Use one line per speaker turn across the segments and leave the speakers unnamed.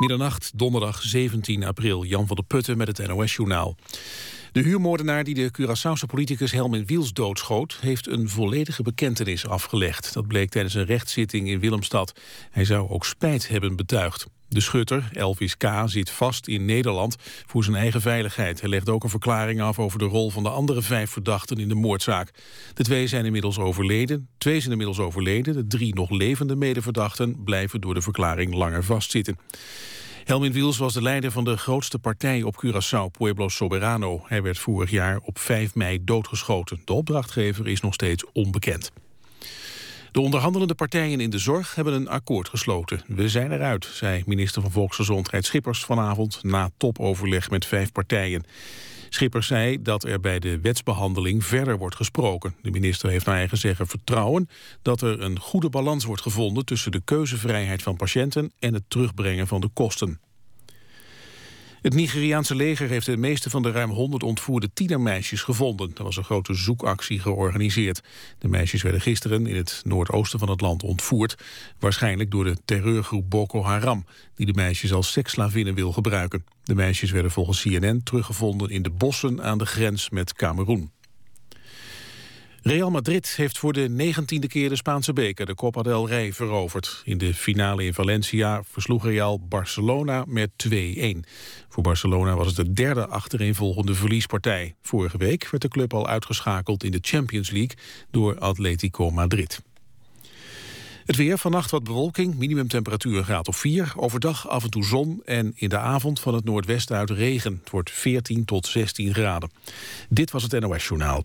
Middernacht, donderdag 17 april. Jan van der Putten met het NOS-journaal. De huurmoordenaar die de Curaçaose politicus Helmin Wiels doodschoot... heeft een volledige bekentenis afgelegd. Dat bleek tijdens een rechtszitting in Willemstad. Hij zou ook spijt hebben betuigd. De schutter, Elvis K., zit vast in Nederland voor zijn eigen veiligheid. Hij legt ook een verklaring af over de rol van de andere vijf verdachten in de moordzaak. De twee zijn inmiddels overleden. Twee zijn inmiddels overleden. De drie nog levende medeverdachten blijven door de verklaring langer vastzitten. Helmin Wiels was de leider van de grootste partij op Curaçao, Pueblo Soberano. Hij werd vorig jaar op 5 mei doodgeschoten. De opdrachtgever is nog steeds onbekend. De onderhandelende partijen in de zorg hebben een akkoord gesloten. We zijn eruit, zei minister van Volksgezondheid Schippers vanavond... na topoverleg met vijf partijen. Schippers zei dat er bij de wetsbehandeling verder wordt gesproken. De minister heeft naar eigen zeggen vertrouwen dat er een goede balans wordt gevonden... tussen de keuzevrijheid van patiënten en het terugbrengen van de kosten. Het Nigeriaanse leger heeft de meeste van de ruim 100 ontvoerde tienermeisjes gevonden. Er was een grote zoekactie georganiseerd. De meisjes werden gisteren in het noordoosten van het land ontvoerd. Waarschijnlijk door de terreurgroep Boko Haram... die de meisjes als seksslavinnen wil gebruiken. De meisjes werden volgens CNN teruggevonden in de bossen aan de grens met Cameroen. Real Madrid heeft voor de negentiende keer de Spaanse beker, de Copa del Rey, veroverd. In de finale in Valencia versloeg Real Barcelona met 2-1. Voor Barcelona was het de derde achtereenvolgende verliespartij. Vorige week werd de club al uitgeschakeld in de Champions League door Atletico Madrid. Het weer, vannacht wat bewolking, minimumtemperatuur een graad of 4. Overdag af en toe zon en in de avond van het noordwesten uit regen. Het wordt 14 tot 16 graden. Dit was het NOS Journaal.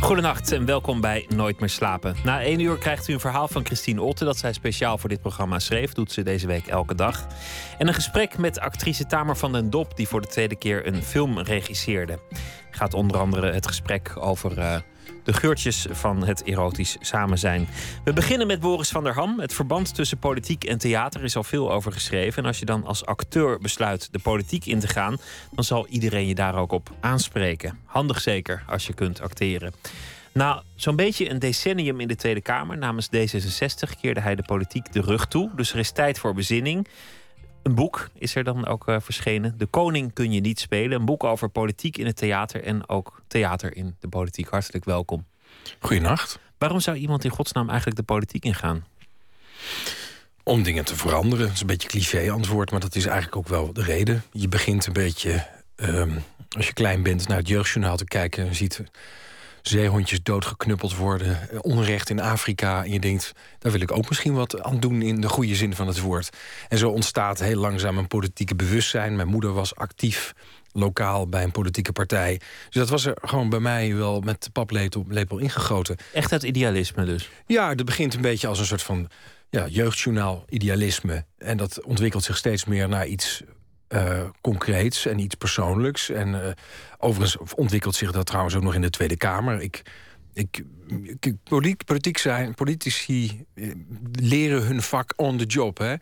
Goedenacht en welkom bij Nooit meer slapen. Na één uur krijgt u een verhaal van Christine Otte dat zij speciaal voor dit programma schreef. Doet ze deze week elke dag. En een gesprek met actrice Tamer van den Dop, die voor de tweede keer een film regisseerde. Gaat onder andere het gesprek over uh, de geurtjes van het erotisch samen zijn. We beginnen met Boris van der Ham. Het verband tussen politiek en theater is al veel over geschreven. En als je dan als acteur besluit de politiek in te gaan, dan zal iedereen je daar ook op aanspreken. Handig zeker als je kunt acteren. Na zo'n beetje een decennium in de Tweede Kamer namens D66 keerde hij de politiek de rug toe. Dus er is tijd voor bezinning. Een boek is er dan ook uh, verschenen. De Koning kun je niet spelen. Een boek over politiek in het theater en ook theater in de politiek. Hartelijk welkom.
Goedenacht.
Waarom zou iemand in godsnaam eigenlijk de politiek ingaan?
Om dingen te veranderen. Dat is een beetje cliché antwoord, maar dat is eigenlijk ook wel de reden. Je begint een beetje, um, als je klein bent, naar het jeugdjournaal te kijken... en ziet zeehondjes doodgeknuppeld worden, eh, onrecht in Afrika. En je denkt, daar wil ik ook misschien wat aan doen in de goede zin van het woord. En zo ontstaat heel langzaam een politieke bewustzijn. Mijn moeder was actief lokaal bij een politieke partij. Dus dat was er gewoon bij mij wel met de paplepel ingegoten.
Echt het idealisme dus?
Ja, dat begint een beetje als een soort van ja, jeugdjournaal idealisme. En dat ontwikkelt zich steeds meer naar iets uh, concreets en iets persoonlijks. En uh, overigens ontwikkelt zich dat trouwens ook nog in de Tweede Kamer. Ik, ik, politiek zijn, politici eh, leren hun vak on the job. Hè?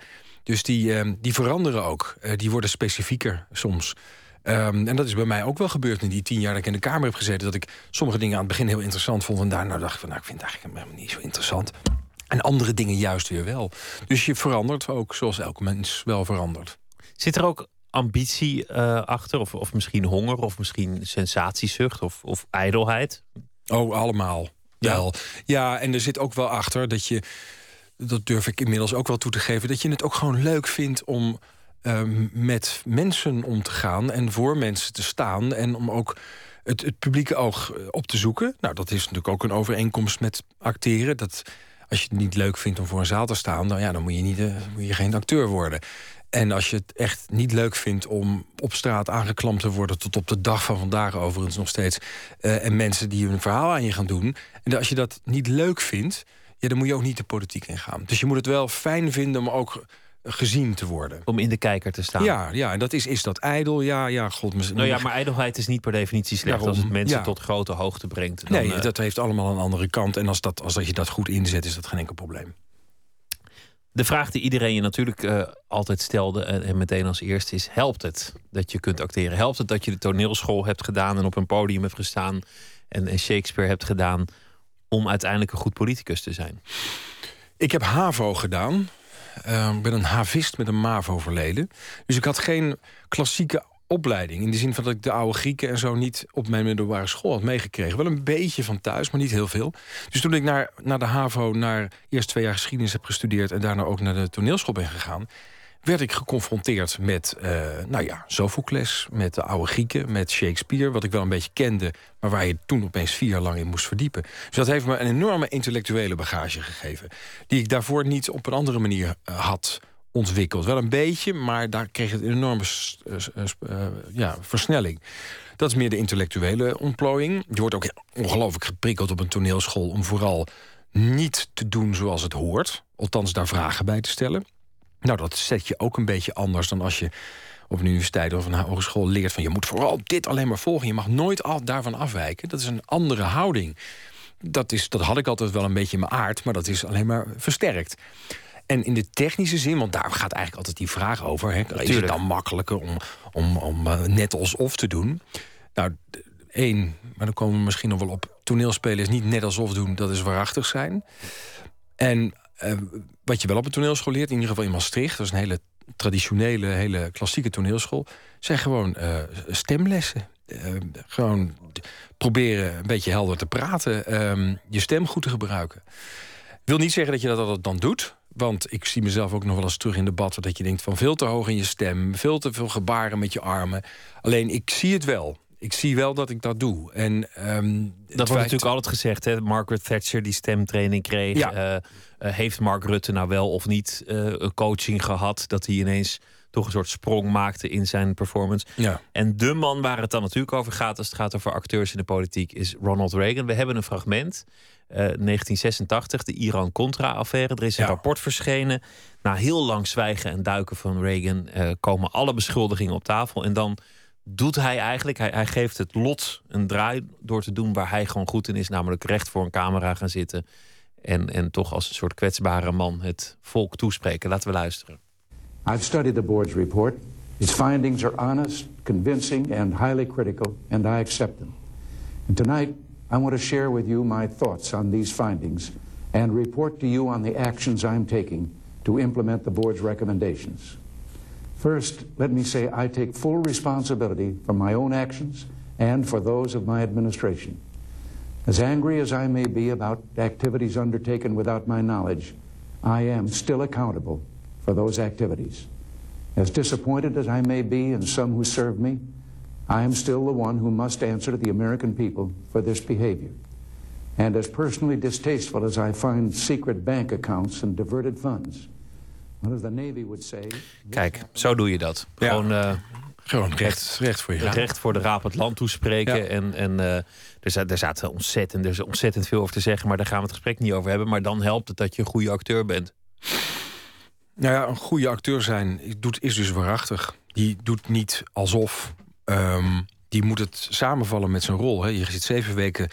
Dus die, die veranderen ook. die worden specifieker soms. Um, en dat is bij mij ook wel gebeurd in die tien jaar dat ik in de Kamer heb gezeten. Dat ik sommige dingen aan het begin heel interessant vond. En daarna dacht ik van, nou, ik vind het eigenlijk niet zo interessant. En andere dingen juist weer wel. Dus je verandert ook zoals elke mens wel verandert.
Zit er ook ambitie uh, achter? Of, of misschien honger, of misschien sensatiezucht of, of ijdelheid?
Oh, allemaal. Ja. Wel. ja, en er zit ook wel achter dat je, dat durf ik inmiddels ook wel toe te geven, dat je het ook gewoon leuk vindt om um, met mensen om te gaan en voor mensen te staan en om ook het, het publieke oog eh, op te zoeken. Nou, dat is natuurlijk ook een overeenkomst met acteren. Dat als je het niet leuk vindt om voor een zaal te staan, dan, ja, dan moet, je niet, uh, moet je geen acteur worden. En als je het echt niet leuk vindt om op straat aangeklampt te worden... tot op de dag van vandaag overigens nog steeds... Uh, en mensen die een verhaal aan je gaan doen... en als je dat niet leuk vindt, ja, dan moet je ook niet de politiek ingaan. Dus je moet het wel fijn vinden om ook gezien te worden.
Om in de kijker te staan.
Ja, ja en dat is, is dat ijdel? Ja, ja, god.
Nou ja, maar ijdelheid is niet per definitie slecht als het mensen tot grote hoogte brengt.
Dan, nee, uh... dat heeft allemaal een andere kant. En als, dat, als dat je dat goed inzet, is dat geen enkel probleem.
De vraag die iedereen je natuurlijk uh, altijd stelde en, en, meteen als eerste is: helpt het dat je kunt acteren? Helpt het dat je de toneelschool hebt gedaan en op een podium hebt gestaan en, en Shakespeare hebt gedaan om uiteindelijk een goed politicus te zijn?
Ik heb HAVO gedaan. Uh, ik ben een havist met een MAVO-verleden. Dus ik had geen klassieke opleiding. In de zin van dat ik de oude Grieken en zo niet op mijn middelbare school had meegekregen. Wel een beetje van thuis, maar niet heel veel. Dus toen ik naar, naar de HAVO, naar eerst twee jaar geschiedenis heb gestudeerd... en daarna ook naar de toneelschool ben gegaan werd ik geconfronteerd met, uh, nou ja, Sophocles, met de oude Grieken, met Shakespeare, wat ik wel een beetje kende, maar waar je toen opeens vier jaar lang in moest verdiepen. Dus dat heeft me een enorme intellectuele bagage gegeven, die ik daarvoor niet op een andere manier uh, had ontwikkeld. Wel een beetje, maar daar kreeg het een enorme uh, ja, versnelling. Dat is meer de intellectuele ontplooiing. Je wordt ook ongelooflijk geprikkeld op een toneelschool om vooral niet te doen zoals het hoort. Althans, daar vragen bij te stellen. Nou, dat zet je ook een beetje anders dan als je op een universiteit of een hogeschool leert van je moet vooral dit alleen maar volgen. Je mag nooit al daarvan afwijken. Dat is een andere houding. Dat, is, dat had ik altijd wel een beetje in mijn aard, maar dat is alleen maar versterkt. En in de technische zin, want daar gaat eigenlijk altijd die vraag over: hè, is het dan makkelijker om, om, om uh, net alsof te doen? Nou, één, maar dan komen we misschien nog wel op. Toneelspelen is niet net alsof doen, dat is waarachtig zijn. En uh, wat je wel op een toneelschool leert, in ieder geval in Maastricht, dat is een hele traditionele, hele klassieke toneelschool, zijn gewoon uh, stemlessen. Uh, gewoon proberen een beetje helder te praten, um, je stem goed te gebruiken. Wil niet zeggen dat je dat altijd dan doet. Want ik zie mezelf ook nog wel eens terug in debatten... dat je denkt van veel te hoog in je stem... veel te veel gebaren met je armen. Alleen, ik zie het wel ik zie wel dat ik dat doe. En, um,
dat wordt natuurlijk altijd gezegd. Hè? Margaret Thatcher die stemtraining kreeg. Ja. Uh, uh, heeft Mark Rutte nou wel of niet uh, coaching gehad? Dat hij ineens toch een soort sprong maakte in zijn performance. Ja. En de man waar het dan natuurlijk over gaat... als het gaat over acteurs in de politiek... is Ronald Reagan. We hebben een fragment... 1986, de Iran-Contra-affaire. Er is een rapport verschenen. Na heel lang zwijgen en duiken van Reagan komen alle beschuldigingen op tafel. En dan doet hij eigenlijk, hij, hij geeft het lot een draai door te doen waar hij gewoon goed in is, namelijk recht voor een camera gaan zitten en, en toch als een soort kwetsbare man het volk toespreken. Laten we luisteren.
I've studied the board's report. Its findings are honest, convincing and highly critical and I accept them. And tonight I want to share with you my thoughts on these findings and report to you on the actions I'm taking to implement the board's recommendations. First, let me say I take full responsibility for my own actions and for those of my administration. As angry as I may be about activities undertaken without my knowledge, I am still accountable for those activities. As disappointed as I may be in some who serve me, I am still the one who must answer to the American people for this behavior. And as personally distasteful as I find secret bank accounts and diverted funds,
Kijk, zo doe je dat. Gewoon, uh,
Gewoon recht, recht voor je
Recht voor de raap het land toespreken. En, en uh, er, er zaten ontzettend, er is ontzettend veel over te zeggen, maar daar gaan we het gesprek niet over hebben. Maar dan helpt het dat je een goede acteur bent.
Nou ja, een goede acteur zijn doet, is dus waarachtig. Die doet niet alsof. Um, die moet het samenvallen met zijn rol. Hè. Je zit zeven weken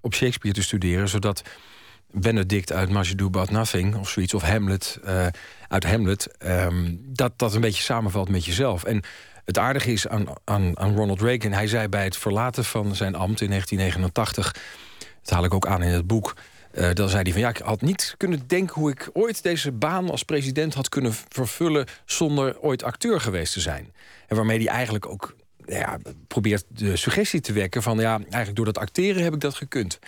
op Shakespeare te studeren, zodat Benedict uit Do About Nothing of zoiets, of Hamlet uh, uit Hamlet, um, dat dat een beetje samenvalt met jezelf. En het aardige is aan, aan, aan Ronald Reagan, hij zei bij het verlaten van zijn ambt in 1989, dat haal ik ook aan in het boek. Uh, dan zei hij van ja, ik had niet kunnen denken hoe ik ooit deze baan als president had kunnen vervullen zonder ooit acteur geweest te zijn. En waarmee hij eigenlijk ook ja, probeert de suggestie te wekken van ja, eigenlijk door dat acteren heb ik dat gekund.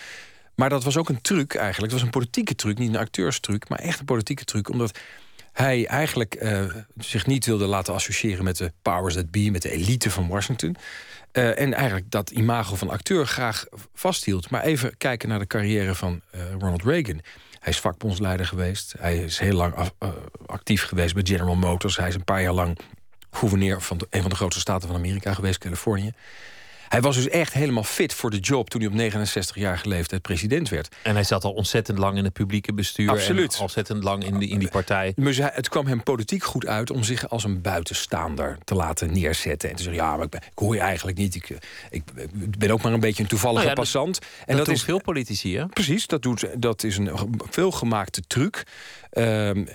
Maar dat was ook een truc eigenlijk. Het was een politieke truc, niet een acteurstruc, maar echt een politieke truc. Omdat hij eigenlijk uh, zich niet wilde laten associëren met de powers that be, met de elite van Washington. Uh, en eigenlijk dat imago van acteur graag vasthield. Maar even kijken naar de carrière van uh, Ronald Reagan. Hij is vakbondsleider geweest. Hij is heel lang actief geweest bij General Motors. Hij is een paar jaar lang gouverneur van de, een van de grootste staten van Amerika geweest, Californië. Hij was dus echt helemaal fit voor de job toen hij op 69 jaar leeftijd president werd.
En hij zat al ontzettend lang in het publieke bestuur.
Absoluut.
En ontzettend lang in, die, in die partij.
Maar het kwam hem politiek goed uit om zich als een buitenstaander te laten neerzetten. En te zeggen, ja, maar ik, ben, ik hoor je eigenlijk niet. Ik, ik, ben ook maar een beetje een toevallige nou passant.
en dat, is veel politici, hè?
Precies, dat, doet, dat is een veelgemaakte truc. Um,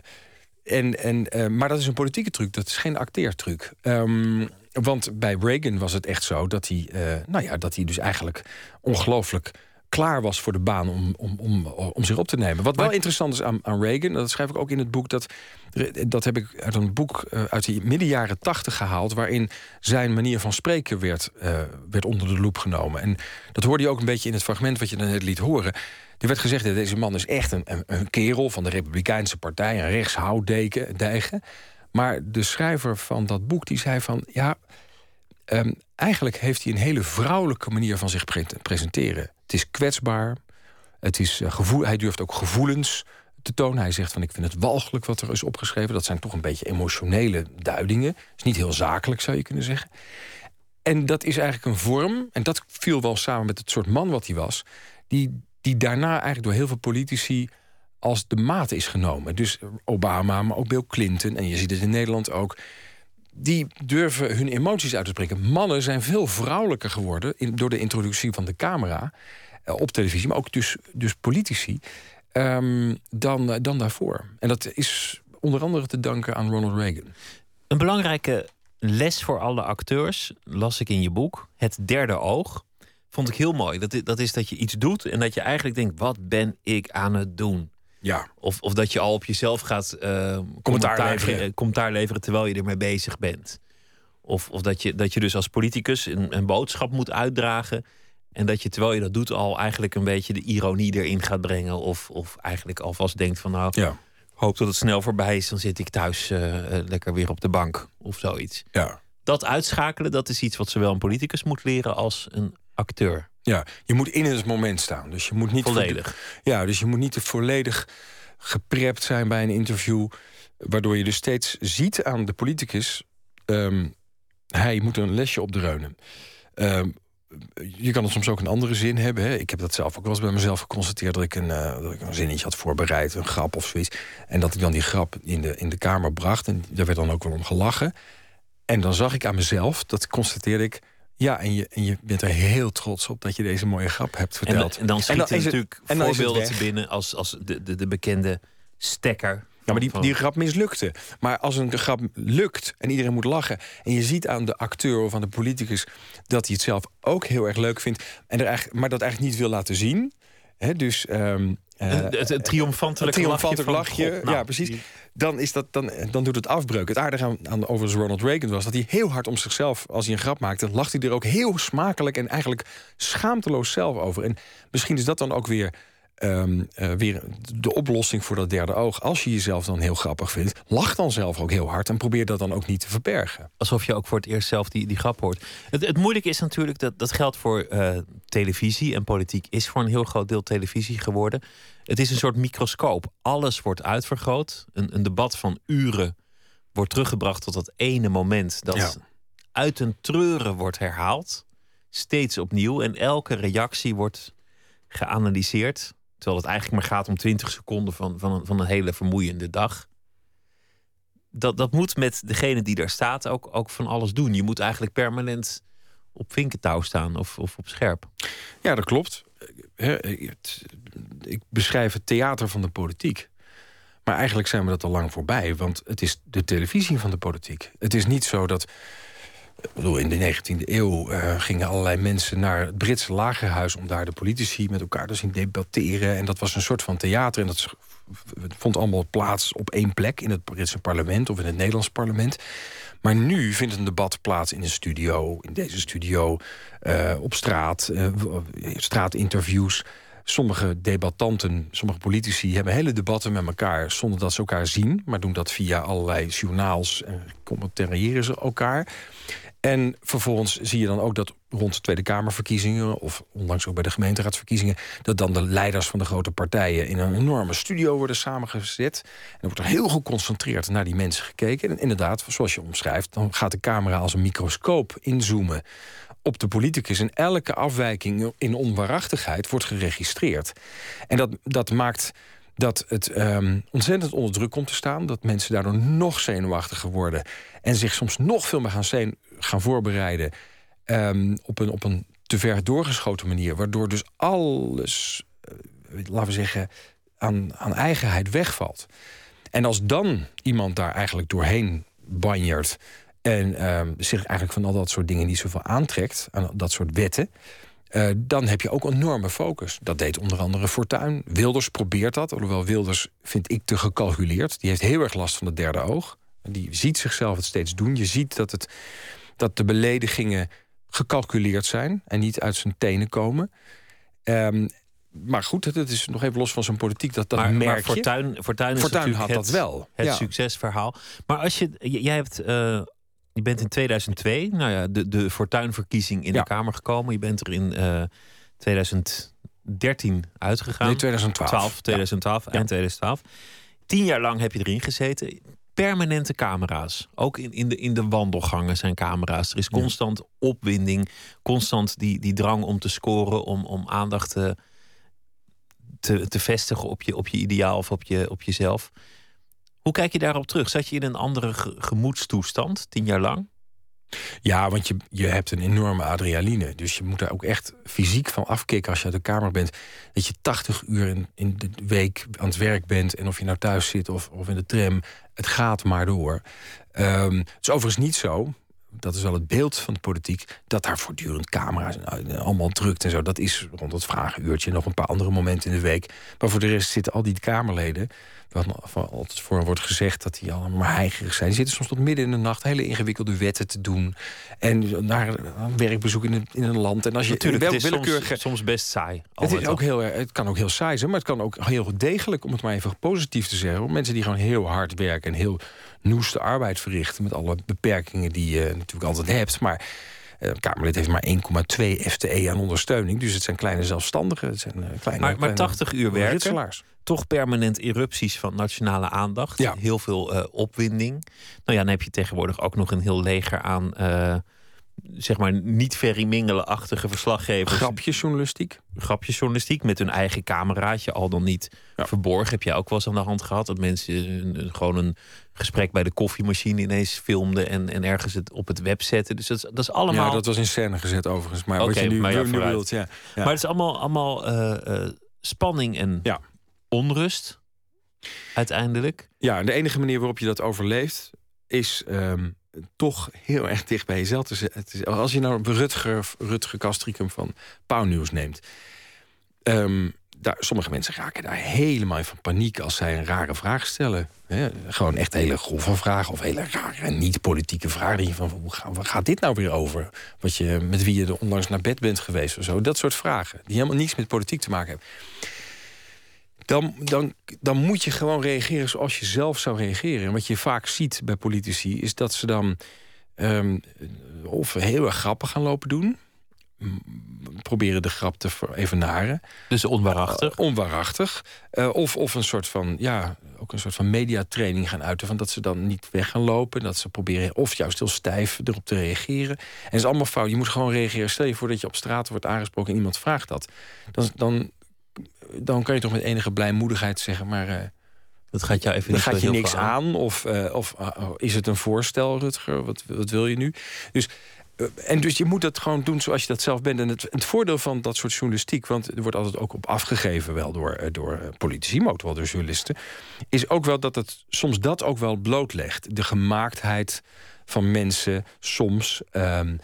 En, en, uh, maar dat is een politieke truc, dat is geen acteertruc. Um, want bij Reagan was het echt zo dat hij, uh, nou ja, dat hij dus eigenlijk ongelooflijk klaar was voor de baan om, om, om, om zich op te nemen. Wat wel interessant is aan, aan Reagan, dat schrijf ik ook in het boek, dat, dat heb ik uit een boek uh, uit de midden jaren tachtig gehaald, waarin zijn manier van spreken werd, uh, werd onder de loep genomen. En dat hoorde je ook een beetje in het fragment wat je dan net liet horen. Er werd gezegd dat deze man is echt een, een, een kerel van de Republikeinse Partij, een rechtshoudeigen. Maar de schrijver van dat boek die zei van ja, um, eigenlijk heeft hij een hele vrouwelijke manier van zich pre presenteren. Het is kwetsbaar. Het is, uh, gevoel, hij durft ook gevoelens te tonen. Hij zegt van ik vind het walgelijk wat er is opgeschreven. Dat zijn toch een beetje emotionele duidingen. Het is niet heel zakelijk zou je kunnen zeggen. En dat is eigenlijk een vorm, en dat viel wel samen met het soort man wat hij was, die, die daarna eigenlijk door heel veel politici als de maat is genomen. Dus Obama, maar ook Bill Clinton, en je ziet het in Nederland ook die durven hun emoties uit te spreken. Mannen zijn veel vrouwelijker geworden in, door de introductie van de camera uh, op televisie, maar ook dus, dus politici, um, dan, uh, dan daarvoor. En dat is onder andere te danken aan Ronald Reagan.
Een belangrijke les voor alle acteurs las ik in je boek, Het Derde Oog. Vond ik heel mooi. Dat, dat is dat je iets doet en dat je eigenlijk denkt: wat ben ik aan het doen?
Ja.
Of, of dat je al op jezelf gaat uh, commentaar, leveren. commentaar leveren terwijl je ermee bezig bent. Of, of dat, je, dat je dus als politicus een, een boodschap moet uitdragen. En dat je terwijl je dat doet al eigenlijk een beetje de ironie erin gaat brengen. Of, of eigenlijk alvast denkt van nou,
ja.
hoop dat het snel voorbij is. Dan zit ik thuis uh, lekker weer op de bank of zoiets.
Ja.
Dat uitschakelen, dat is iets wat zowel een politicus moet leren als een acteur.
Ja, je moet in het moment staan. Dus je moet niet
volledig.
Ja, dus je moet niet volledig geprept zijn bij een interview. Waardoor je dus steeds ziet aan de politicus. Um, hij moet een lesje opdreunen. Um, je kan het soms ook een andere zin hebben. Hè. Ik heb dat zelf ook wel eens bij mezelf geconstateerd... dat ik, een, uh, dat ik een zinnetje had voorbereid, een grap of zoiets. En dat ik dan die grap in de, in de kamer bracht. En daar werd dan ook wel om gelachen. En dan zag ik aan mezelf, dat constateerde ik ja, en je, en je bent er heel trots op dat je deze mooie grap hebt verteld.
En, en dan schieten natuurlijk het, voorbeelden te binnen als, als de, de, de bekende stekker.
Ja, maar die, die grap mislukte. Maar als een grap lukt en iedereen moet lachen... en je ziet aan de acteur of aan de politicus... dat hij het zelf ook heel erg leuk vindt... En er eigenlijk, maar dat eigenlijk niet wil laten zien... Dus um,
uh, het, het triomfantelijk,
triomfantelijk
lachje.
lachje
nou,
ja, precies. Dan, is dat, dan, dan doet het afbreuk. Het aardige aan, aan overigens Ronald Reagan was dat hij heel hard om zichzelf, als hij een grap maakte, lacht hij er ook heel smakelijk en eigenlijk schaamteloos zelf over. En misschien is dat dan ook weer Um, uh, weer de oplossing voor dat derde oog. Als je jezelf dan heel grappig vindt, lach dan zelf ook heel hard en probeer dat dan ook niet te verbergen.
Alsof je ook voor het eerst zelf die, die grap hoort. Het, het moeilijke is natuurlijk dat dat geldt voor uh, televisie en politiek is voor een heel groot deel televisie geworden. Het is een soort microscoop. Alles wordt uitvergroot. Een, een debat van uren wordt teruggebracht tot dat ene moment dat ja. uit een treuren wordt herhaald. Steeds opnieuw. En elke reactie wordt geanalyseerd. Terwijl het eigenlijk maar gaat om 20 seconden van, van, een, van een hele vermoeiende dag. Dat, dat moet met degene die daar staat ook, ook van alles doen. Je moet eigenlijk permanent op vinkentouw staan of, of op scherp.
Ja, dat klopt. Ik beschrijf het theater van de politiek. Maar eigenlijk zijn we dat al lang voorbij. Want het is de televisie van de politiek. Het is niet zo dat in de 19e eeuw uh, gingen allerlei mensen naar het Britse lagerhuis... om daar de politici met elkaar te zien debatteren. En dat was een soort van theater. En dat vond allemaal plaats op één plek... in het Britse parlement of in het Nederlands parlement. Maar nu vindt een debat plaats in een studio, in deze studio... Uh, op straat, uh, straatinterviews... Sommige debattanten, sommige politici hebben hele debatten met elkaar zonder dat ze elkaar zien, maar doen dat via allerlei journaals en commentariëren ze elkaar. En vervolgens zie je dan ook dat rond de Tweede Kamerverkiezingen... of onlangs ook bij de gemeenteraadsverkiezingen... dat dan de leiders van de grote partijen in een enorme studio worden samengezet. En dan wordt er heel geconcentreerd naar die mensen gekeken. En inderdaad, zoals je omschrijft, dan gaat de camera als een microscoop inzoomen op de politicus. En elke afwijking in onwaarachtigheid wordt geregistreerd. En dat, dat maakt dat het um, ontzettend onder druk komt te staan. Dat mensen daardoor nog zenuwachtiger worden. En zich soms nog veel meer gaan, gaan voorbereiden. Um, op, een, op een te ver doorgeschoten manier. Waardoor dus alles, uh, laten we zeggen, aan, aan eigenheid wegvalt. En als dan iemand daar eigenlijk doorheen banjert en ehm, zich eigenlijk van al dat soort dingen niet zoveel aantrekt, aan dat soort wetten, uh, dan heb je ook een enorme focus. Dat deed onder andere Fortuyn. Wilders probeert dat, alhoewel Wilders vind ik te gecalculeerd. Die heeft heel erg last van het derde oog. Die ziet zichzelf het steeds doen. Je ziet dat, het, dat de beledigingen gecalculeerd zijn en niet uit zijn tenen komen. Um, maar goed, het is nog even los van zijn politiek. Dat, dat
maar,
merk
maar Fortuyn, Fortuyn, is Fortuyn
had
het,
dat wel.
Het succesverhaal. Maar als je, jij hebt, uh, je bent in 2002, nou ja, de, de Fortuyn-verkiezing in de Kamer gekomen. Je bent er in uh, eh, 2013 uitgegaan.
Nee, 2012.
12, 2012, eind 2012. Tien jaar lang heb je erin gezeten. Permanente camera's. Ook in, in, de, in de wandelgangen zijn camera's. Er is constant opwinding. Constant die, die drang om te scoren, om, om aandacht te te, te vestigen op je, op je ideaal of op, je, op jezelf. Hoe kijk je daarop terug? Zat je in een andere gemoedstoestand tien jaar lang?
Ja, want je, je hebt een enorme adrenaline. Dus je moet daar ook echt fysiek van afkicken als je uit de kamer bent. Dat je 80 uur in, in de week aan het werk bent. En of je nou thuis zit of, of in de tram. Het gaat maar door. Um, het is overigens niet zo dat is wel het beeld van de politiek, dat daar voortdurend camera's en allemaal drukt en zo. Dat is rond het vragenuurtje nog een paar andere momenten in de week. Maar voor de rest zitten al die Kamerleden, wat altijd voor wordt gezegd dat die allemaal maar heigerig zijn. Die zitten soms tot midden in de nacht hele ingewikkelde wetten te doen. En naar een werkbezoek in een, in een land. En als je
Natuurlijk, wel, is soms, soms, best saai.
Het, is ook heel, het kan ook heel saai zijn, maar het kan ook heel degelijk, om het maar even positief te zeggen. Mensen die gewoon heel hard werken en heel noeste arbeid verrichten. Met alle beperkingen die je natuurlijk altijd hebt. Maar uh, Kamerlid heeft maar 1,2 FTE aan ondersteuning. Dus het zijn kleine zelfstandigen. Het zijn, uh, kleine,
maar, maar 80 uur werken, toch permanent erupties van nationale aandacht. Ja. Heel veel uh, opwinding. Nou ja, dan heb je tegenwoordig ook nog een heel leger aan zeg maar niet very mingelenachtige verslaggevers.
Grapjesjournalistiek.
Grapjesjournalistiek met hun eigen cameraatje, al dan niet verborgen. Heb jij ook wel eens aan de hand gehad dat mensen gewoon een gesprek bij de koffiemachine ineens filmden en, en ergens het op het web zetten. Dus dat, dat is allemaal.
Ja, dat was in scène gezet overigens. Maar wat je nu, maar nu wilt, ja,
Maar het is allemaal, allemaal uh, uh, spanning en onrust. Uiteindelijk.
Ja, en de enige manier waarop je dat overleeft is. Um, toch heel erg dicht bij jezelf te zetten. Als je nou Rutger, Rutger Kastricum van Pauwnieuws neemt. Um, daar, sommige mensen raken daar helemaal van paniek als zij een rare vraag stellen. gewoon echt hele grove vragen of hele rare niet-politieke vragen. van, hoe gaat, waar gaat dit nou weer over? Wat je, met wie je er onlangs naar bed bent geweest of zo. Dat soort vragen, die helemaal niets met politiek te maken hebben. Dan, dan, dan moet je gewoon reageren zoals je zelf zou reageren. En wat je vaak ziet bij politici is dat ze dan um, of heel erg grappig gaan lopen doen proberen de grap te evenaren.
Dus onwaarachtig?
Uh, onwaarachtig. Uh, of, of een soort van, ja, ook een soort van mediatraining gaan uiten. Van dat ze dan niet weg gaan lopen. Dat ze proberen, of juist heel stijf erop te reageren. En het is allemaal fout. Je moet gewoon reageren. Stel je voor dat je op straat wordt aangesproken en iemand vraagt dat. Dan, dan, dan kan je toch met enige blijmoedigheid zeggen, maar... Uh,
dat gaat jou even
dan gaat je niks aan. Of, of is het een voorstel, Rutger? Wat, wat wil je nu? Dus eh, en dus je moet dat gewoon doen zoals je dat zelf bent. En het, het, voordeel van dat soort journalistiek, want er wordt altijd ook op afgegeven, wel door, eh, door eh, politici, maar ook wel door journalisten, is ook wel dat het soms dat ook wel blootlegt. De gemaaktheid van mensen soms. Um,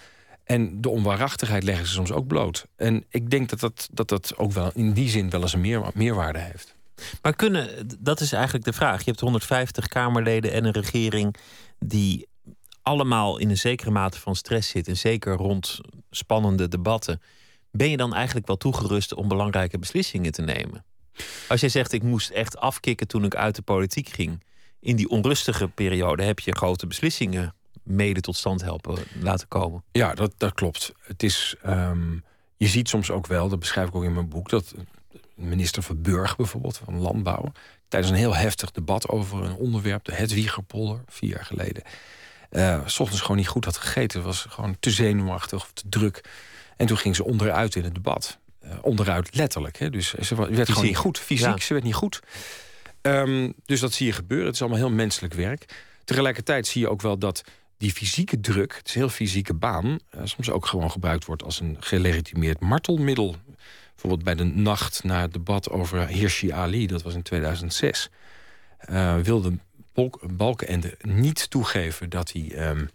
en de onwaarachtigheid leggen ze soms ook bloot. En ik denk dat dat, dat, dat ook wel in die zin wel eens een meer, meerwaarde heeft.
Maar kunnen, dat is eigenlijk de vraag. Je hebt 150 Kamerleden en een regering die allemaal in een zekere mate van stress zit, en zeker rond spannende debatten, ben je dan eigenlijk wel toegerust om belangrijke beslissingen te nemen? Als jij zegt, ik moest echt afkicken toen ik uit de politiek ging, in die onrustige periode heb je grote beslissingen mede tot stand helpen laten komen.
Ja, dat, dat klopt. Het is, um, je ziet soms ook wel, dat beschrijf ik ook in mijn boek, dat minister van Burg bijvoorbeeld van Landbouw tijdens een heel heftig debat over een onderwerp, de Hedwigerpolder, vier jaar geleden, uh, s ochtends gewoon niet goed had gegeten. Was gewoon te zenuwachtig of te druk. En toen ging ze onderuit in het debat. Uh, onderuit letterlijk. Hè? Dus ze werd gewoon niet goed. Fysiek, ze werd niet goed. Um, dus dat zie je gebeuren. Het is allemaal heel menselijk werk. Tegelijkertijd zie je ook wel dat die fysieke druk, het is een heel fysieke baan, uh, soms ook gewoon gebruikt wordt als een gelegitimeerd martelmiddel. Bijvoorbeeld bij de nacht na het debat over Hirsi Ali, dat was in 2006 uh, wilde Balkenende niet toegeven dat hij. Ehm,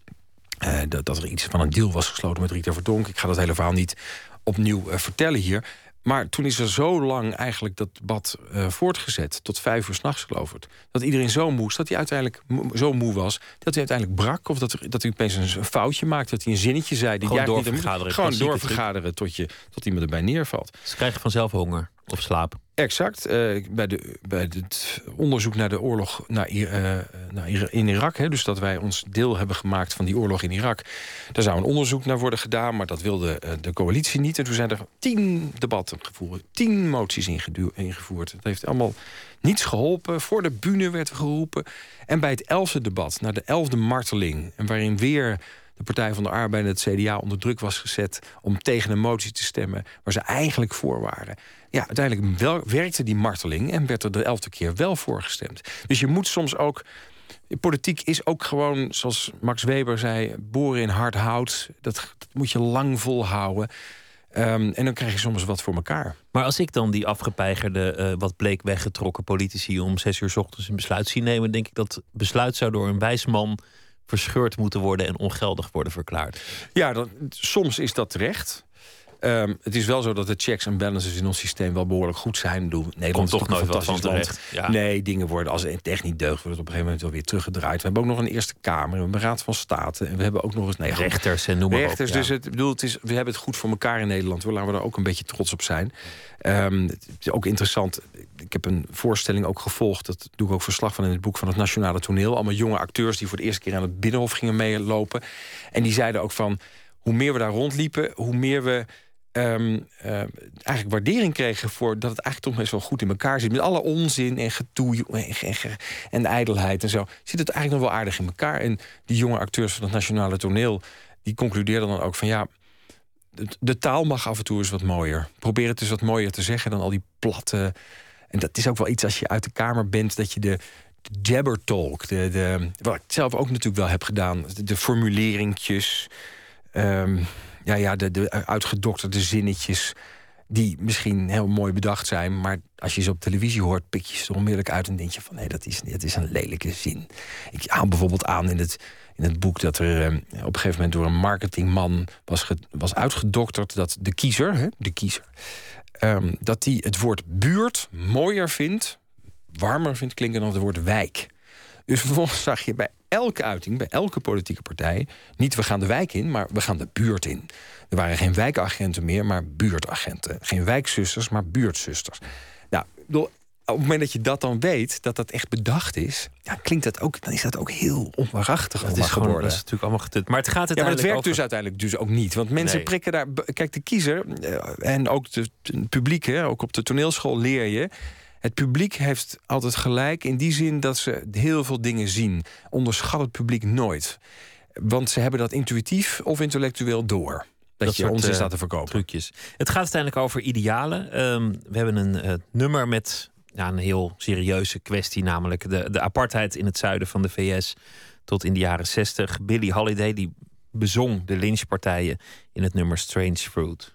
uh, dat, dat, er iets van een deal was gesloten met Rita Verdonk. Ik ga dat hele verhaal niet opnieuw vertellen hier. Maar toen is er zo lang eigenlijk dat debat uh, voortgezet. Tot vijf uur s'nachts geloof ik. Dat iedereen zo moest dat hij uiteindelijk zo moe was. Dat hij uiteindelijk brak. Of dat, er, dat hij opeens een foutje maakte. Dat hij een zinnetje zei. Die
gewoon doorvergaderen.
Gewoon doorvergaderen tot, je, tot iemand erbij neervalt.
Ze krijgen vanzelf honger of slaap.
Exact. Uh, bij, de, bij het onderzoek naar de oorlog naar, uh, naar in Irak... Hè, dus dat wij ons deel hebben gemaakt van die oorlog in Irak... daar zou een onderzoek naar worden gedaan, maar dat wilde uh, de coalitie niet. En toen zijn er tien debatten gevoerd, tien moties ingevoerd. Het heeft allemaal niets geholpen. Voor de bühne werd geroepen. En bij het elfde debat, naar de elfde marteling... en waarin weer de Partij van de Arbeid en het CDA onder druk was gezet... om tegen een motie te stemmen waar ze eigenlijk voor waren ja, uiteindelijk wel, werkte die marteling en werd er de elfde keer wel voorgestemd. Dus je moet soms ook. Politiek is ook gewoon, zoals Max Weber zei, boren in hard hout. Dat, dat moet je lang volhouden. Um, en dan krijg je soms wat voor elkaar.
Maar als ik dan die afgepeigerde, uh, wat bleek weggetrokken politici om zes uur s ochtends een besluit zie nemen, denk ik dat besluit zou door een wijs man verscheurd moeten worden en ongeldig worden verklaard.
Ja, dan, soms is dat terecht. Um, het is wel zo dat de checks en balances in ons systeem wel behoorlijk goed zijn. Doe,
Nederland Komt toch nooit wat van terecht.
Ja. Nee, dingen worden als het echt niet deugt, wordt het op een gegeven moment wel weer teruggedraaid. We hebben ook nog een Eerste Kamer, we hebben een Raad van State en we hebben ook nog eens nee,
rechters en noem maar
rechters, op. Dus het, bedoel, het is, we hebben het goed voor elkaar in Nederland. We laten we daar ook een beetje trots op zijn. Um, het is ook interessant. Ik heb een voorstelling ook gevolgd. Dat doe ik ook verslag van in het boek van het Nationale Toneel. Allemaal jonge acteurs die voor de eerste keer aan het Binnenhof gingen meelopen. En die zeiden ook van hoe meer we daar rondliepen, hoe meer we um, uh, eigenlijk waardering kregen voor dat het eigenlijk toch best wel goed in elkaar zit. Met alle onzin en getoe en, en, en ijdelheid en zo. Zit het eigenlijk nog wel aardig in elkaar. En die jonge acteurs van het Nationale Toneel, die concludeerden dan ook van ja. De, taal mag af en toe eens wat mooier. Probeer het eens wat mooier te zeggen dan al die platte. En dat is ook wel iets als je uit de kamer bent, dat je de, jabber talk, de, de, wat ik zelf ook natuurlijk wel heb gedaan, de formuleringjes. Um, ja, ja, de, de uitgedokterde zinnetjes die misschien heel mooi bedacht zijn, maar als je ze op televisie hoort, pik je ze onmiddellijk uit en denk je van nee, dat is, dat is een lelijke zin. Ik haal bijvoorbeeld aan in het, in het boek dat er eh, op een gegeven moment door een marketingman was, was uitgedokterd dat de kiezer, hè, de kiezer, um, dat die het woord buurt mooier vindt, warmer vindt klinken dan het woord wijk. Dus vervolgens zag je bij elke uiting, bij elke politieke partij, niet we gaan de wijk in, maar we gaan de buurt in. Er waren geen wijkagenten meer, maar buurtagenten. Geen wijkzusters, maar buurtzusters. Nou, op het moment dat je dat dan weet, dat dat echt bedacht is, ja, klinkt dat ook, dan is dat ook heel onwaarachtig.
Dat is gewoon, dat is natuurlijk allemaal getut. Maar het gaat
het ja, maar het werkt dus uiteindelijk dus ook niet. Want mensen prikken daar. Kijk, de kiezer eh, en ook het publiek, hè, ook op de toneelschool leer je het publiek heeft altijd gelijk in die zin dat ze heel veel dingen zien. Onderschat het publiek nooit. Want ze hebben dat intuïtief of intellectueel door. Dat, je ons is staat te verkopen.
Trucjes. Het gaat uiteindelijk over idealen. Ehm, we hebben een uh, nummer met ja, een heel serieuze kwestie, namelijk de, de apartheid in het zuiden van de VS tot in de jaren 60. Billie Holiday die bezong de lynchpartijen in het nummer Strange Fruit.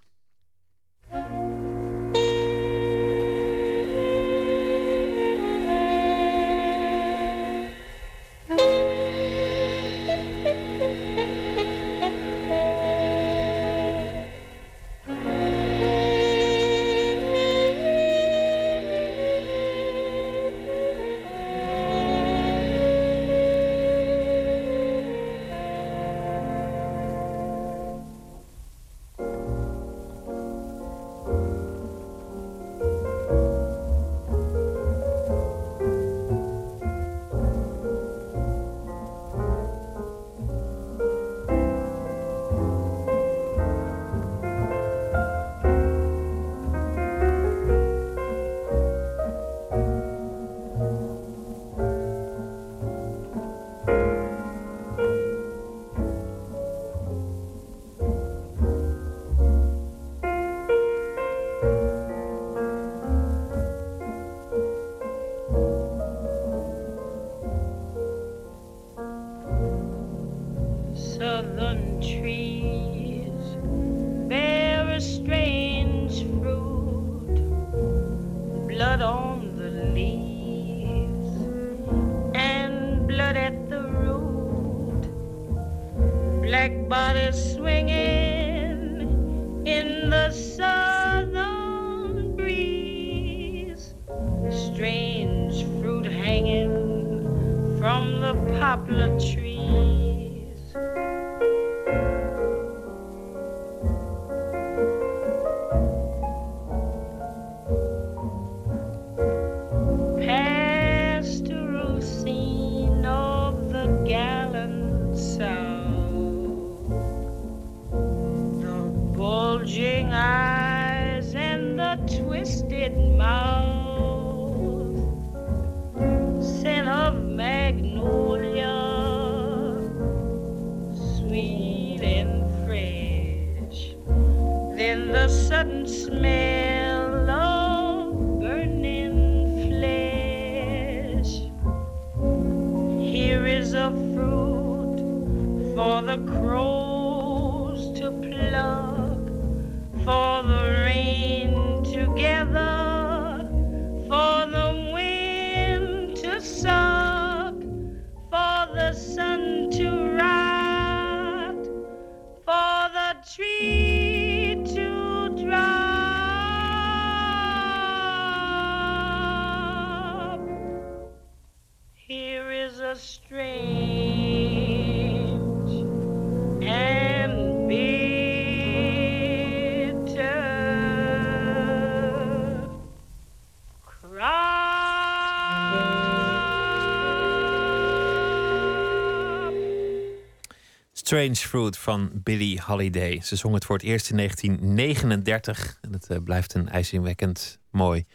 Strange Fruit
van Billie Holiday. Ze zong het voor het eerst in 1939 en het eh, blijft een ijzingwekkend mooi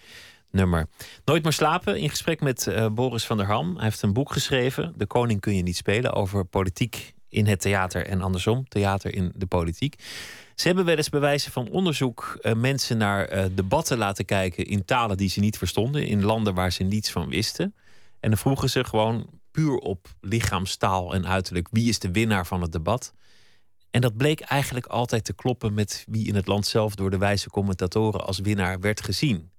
nummer. Nooit meer slapen in gesprek met eh, Boris van der Ham. Hij heeft een boek geschreven, De Koning kun je niet spelen, over politiek in het theater en andersom, theater in de politiek. Ze hebben wel eens bij wijze van onderzoek eh, mensen naar debatten laten kijken in talen die ze niet verstonden, in landen waar ze niets van wisten. En dan vroegen ze gewoon puur op lichaamstaal en uiterlijk wie is de winnaar van het debat. En dat bleek eigenlijk altijd te kloppen met wie in het land zelf door de wijze commentatoren als winnaar werd gezien.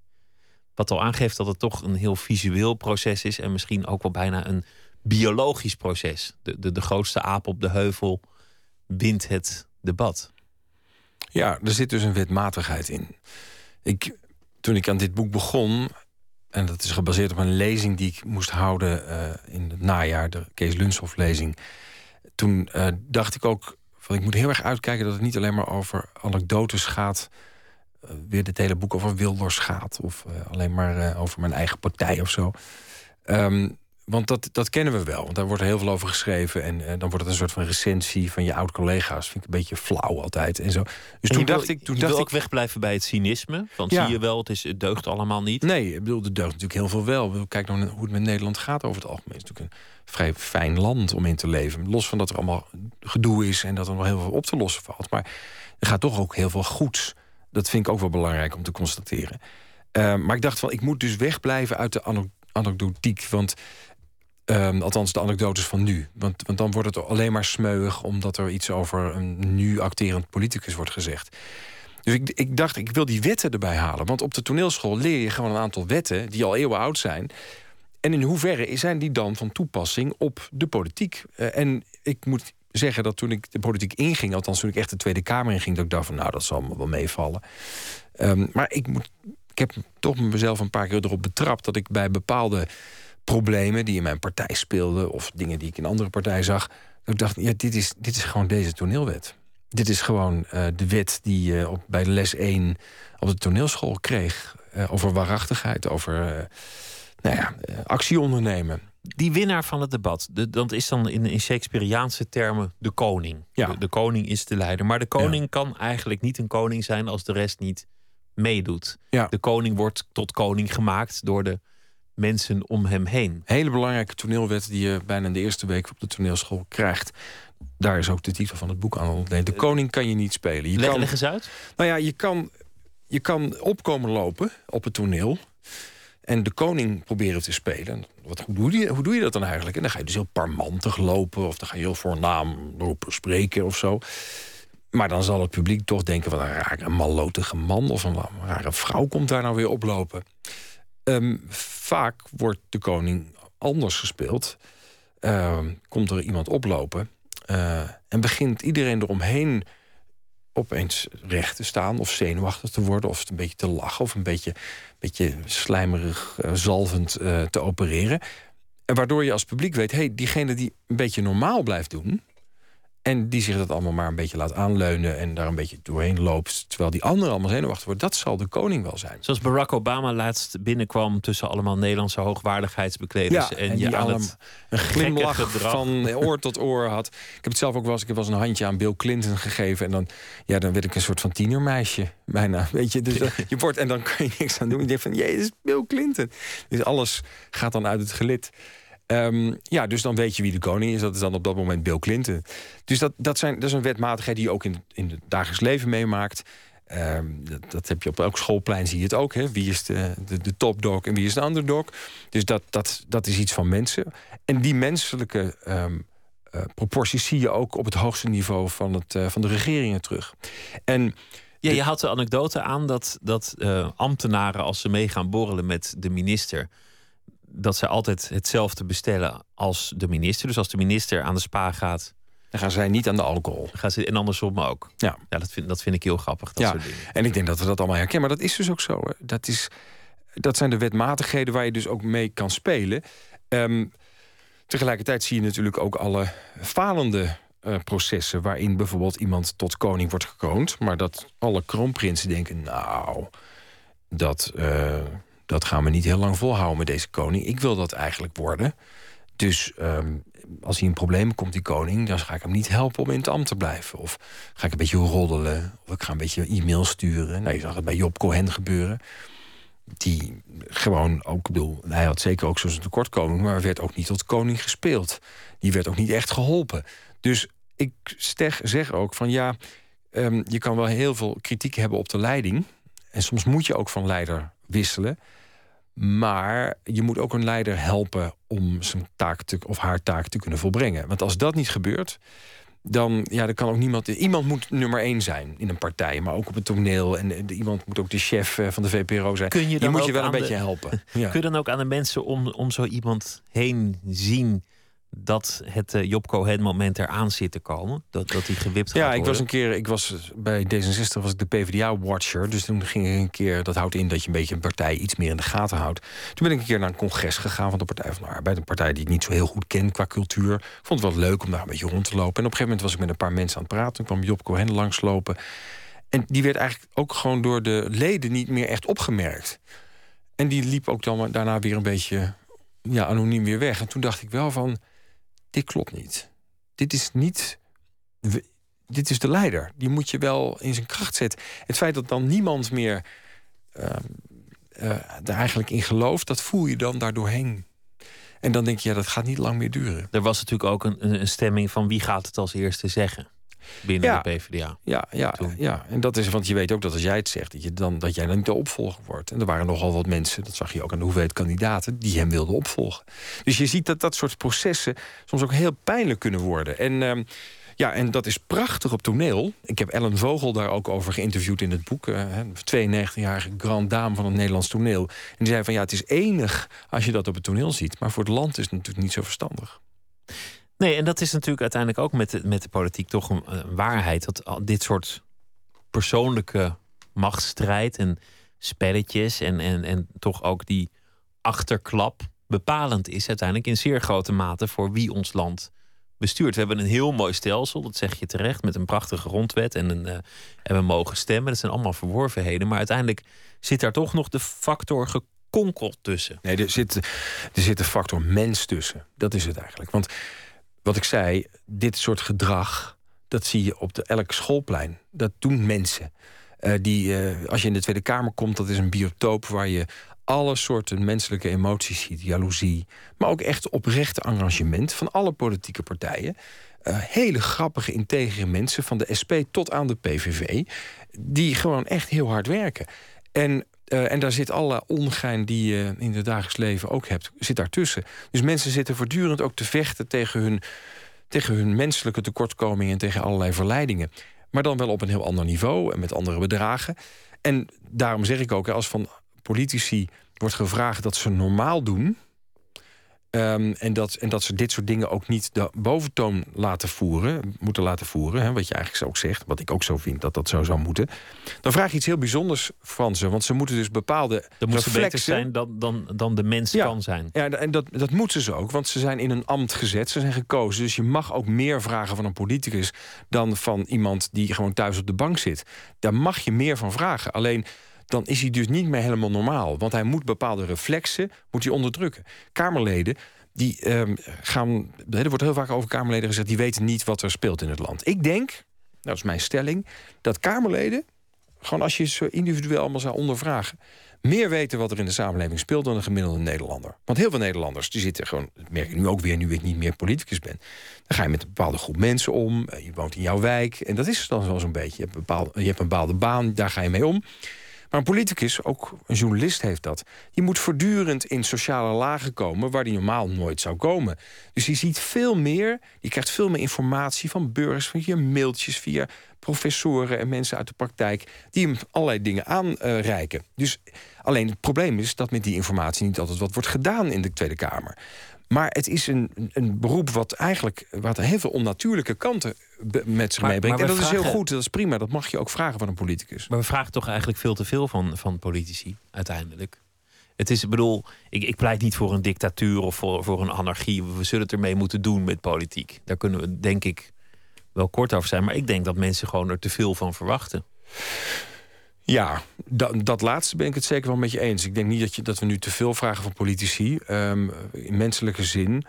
Wat al aangeeft dat het toch een heel visueel proces is en misschien ook wel bijna een biologisch proces. De, de, de grootste aap op de heuvel wint het debat.
Ja, er zit dus een wetmatigheid in. Ik, toen ik aan dit boek begon, en dat is gebaseerd op een lezing die ik moest houden eh, in het najaar, de Kees Lunshoff lezing. Toen eh, dacht ik ook, van, ik moet heel erg uitkijken dat het niet alleen maar over anekdotes gaat. eh, weer dit hele boek over Wilders gaat. Of alleen maar over mijn eigen partij of zo. Ehm, want dat, dat kennen we wel. Want daar wordt heel veel over geschreven. En eh, dan wordt het een soort van recensie van je oud-collega's. Vind ik een beetje flauw altijd. En zo. Dus
En
toen
wil-
dacht ik. Toen
je
dacht
wil
ik
ook wegblijven bij het cynisme. Want
Ja.
zie je wel, het, is, het deugt allemaal niet.
Nee, ik bedoel, er deugt natuurlijk heel veel wel. Kijk nou naar hoe het met Nederland gaat over het algemeen. Het is natuurlijk een vrij fijn land om in te leven. Los van dat er allemaal gedoe is en dat er nog heel veel op te lossen valt. Maar er gaat toch ook heel veel goeds. Dat vind ik ook wel belangrijk om te constateren. Eh, maar ik dacht van, ik moet dus wegblijven uit de anekdotiek. Want, ehm, althans de anekdotes van nu. Want, want dan wordt het alleen maar smeuig... omdat er iets over een nu acterend politicus wordt gezegd. Dus ik, ik dacht, ik wil die wetten erbij halen. Want op de toneelschool leer je gewoon een aantal wetten... die al eeuwen oud zijn. En in hoeverre zijn die dan van toepassing op de politiek? Eh, en ik moet zeggen dat toen ik de politiek inging... althans toen ik echt de Tweede Kamer inging... dat ik dacht van, nou, dat zal me wel meevallen. Ehm, maar ik, moet, ik heb toch mezelf een paar keer erop betrapt... dat ik bij bepaalde problemen die in mijn partij speelden... of dingen die ik in andere partijen zag... dat ik dacht, ja, dit is, dit is gewoon deze toneelwet. Dit is gewoon eh, de wet die je op, bij les 1 op de toneelschool kreeg. eh, over waarachtigheid, over eh, nou ja, eh, actie ondernemen.
Die winnaar van het debat, de, dat is dan in, in Shakespeareaanse termen de koning.
Ja.
De, de koning is de leider. Maar de koning kan eigenlijk niet een koning zijn als de rest niet meedoet.
Ja.
De koning wordt tot koning gemaakt door de mensen om hem heen.
Hele belangrijke toneelwet die je bijna in de eerste week op de toneelschool krijgt. Daar is ook de titel van het boek aan ontleend. De koning kan je niet spelen. Je
Leg,
kan,
leg eens uit.
nou ja, je kan, je kan opkomen lopen op het toneel. En de koning proberen te spelen. Wat, hoe, doe je, hoe doe je dat dan eigenlijk? En dan ga je dus heel parmantig lopen. Of dan ga je heel voornaam roepen, spreken of zo. Maar dan zal het publiek toch denken... van een rare mallotige man of een rare vrouw komt daar nou weer oplopen. Ehm, vaak wordt de koning anders gespeeld. Ehm, komt er iemand oplopen Eh, en begint iedereen eromheen opeens recht te staan of zenuwachtig te worden, of een beetje te lachen of een beetje, beetje slijmerig, uh, zalvend uh, te opereren. En waardoor je als publiek weet, hey, diegene die een beetje normaal blijft doen, en die zich dat allemaal maar een beetje laat aanleunen en daar een beetje doorheen loopt. Terwijl die andere allemaal zenuwachtig wordt. Dat zal de koning wel zijn.
Zoals Barack Obama laatst binnenkwam tussen allemaal Nederlandse hoogwaardigheidsbekleders.
Ja,
en,
en
je aan het
een glimlach van oor tot oor had. Ik heb het zelf ook wel eens. Ik heb wel eens een handje aan Bill Clinton gegeven. En dan, ja, dan werd ik een soort van tienermeisje. Bijna. Weet je, dus je wordt en dan kan je niks aan doen. Je denkt van, is Bill Clinton. Dus alles gaat dan uit het gelid. Ehm, ja, dus dan weet je wie de koning is. Dat is dan op dat moment Bill Clinton. Dus dat, dat, zijn, dat is een wetmatigheid die je ook in, in het dagelijks leven meemaakt. Ehm, dat, dat heb je op elk schoolplein, zie je het ook. Hè? Wie is de, de, de topdog en wie is de underdog? Dus dat, dat, dat is iets van mensen. En die menselijke eh, proporties zie je ook op het hoogste niveau van, het, eh, van de regeringen terug. En
Ja, je had de anekdote aan dat, dat eh, ambtenaren, als ze mee gaan borrelen met de minister, dat ze altijd hetzelfde bestellen als de minister. Dus als de minister aan de spa gaat,
dan gaan zij niet aan de alcohol.
gaan ze, en andersom ook.
Ja.
Ja, dat vind, dat vind ik heel grappig. Dat
ja,
soort dingen.
en ik denk dat we dat allemaal herkennen. Maar dat is dus ook zo. Hè. Dat, is, dat zijn de wetmatigheden waar je dus ook mee kan spelen. Ehm, tegelijkertijd zie je natuurlijk ook alle falende eh, processen... waarin bijvoorbeeld iemand tot koning wordt gekroond... maar dat alle kroonprinsen denken... nou, dat, eh, dat gaan we niet heel lang volhouden met deze koning. Ik wil dat eigenlijk worden. Dus ehm, als hij in problemen komt, die koning... dan ga ik hem niet helpen om in het ambt te blijven. Of ga ik een beetje roddelen. Of ik ga een beetje e-mail sturen. Nou, je zag het bij Job Cohen gebeuren. Die gewoon ook, ik bedoel, hij had zeker ook zo'n tekortkoming... maar werd ook niet tot koning gespeeld. Die werd ook niet echt geholpen. Dus ik zeg ook van ja, ehm, je kan wel heel veel kritiek hebben op de leiding. En soms moet je ook van leider wisselen. Maar je moet ook een leider helpen om zijn taak te, of haar taak te kunnen volbrengen. Want als dat niet gebeurt, dan, ja, dan kan ook niemand. Iemand moet nummer één zijn in een partij, maar ook op het toneel. En eh, iemand moet ook de chef eh, van de VPRO zijn.
Kun je
Die
dan
moet je wel een
aan
beetje
de-
helpen. Ja.
Kun je dan ook aan de mensen om, om zo iemand heen zien dat het eh, Job moment eraan zit te komen? Dat, dat hij gewipt gaat
Ja, ik was een keer, ik was bij D66 was ik de PvdA-watcher. Dus toen ging ik een keer, dat houdt in dat je een beetje een partij iets meer in de gaten houdt. Toen ben ik een keer naar een congres gegaan van de Partij van de Arbeid. Een partij die ik niet zo heel goed ken qua cultuur. Ik vond het wel leuk om daar een beetje rond te lopen. En op een gegeven moment was ik met een paar mensen aan het praten. Toen kwam Job Cohen langslopen. En die werd eigenlijk ook gewoon door de leden niet meer echt opgemerkt. En die liep ook dan daarna weer een beetje ja, anoniem weer weg. En toen dacht ik wel van, dit klopt niet. Dit is niet dit is de leider. Die moet je wel in zijn kracht zetten. Het feit dat dan niemand meer eh, er eigenlijk in gelooft, dat voel je dan daardoorheen. En dan denk je, ja, dat gaat niet lang meer duren.
Er was natuurlijk ook een een stemming van wie gaat het als eerste zeggen binnen
Ja.
de PvdA.
Ja, ja,
Toen.
ja. En dat is, want je weet ook dat als jij het zegt, dat, je dan, dat jij dan niet de opvolger wordt. En er waren nogal wat mensen, dat zag je ook aan de hoeveelheid kandidaten, die hem wilden opvolgen. Dus je ziet dat dat soort processen soms ook heel pijnlijk kunnen worden. En ehm, ja, en dat is prachtig op toneel. Ik heb Ellen Vogel daar ook over geïnterviewd in het boek. eh, hè, 92-jarige grand dame van het Nederlands toneel. En die zei van ja, het is enig als je dat op het toneel ziet. Maar voor het land is het natuurlijk niet zo verstandig.
Nee, en dat is natuurlijk uiteindelijk ook met de, met de politiek toch een, waarheid. Dat dit soort persoonlijke machtsstrijd en spelletjes en, en, en toch ook die achterklap bepalend is uiteindelijk in zeer grote mate voor wie ons land bestuurt. We hebben een heel mooi stelsel, dat zeg je terecht, met een prachtige grondwet en, een, eh, en we mogen stemmen. Dat zijn allemaal verworvenheden, maar uiteindelijk zit daar toch nog de factor gekonkel tussen.
Nee, er zit, er zit een factor mens tussen. Dat is het eigenlijk. Want wat ik zei, dit soort gedrag, dat zie je op de, elk schoolplein. Dat doen mensen. Eh, die, eh, als je in de Tweede Kamer komt, dat is een biotoop waar je alle soorten menselijke emoties ziet. Jaloezie, maar ook echt oprechte engagement van alle politieke partijen. Eh, hele grappige, integere mensen, van de SP tot aan de PVV... die gewoon echt heel hard werken. En, eh, en daar zit alle ongein die je in het dagelijks leven ook hebt, zit daartussen. Dus mensen zitten voortdurend ook te vechten tegen hun, tegen hun menselijke tekortkomingen... en tegen allerlei verleidingen. Maar dan wel op een heel ander niveau en met andere bedragen. En daarom zeg ik ook, als van politici wordt gevraagd dat ze normaal doen... Ehm, en, dat, en dat ze dit soort dingen ook niet de boventoon laten voeren, moeten laten voeren. Hè, wat je eigenlijk ook zegt, wat ik ook zo vind dat dat zo zou moeten. Dan vraag je iets heel bijzonders van ze. Want ze moeten dus bepaalde.
Dan moet ze beter zijn dan, dan, dan de mens
Ja.
kan zijn.
Ja, en dat, dat moeten ze ook, want ze zijn in een ambt gezet. Ze zijn gekozen. Dus je mag ook meer vragen van een politicus dan van iemand die gewoon thuis op de bank zit. Daar mag je meer van vragen. Alleen dan is hij dus niet meer helemaal normaal. Want hij moet bepaalde reflexen moet hij onderdrukken. Kamerleden. Die ehm, gaan. Er wordt heel vaak over Kamerleden gezegd. die weten niet wat er speelt in het land. Ik denk, dat is mijn stelling. dat Kamerleden. gewoon als je ze individueel allemaal zou ondervragen meer weten wat er in de samenleving speelt dan een gemiddelde Nederlander. Want heel veel Nederlanders die zitten gewoon, dat merk ik nu ook weer, nu ik niet meer politicus ben. Dan ga je met een bepaalde groep mensen om. Je woont in jouw wijk. En dat is dan wel zo'n beetje. Je hebt een bepaalde baan, daar ga je mee om. Maar een politicus, ook een journalist heeft dat. Die moet voortdurend in sociale lagen komen waar die normaal nooit zou komen. Dus je ziet veel meer, je krijgt veel meer informatie van burgers, via mailtjes, via professoren en mensen uit de praktijk die hem allerlei dingen aanreiken. Dus alleen het probleem is dat met die informatie niet altijd wat wordt gedaan in de Tweede Kamer. Maar het is een, een beroep wat eigenlijk wat heel veel onnatuurlijke kanten met zich
Maar-
meebrengt.
maar
En dat is heel goed, dat is prima. Dat mag je ook vragen van een politicus.
Maar we vragen toch eigenlijk veel te veel van, van politici uiteindelijk. Het is, ik bedoel, ik, ik pleit niet voor een dictatuur of voor, voor een anarchie. We zullen het ermee moeten doen met politiek. Daar kunnen we, denk ik, wel kort over zijn. Maar ik denk dat mensen gewoon er te veel van verwachten.
Ja, dat, dat laatste ben ik het zeker wel met je eens. Ik denk niet dat, je, dat we nu te veel vragen van politici. ehm, in menselijke zin.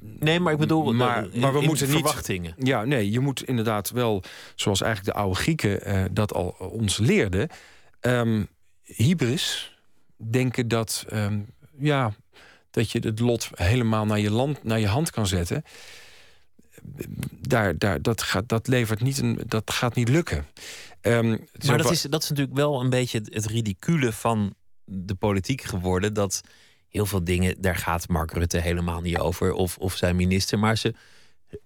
Nee, maar ik bedoel,
Maar-
eh, in-
maar we moeten niet-
verwachtingen.
Ja, nee, je moet inderdaad wel, zoals eigenlijk de oude Grieken eh, dat al ons leerden, ehm hybris, denken dat, ehm, ja, dat je het lot helemaal naar je, land, naar je hand kan zetten. Daar, daar, dat, gaat, dat, levert niet een, dat gaat niet lukken. Ehm,
Maar dat is, dat is natuurlijk wel een beetje het, het ridicule van de politiek geworden. Dat heel veel dingen, daar gaat Mark Rutte helemaal niet over. Of, of zijn minister. Maar ze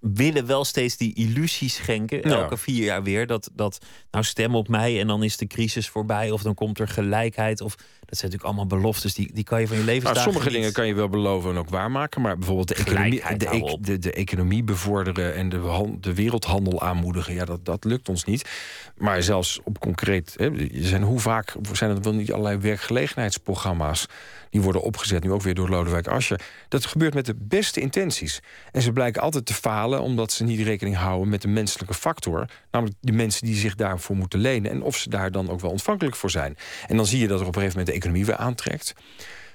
willen wel steeds die illusie schenken.
Ja.
Elke vier jaar weer. Dat, dat nou stem op mij en dan is de crisis voorbij. Of dan komt er gelijkheid. Of, dat zijn natuurlijk allemaal beloftes. Die, die kan je van je
Nou,
levensdagen
sommige
niet-
dingen kan je wel beloven en ook waarmaken. Maar bijvoorbeeld de economie, de, de, de economie bevorderen en de, de wereldhandel aanmoedigen. Ja, dat, dat lukt ons niet. Maar zelfs op concreet. Hè, zijn, hoe vaak zijn er wel niet allerlei werkgelegenheidsprogramma's die worden opgezet, nu ook weer door Lodewijk Asscher. Dat gebeurt met de beste intenties. En ze blijken altijd te falen omdat ze niet rekening houden met de menselijke factor. Namelijk de mensen die zich daarvoor moeten lenen. En of ze daar dan ook wel ontvankelijk voor zijn. En dan zie je dat er op een gegeven moment de economie weer aantrekt.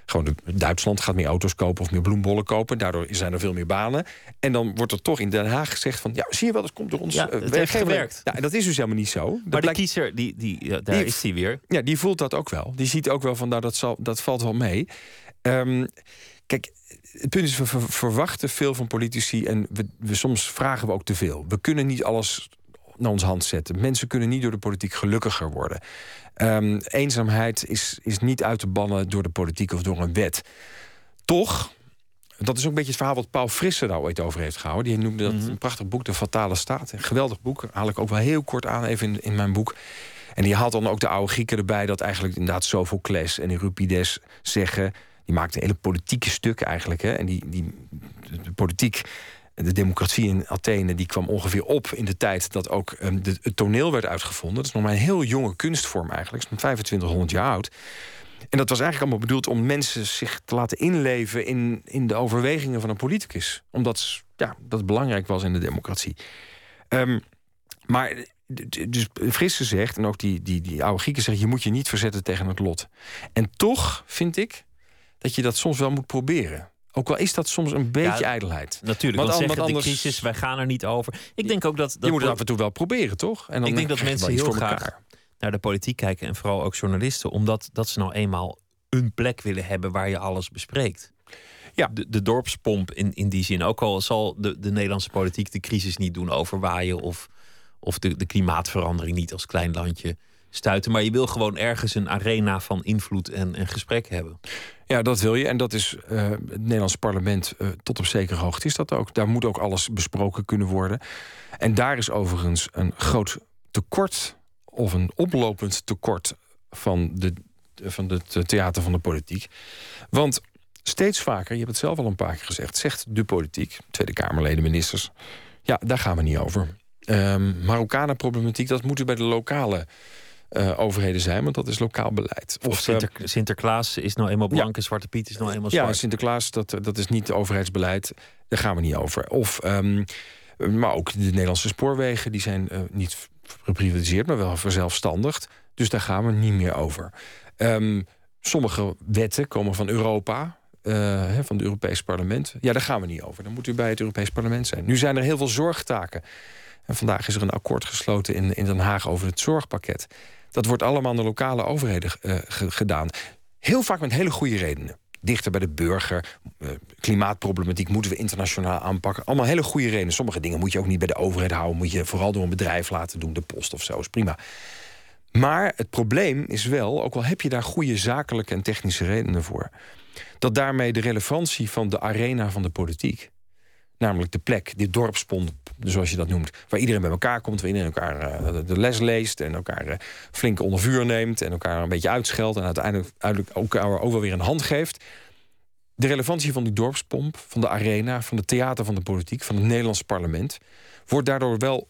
Gewoon Duitsland gaat meer auto's kopen of meer bloembollen kopen. Daardoor zijn er veel meer banen. En dan wordt er toch in Den Haag gezegd van... ja, zie je wel, dat komt door ons
Ja,
eh,
het heeft gewerkt.
Ja, en dat is dus helemaal niet zo. Dat
Maar de
blijkt-
kiezer, die, die, ja, daar
Die-
is hij weer.
ja, die voelt dat ook wel. Die ziet ook wel van, nou, dat, zal, dat valt wel mee. Ehm, kijk, het punt is, we ver- verwachten veel van politici... en we, we, soms vragen we ook te veel. We kunnen niet alles naar onze hand zetten. Mensen kunnen niet door de politiek gelukkiger worden. Ehm, eenzaamheid is, is niet uit te bannen door de politiek of door een wet. Toch, dat is ook een beetje het verhaal wat Paul Frisse daar ooit over heeft gehouden. Die noemde dat een prachtig boek, De Fatale Staat. Een geweldig boek, haal ik ook wel heel kort aan even in, in mijn boek. En die haalt dan ook de oude Grieken erbij... dat eigenlijk inderdaad Sophocles en Euripides zeggen... die maakten hele politieke stukken eigenlijk. Hè? En die, die de politiek, de democratie in Athene... die kwam ongeveer op in de tijd dat ook ehm, het toneel werd uitgevonden. Dat is nog maar een heel jonge kunstvorm eigenlijk. Nog 2500 jaar oud. En dat was eigenlijk allemaal bedoeld om mensen zich te laten inleven... in, in de overwegingen van een politicus. Omdat ja, dat belangrijk was in de democratie. Ehm, maar dus Frisse zegt, en ook die, die, die oude Grieken zeggen... je moet je niet verzetten tegen het lot. En toch vind ik dat je dat soms wel moet proberen. Ook al is dat soms een beetje
Ja,
ederheid.
Natuurlijk,
Want
want
an-
zeggen
want
de
anders-
crisis, wij gaan er niet over. Ik denk ook dat... dat
je moet het af en toe wel proberen, toch? En dan
ik denk dat mensen heel graag
elkaar.
naar de politiek kijken en vooral ook journalisten, omdat dat ze nou eenmaal een plek willen hebben waar je alles bespreekt.
Ja.
De, de dorpspomp in, in die zin. Ook al zal de, de Nederlandse politiek de crisis niet doen overwaaien of, of de, de klimaatverandering niet als klein landje stuiten. Maar je wil gewoon ergens een arena van invloed en, en gesprek hebben.
Ja, dat wil je. En dat is eh, het Nederlandse parlement eh, tot op zekere hoogte is dat ook. Daar moet ook alles besproken kunnen worden. En daar is overigens een groot tekort of een oplopend tekort van, de, van het theater van de politiek. Want steeds vaker, je hebt het zelf al een paar keer gezegd, zegt de politiek, Tweede Kamerleden, ministers, ja, daar gaan we niet over. Um, Marokkanenproblematiek, dat moet u bij de lokale uh, overheden zijn, want dat is lokaal beleid.
Of, Sinter uh, Sinterklaas is nou eenmaal blank ja. en Zwarte Piet is nou eenmaal zwart.
Ja, Sinterklaas, dat, dat is niet overheidsbeleid. Daar gaan we niet over. Of, um, maar ook de Nederlandse spoorwegen, die zijn uh, niet geprivatiseerd, maar wel verzelfstandigd. Dus daar gaan we niet meer over. Um, sommige wetten komen van Europa, uh, van het Europees Parlement. Ja, daar gaan we niet over. Dan moet u bij het Europees Parlement zijn. Nu zijn er heel veel zorgtaken. En vandaag is er een akkoord gesloten in, in Den Haag over het zorgpakket. Dat wordt allemaal aan de lokale overheden uh, gedaan. Heel vaak met hele goede redenen. Dichter bij de burger, uh, klimaatproblematiek moeten we internationaal aanpakken. Allemaal hele goede redenen. Sommige dingen moet je ook niet bij de overheid houden. Moet je vooral door een bedrijf laten doen, de post of zo, is prima. Maar het probleem is wel, ook al heb je daar goede zakelijke en technische redenen voor, dat daarmee de relevantie van de arena van de politiek, namelijk de plek, dit dorpspond, zoals je dat noemt, waar iedereen bij elkaar komt, waar iedereen elkaar uh, de les leest en elkaar uh, flink onder vuur neemt en elkaar een beetje uitscheldt en uiteindelijk, uiteindelijk elkaar ook wel weer een hand geeft. De relevantie van die dorpspomp, van de arena, van het theater van de politiek, van het Nederlands parlement, wordt daardoor wel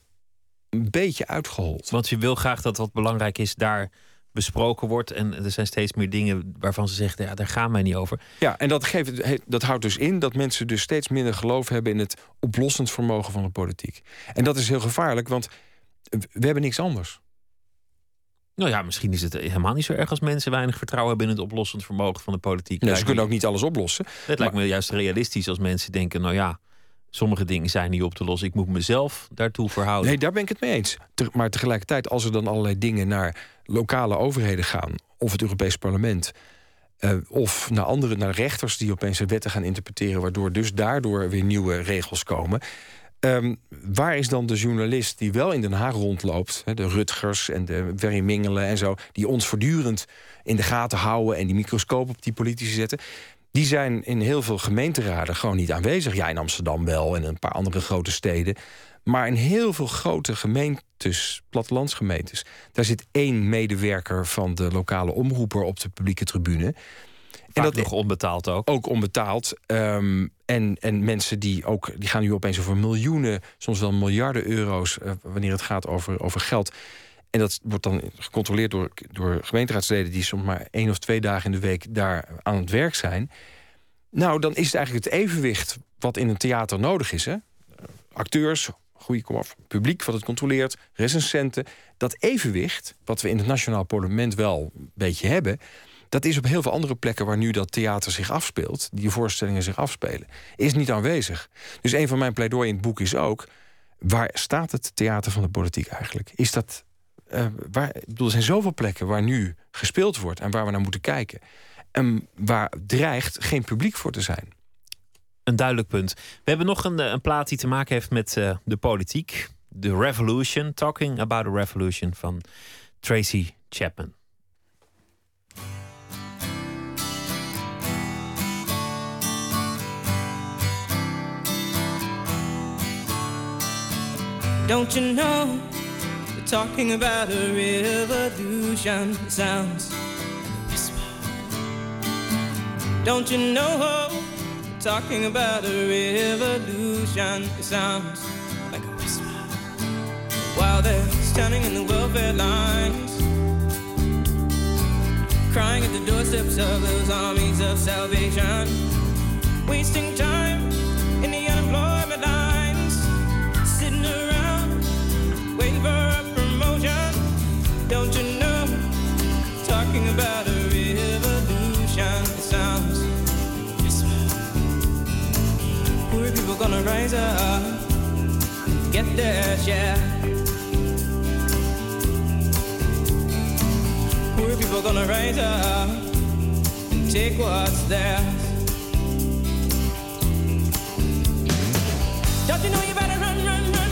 een beetje uitgehold.
Want je wil graag dat wat belangrijk is daar besproken wordt. En er zijn steeds meer dingen waarvan ze zeggen, ja, daar gaan wij niet over.
Ja, en dat, geeft, dat houdt dus in dat mensen dus steeds minder geloof hebben in het oplossend vermogen van de politiek. En dat is heel gevaarlijk, want we hebben niks anders.
Nou ja, misschien is het helemaal niet zo erg als mensen weinig vertrouwen hebben in het oplossend vermogen van de politiek.
Ze kunnen ook niet alles oplossen.
Het lijkt me juist realistisch als mensen denken, nou ja, sommige dingen zijn niet op te lossen. Ik moet mezelf daartoe verhouden.
Nee, daar ben ik het mee eens. Maar tegelijkertijd, als er dan allerlei dingen naar lokale overheden gaan, of het Europees Parlement. Uh, of naar andere, naar rechters die opeens wetten gaan interpreteren, waardoor dus daardoor weer nieuwe regels komen. Um, waar is dan de journalist die wel in Den Haag rondloopt, de Rutgers en de Werry Mingelen en zo, die ons voortdurend in de gaten houden en die microscoop op die politici zetten? Die zijn in heel veel gemeenteraden gewoon niet aanwezig. Ja, in Amsterdam wel en een paar andere grote steden. Maar in heel veel grote gemeentes, plattelandsgemeentes... daar zit één medewerker van de lokale omroeper op de publieke tribune.
en dat nog onbetaald ook.
Ook onbetaald. Um, en, en mensen die ook, die gaan nu opeens over miljoenen, soms wel miljarden euro's, uh, wanneer het gaat over, over geld. En dat wordt dan gecontroleerd door, door gemeenteraadsleden die soms maar één of twee dagen in de week daar aan het werk zijn. Nou, dan is het eigenlijk het evenwicht wat in een theater nodig is. Hè? Acteurs, goede komaf, publiek wat het controleert, recensenten. Dat evenwicht, wat we in het Nationaal Parlement wel een beetje hebben... dat is op heel veel andere plekken waar nu dat theater zich afspeelt... die voorstellingen zich afspelen, is niet aanwezig. Dus een van mijn pleidooien in het boek is ook... waar staat het theater van de politiek eigenlijk? Is dat... Uh, waar, ik bedoel, er zijn zoveel plekken waar nu gespeeld wordt... en waar we naar moeten kijken. En waar dreigt geen publiek voor te zijn
een duidelijk punt. We hebben nog een, een plaat die te maken heeft met uh, de politiek. The Revolution, Talking About a Revolution van Tracy Chapman.
Don't you know talking about a revolution sounds whisper. Don't you know talking about a revolution. It sounds like a whisper. While they're standing in the welfare lines, crying at the doorsteps of those armies of salvation, wasting time in the unemployment lines, sitting around waiting for. Don't you know? Talking about a revolution. Sounds Poor people gonna rise up and get their share. Poor people gonna rise up and take what's theirs. Don't you know you better run, run, run,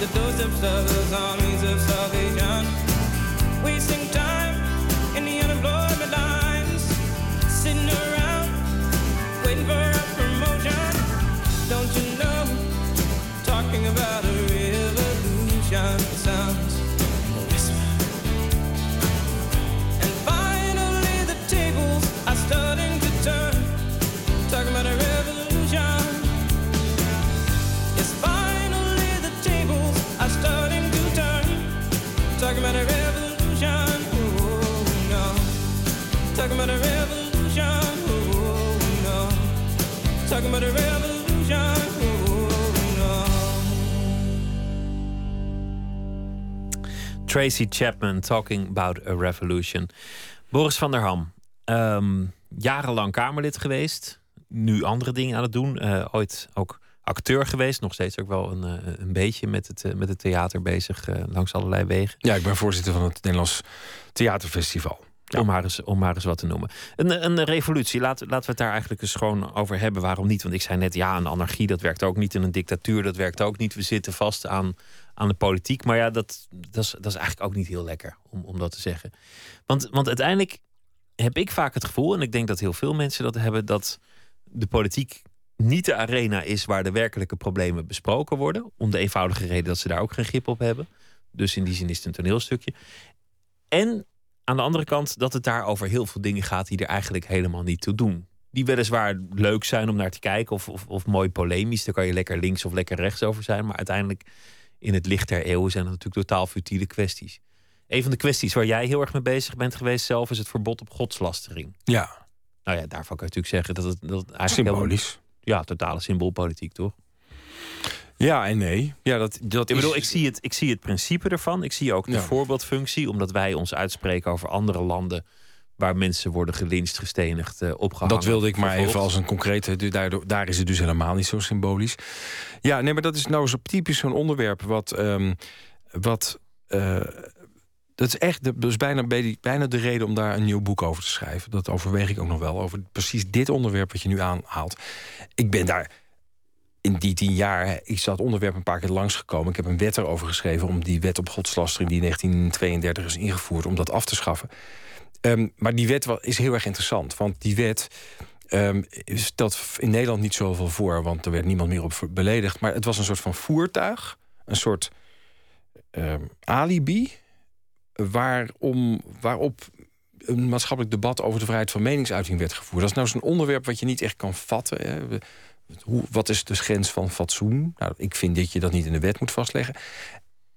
the doorsteps of those armies of salvation. Wasting time A revolution.
Tracy Chapman, Talking About a Revolution. Boris van der Ham, ehm, jarenlang Kamerlid geweest. Nu andere dingen aan het doen. Eh, ooit ook acteur geweest. Nog steeds ook wel een, eh, een beetje met het, met het theater bezig. eh, langs allerlei wegen.
Ja, ik ben voorzitter van het Nederlands Theaterfestival.
Om, maar eens, om maar eens wat te noemen. Een, een revolutie, laten, laten we het daar eigenlijk eens gewoon over hebben. Waarom niet? Want ik zei net, ja, een anarchie, dat werkt ook niet. En een dictatuur, dat werkt ook niet. We zitten vast aan, aan de politiek. Maar ja, dat, dat, is, dat is eigenlijk ook niet heel lekker om, om dat te zeggen. Want, want uiteindelijk heb ik vaak het gevoel, en ik denk dat heel veel mensen dat hebben, dat de politiek niet de arena is waar de werkelijke problemen besproken worden. Om de eenvoudige reden dat ze daar ook geen grip op hebben. Dus in die zin is het een toneelstukje. En aan de andere kant dat het daar over heel veel dingen gaat die er eigenlijk helemaal niet toe doen. Die weliswaar leuk zijn om naar te kijken of, of, of mooi polemisch. Daar kan je lekker links of lekker rechts over zijn. Maar uiteindelijk in het licht der eeuwen zijn het natuurlijk totaal futiele kwesties. Een van de kwesties waar jij heel erg mee bezig bent geweest zelf is het verbod op godslastering.
Ja,
Nou ja, daarvan kan je natuurlijk zeggen dat het, dat het eigenlijk
symbolisch.
helemaal- ja, totale symboolpolitiek, toch?
Ja en nee. Ja, dat, dat
Ik
is-
bedoel, ik zie, het, ik zie het principe ervan. Ik zie ook de
Ja.
voorbeeldfunctie, omdat wij ons uitspreken over andere landen waar mensen worden gelincht, gestenigd, eh, opgehangen.
Dat wilde ik maar even als een concrete. Daardoor, daar is het dus helemaal niet zo symbolisch. Ja, nee, maar dat is nou zo typisch zo'n onderwerp wat. ehm, wat eh, dat is echt dat is bijna, bijna de reden om daar een nieuw boek over te schrijven. Dat overweeg ik ook nog wel. Over precies dit onderwerp wat je nu aanhaalt. Ik ben daar in die tien jaar is dat onderwerp een paar keer langsgekomen. Ik heb een wet erover geschreven om die wet op godslastering... die in 1932 is ingevoerd, om dat af te schaffen. Ehm, maar die wet is heel erg interessant. Want die wet ehm, stelt in Nederland niet zoveel voor... want er werd niemand meer op beledigd. Maar het was een soort van voertuig. Een soort ehm, alibi... Waarom, waarop een maatschappelijk debat over de vrijheid van meningsuiting werd gevoerd. Dat is nou zo'n onderwerp wat je niet echt kan vatten. Hè. Wat is de grens van fatsoen? Nou, ik vind dat je dat niet in de wet moet vastleggen.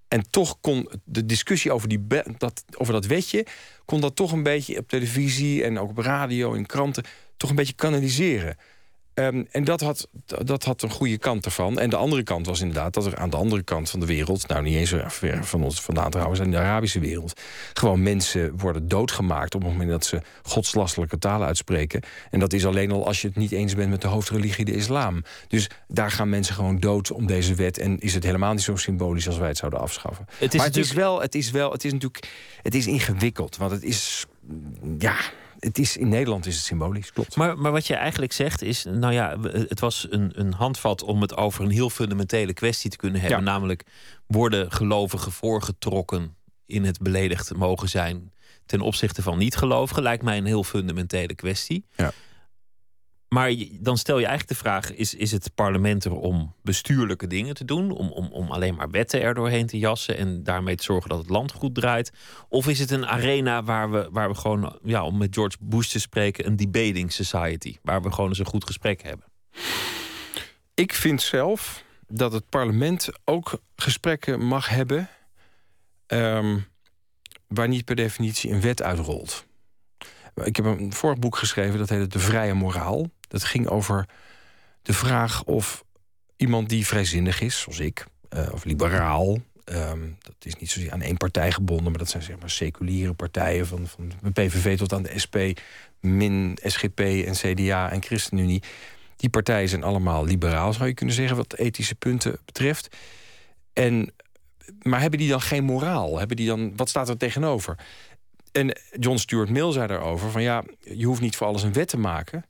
En toch kon de discussie over, die dat, over dat wetje... kon dat toch een beetje op televisie en ook op radio en kranten... toch een beetje kanaliseren. Ehm, en dat had, dat had een goede kant ervan. En de andere kant was inderdaad dat er aan de andere kant van de wereld... nou, niet eens zo ver van ons vandaan trouwens, in de Arabische wereld... gewoon mensen worden doodgemaakt op het moment dat ze godslastelijke talen uitspreken. En dat is alleen al als je het niet eens bent met de hoofdreligie, de islam. Dus daar gaan mensen gewoon dood om deze wet. En is het helemaal niet zo symbolisch als wij het zouden afschaffen.
Het is
maar het is wel, het is wel, het is natuurlijk, het is ingewikkeld. Want het is, ja, het is, in Nederland is het symbolisch, klopt.
Maar, maar wat je eigenlijk zegt is, nou ja, het was een, een handvat om het over een heel fundamentele kwestie te kunnen hebben.
Ja.
Namelijk, worden gelovigen voorgetrokken in het beledigd mogen zijn ten opzichte van niet-gelovigen? Lijkt mij een heel fundamentele kwestie.
Ja.
Maar dan stel je eigenlijk de vraag: is, is het parlement er om bestuurlijke dingen te doen? Om, om, om alleen maar wetten er doorheen te jassen en daarmee te zorgen dat het land goed draait? Of is het een arena waar we, waar we gewoon, ja, om met George Bush te spreken, een debating society? Waar we gewoon eens een goed gesprek hebben.
Ik vind zelf dat het parlement ook gesprekken mag hebben... ehm, waar niet per definitie een wet uitrolt. Ik heb een vorig boek geschreven, dat heette De Vrije Moraal. Dat ging over de vraag of iemand die vrijzinnig is, zoals ik, eh, of liberaal... ehm, dat is niet zozeer aan één partij gebonden... maar dat zijn zeg maar seculiere partijen... van, van de PVV tot aan de SP, min SGP en CDA en ChristenUnie... Die partijen zijn allemaal liberaal, zou je kunnen zeggen, wat ethische punten betreft. En, maar hebben die dan geen moraal? Hebben die dan, wat staat er tegenover? En John Stuart Mill zei daarover: van ja, je hoeft niet voor alles een wet te maken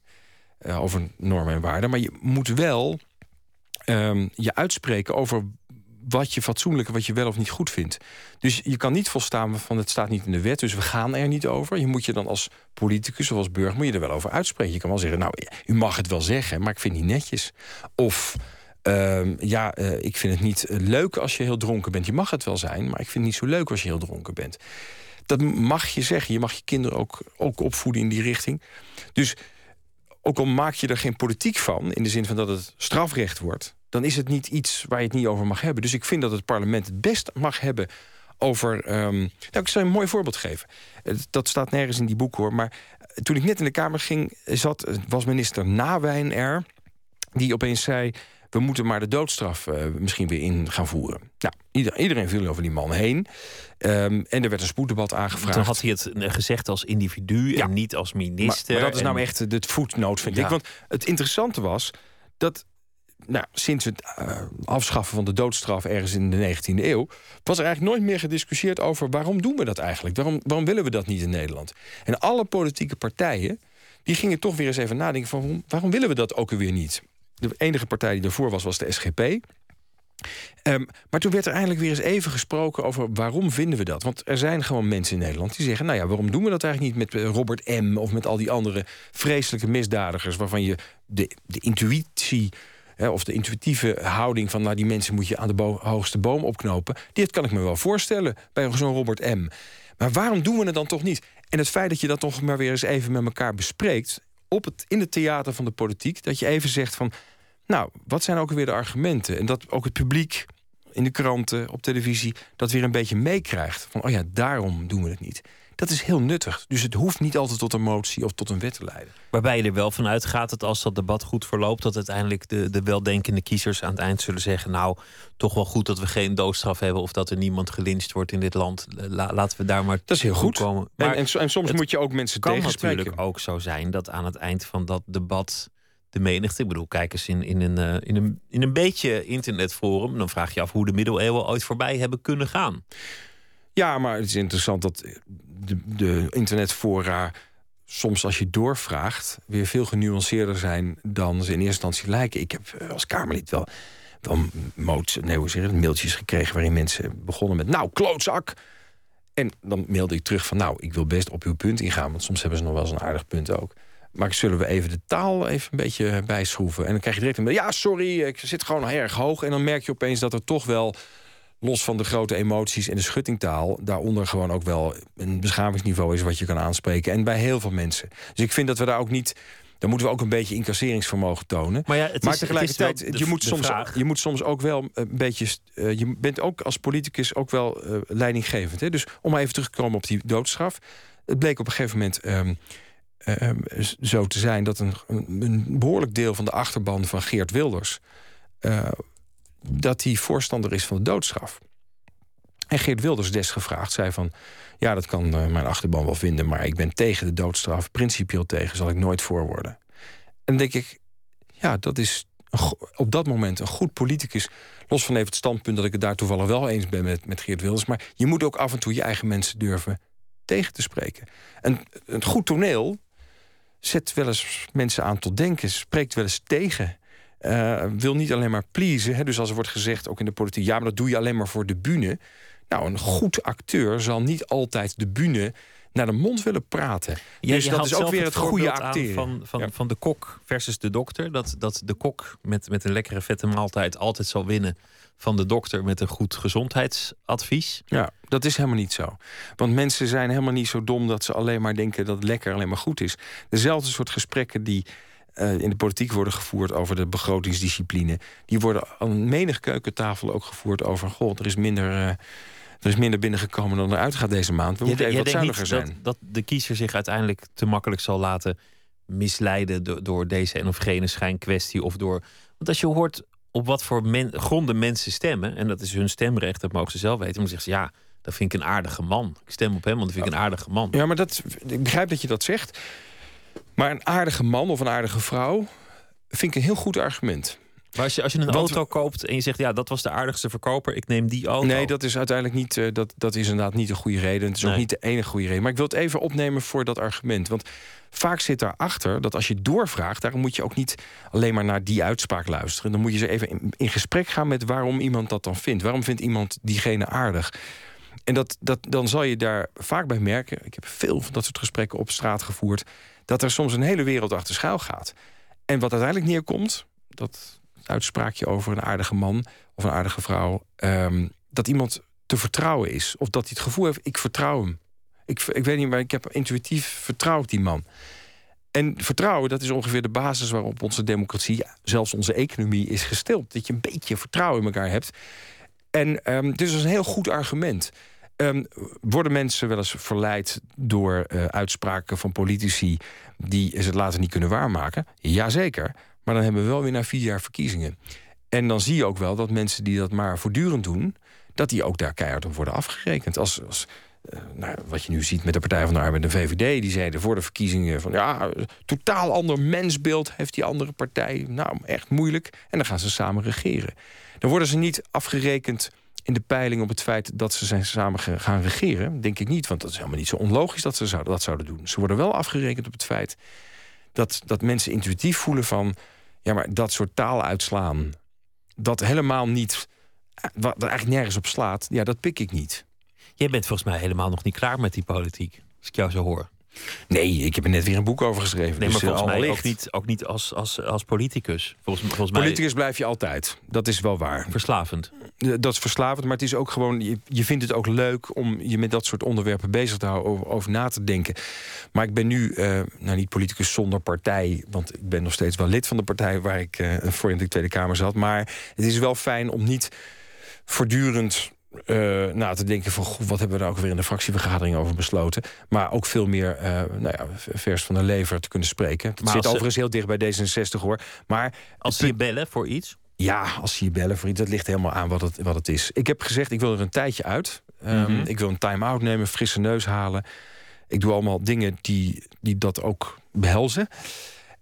eh, over normen en waarden, maar je moet wel ehm, je uitspreken over wat je fatsoenlijk en wat je wel of niet goed vindt. Dus je kan niet volstaan van het staat niet in de wet, dus we gaan er niet over. Je moet je dan als politicus of als burger moet je er wel over uitspreken. Je kan wel zeggen, nou, u mag het wel zeggen, maar ik vind het niet netjes. Of ehm, ja, eh, ik vind het niet leuk als je heel dronken bent. Je mag het wel zijn, maar ik vind het niet zo leuk als je heel dronken bent. Dat mag je zeggen. Je mag je kinderen ook, ook opvoeden in die richting. Dus ook al maak je er geen politiek van, in de zin van dat het strafrecht wordt, dan is het niet iets waar je het niet over mag hebben. Dus ik vind dat het parlement het best mag hebben over. Um, nou, ik zal je een mooi voorbeeld geven. Dat staat nergens in die boek hoor. Maar toen ik net in de Kamer ging, zat, was minister Nawijn er. Die opeens zei: we moeten maar de doodstraf misschien weer in gaan voeren. Nou, iedereen, iedereen viel over die man heen. Um, en er werd een spoeddebat aangevraagd.
Toen had hij het eh, gezegd als individu
Ja.
en niet als minister.
Maar, maar dat is nou echt het voetnoot, vind
Ja.
ik. Want het interessante was dat nou, sinds het eh, afschaffen van de doodstraf ergens in de 19e eeuw... was er eigenlijk nooit meer gediscussieerd over waarom doen we dat eigenlijk? Waarom, waarom willen we dat niet in Nederland? En alle politieke partijen die gingen toch weer eens even nadenken van... waarom- waarom willen we dat ook weer niet? De enige partij die ervoor was, was de SGP. Ehm, maar toen werd er eindelijk weer eens even gesproken over waarom vinden we dat? Want er zijn gewoon mensen in Nederland die zeggen: Nou ja, waarom doen we dat eigenlijk niet met eh, Robert M. of met al die andere vreselijke misdadigers waarvan je de, de intuïtie. of de intuïtieve houding van, nou, die mensen moet je aan de hoogste boom opknopen. Dit kan ik me wel voorstellen bij zo'n Robert M. Maar waarom doen we het dan toch niet? En het feit dat je dat toch maar weer eens even met elkaar bespreekt. op het, in het theater van de politiek. dat je even zegt van. Nou, wat zijn ook weer de argumenten? En dat ook het publiek in de kranten, op televisie, dat weer een beetje meekrijgt. Van, oh ja, daarom doen we het niet. Dat is heel nuttig. Dus het hoeft niet altijd tot een motie of tot een wet te leiden.
Waarbij je er wel van uitgaat dat als dat debat goed verloopt, dat uiteindelijk de, de weldenkende kiezers aan het eind zullen zeggen: Nou, toch wel goed dat we geen doodstraf hebben of dat er niemand gelincht wordt in dit land. La- laten we daar maar.
Dat is heel goed.
komen.
En,
Maar
en, en soms
het
moet je ook mensen
kan
tegenspreken.
natuurlijk ook zo zijn dat aan het eind van dat debat de menigte, ik bedoel, kijk eens in, in, een, eh, in, een, in een beetje internetforum, dan vraag je af hoe de middeleeuwen ooit voorbij hebben kunnen gaan.
Ja, maar het is interessant dat de, de internetfora soms als je doorvraagt... weer veel genuanceerder zijn dan ze in eerste instantie lijken. Ik heb eh, als Kamerlid wel, wel moot, nee, hoe zeg mailtjes gekregen... waarin mensen begonnen met, nou, klootzak! En dan mailde ik terug van, nou, ik wil best op uw punt ingaan... want soms hebben ze nog wel eens een aardig punt ook. Maar zullen we even de taal even een beetje bijschroeven? En dan krijg je direct een ja, sorry, ik zit gewoon erg hoog. En dan merk je opeens dat er toch wel los van de grote emoties en de schuttingtaal, daaronder gewoon ook wel een beschavingsniveau is wat je kan aanspreken. En bij heel veel mensen. Dus ik vind dat we daar ook niet. Dan moeten we ook een beetje incasseringsvermogen tonen.
Maar ja, het
maar
is-
tegelijkertijd,
het is wel de-
je, moet soms,
vraag.
je moet soms ook wel een beetje. eh, je bent ook als politicus ook wel eh, leidinggevend. Hè? Dus om maar even terug te komen op die doodstraf. Het bleek op een gegeven moment. ehm, z- zo te zijn dat een, een behoorlijk deel van de achterban van Geert Wilders. eh, dat hij voorstander is van de doodstraf. En Geert Wilders desgevraagd zei van... ja, dat kan eh, mijn achterban wel vinden... maar ik ben tegen de doodstraf, principieel tegen... zal ik nooit voor worden. En denk ik, ja, dat is op dat moment een goed politicus... los van even het standpunt dat ik het daar toevallig wel eens ben met, met Geert Wilders... maar je moet ook af en toe je eigen mensen durven tegen te spreken. En een goed toneel zet wel eens mensen aan tot denken... spreekt wel eens tegen... Eh, wil niet alleen maar pleasen. Hè? Dus als er wordt gezegd, ook in de politiek... ja, maar dat doe je alleen maar voor de bühne. Nou, een goed acteur zal niet altijd de bühne naar de mond willen praten.
Ja,
dus dat is ook weer het goede acteren.
Van, van,
Ja.
van de kok versus de dokter. Dat, dat de kok met, met een lekkere vette maaltijd altijd zal winnen van de dokter met een goed gezondheidsadvies.
Ja, dat is helemaal niet zo. Want mensen zijn helemaal niet zo dom dat ze alleen maar denken dat lekker alleen maar goed is. Dezelfde soort gesprekken die eh, in de politiek worden gevoerd over de begrotingsdiscipline, die worden aan menig keukentafel ook gevoerd over: goh, er is minder. eh, er is minder binnengekomen dan eruit gaat deze maand. We moeten even wat zuiniger
niet
zijn.
Dat, dat de kiezer zich uiteindelijk te makkelijk zal laten misleiden door, door deze en of gene schijnkwestie. Of door, want als je hoort op wat voor men- gronden mensen stemmen, en dat is hun stemrecht, dat mogen ze zelf weten, dan zeggen ze ja, dat vind ik een aardige man. Ik stem op hem, want dat vind ik een aardige man.
Ja, maar dat, ik begrijp dat je dat zegt. Maar een aardige man of een aardige vrouw vind ik een heel goed argument.
Maar als je, als je een
Want-
auto koopt en je zegt... ja, dat was de aardigste verkoper, ik neem die auto.
Nee, dat is uiteindelijk niet. eh, dat, dat is inderdaad niet een goede reden. Het is ook niet de enige goede reden. Maar ik wil het even opnemen voor dat argument. Want vaak zit daarachter dat als je doorvraagt, daarom moet je ook niet alleen maar naar die uitspraak luisteren. Dan moet je ze even in, in gesprek gaan met waarom iemand dat dan vindt. Waarom vindt iemand diegene aardig? En dat, dat, dan zal je daar vaak bij merken. Ik heb veel van dat soort gesprekken op straat gevoerd. Dat er soms een hele wereld achter schuil gaat. En wat uiteindelijk neerkomt, dat uitspraakje over een aardige man of een aardige vrouw, ehm, dat iemand te vertrouwen is. Of dat hij het gevoel heeft, ik vertrouw hem. Ik, ik weet niet, maar ik heb intuïtief vertrouwd die man. En vertrouwen, dat is ongeveer de basis waarop onze democratie, zelfs onze economie, is gesteld. Dat je een beetje vertrouwen in elkaar hebt. En ehm dus is een heel goed argument. Ehm, worden mensen wel eens verleid door eh, uitspraken van politici die ze het later niet kunnen waarmaken? Jazeker. Maar dan hebben we wel weer na vier jaar verkiezingen. En dan zie je ook wel dat mensen die dat maar voortdurend doen, dat die ook daar keihard op worden afgerekend. Als, als eh, nou, wat je nu ziet met de Partij van de Arbeid en de VVD, die zeiden voor de verkiezingen van ja, totaal ander mensbeeld heeft die andere partij. Nou, echt moeilijk. En dan gaan ze samen regeren. Dan worden ze niet afgerekend in de peiling op het feit dat ze zijn samen gaan regeren. Denk ik niet, want dat is helemaal niet zo onlogisch dat ze zouden, dat zouden doen. Ze worden wel afgerekend op het feit dat, dat mensen intuïtief voelen van... ja, maar dat soort taal uitslaan, dat helemaal niet... wat er eigenlijk nergens op slaat, ja, dat pik ik niet.
Jij bent volgens mij helemaal nog niet klaar met die politiek. Als ik jou zo hoor.
Nee, ik heb er net weer een boek over geschreven.
Nee, maar
dus, eh,
volgens mij ook niet, ook niet als, als, als politicus. Volgens, volgens mij
Politicus blijf je altijd. Dat is wel waar.
verslavend.
Eh, Dat is verslavend, maar het is ook gewoon... Je, je vindt het ook leuk om je met dat soort onderwerpen bezig te houden... over, over na te denken. Maar ik ben nu, eh, nou niet politicus zonder partij... want ik ben nog steeds wel lid van de partij... waar ik voor in de Tweede Kamer zat. Maar het is wel fijn om niet voortdurend... na te denken van, goh, wat hebben we daar ook weer in de fractievergadering over besloten. Maar ook veel meer eh, nou ja, vers van de lever te kunnen spreken. Het
Maar
zit
ze-
overigens heel dicht bij D66 hoor. Maar
Als ze je bellen voor iets.
ja, als ze je bellen voor iets, dat ligt helemaal aan wat het, wat het is. Ik heb gezegd, ik wil er een tijdje uit. Ehm,
Mhm.
Ik wil een time-out nemen, frisse neus halen. Ik doe allemaal dingen die, die dat ook behelzen.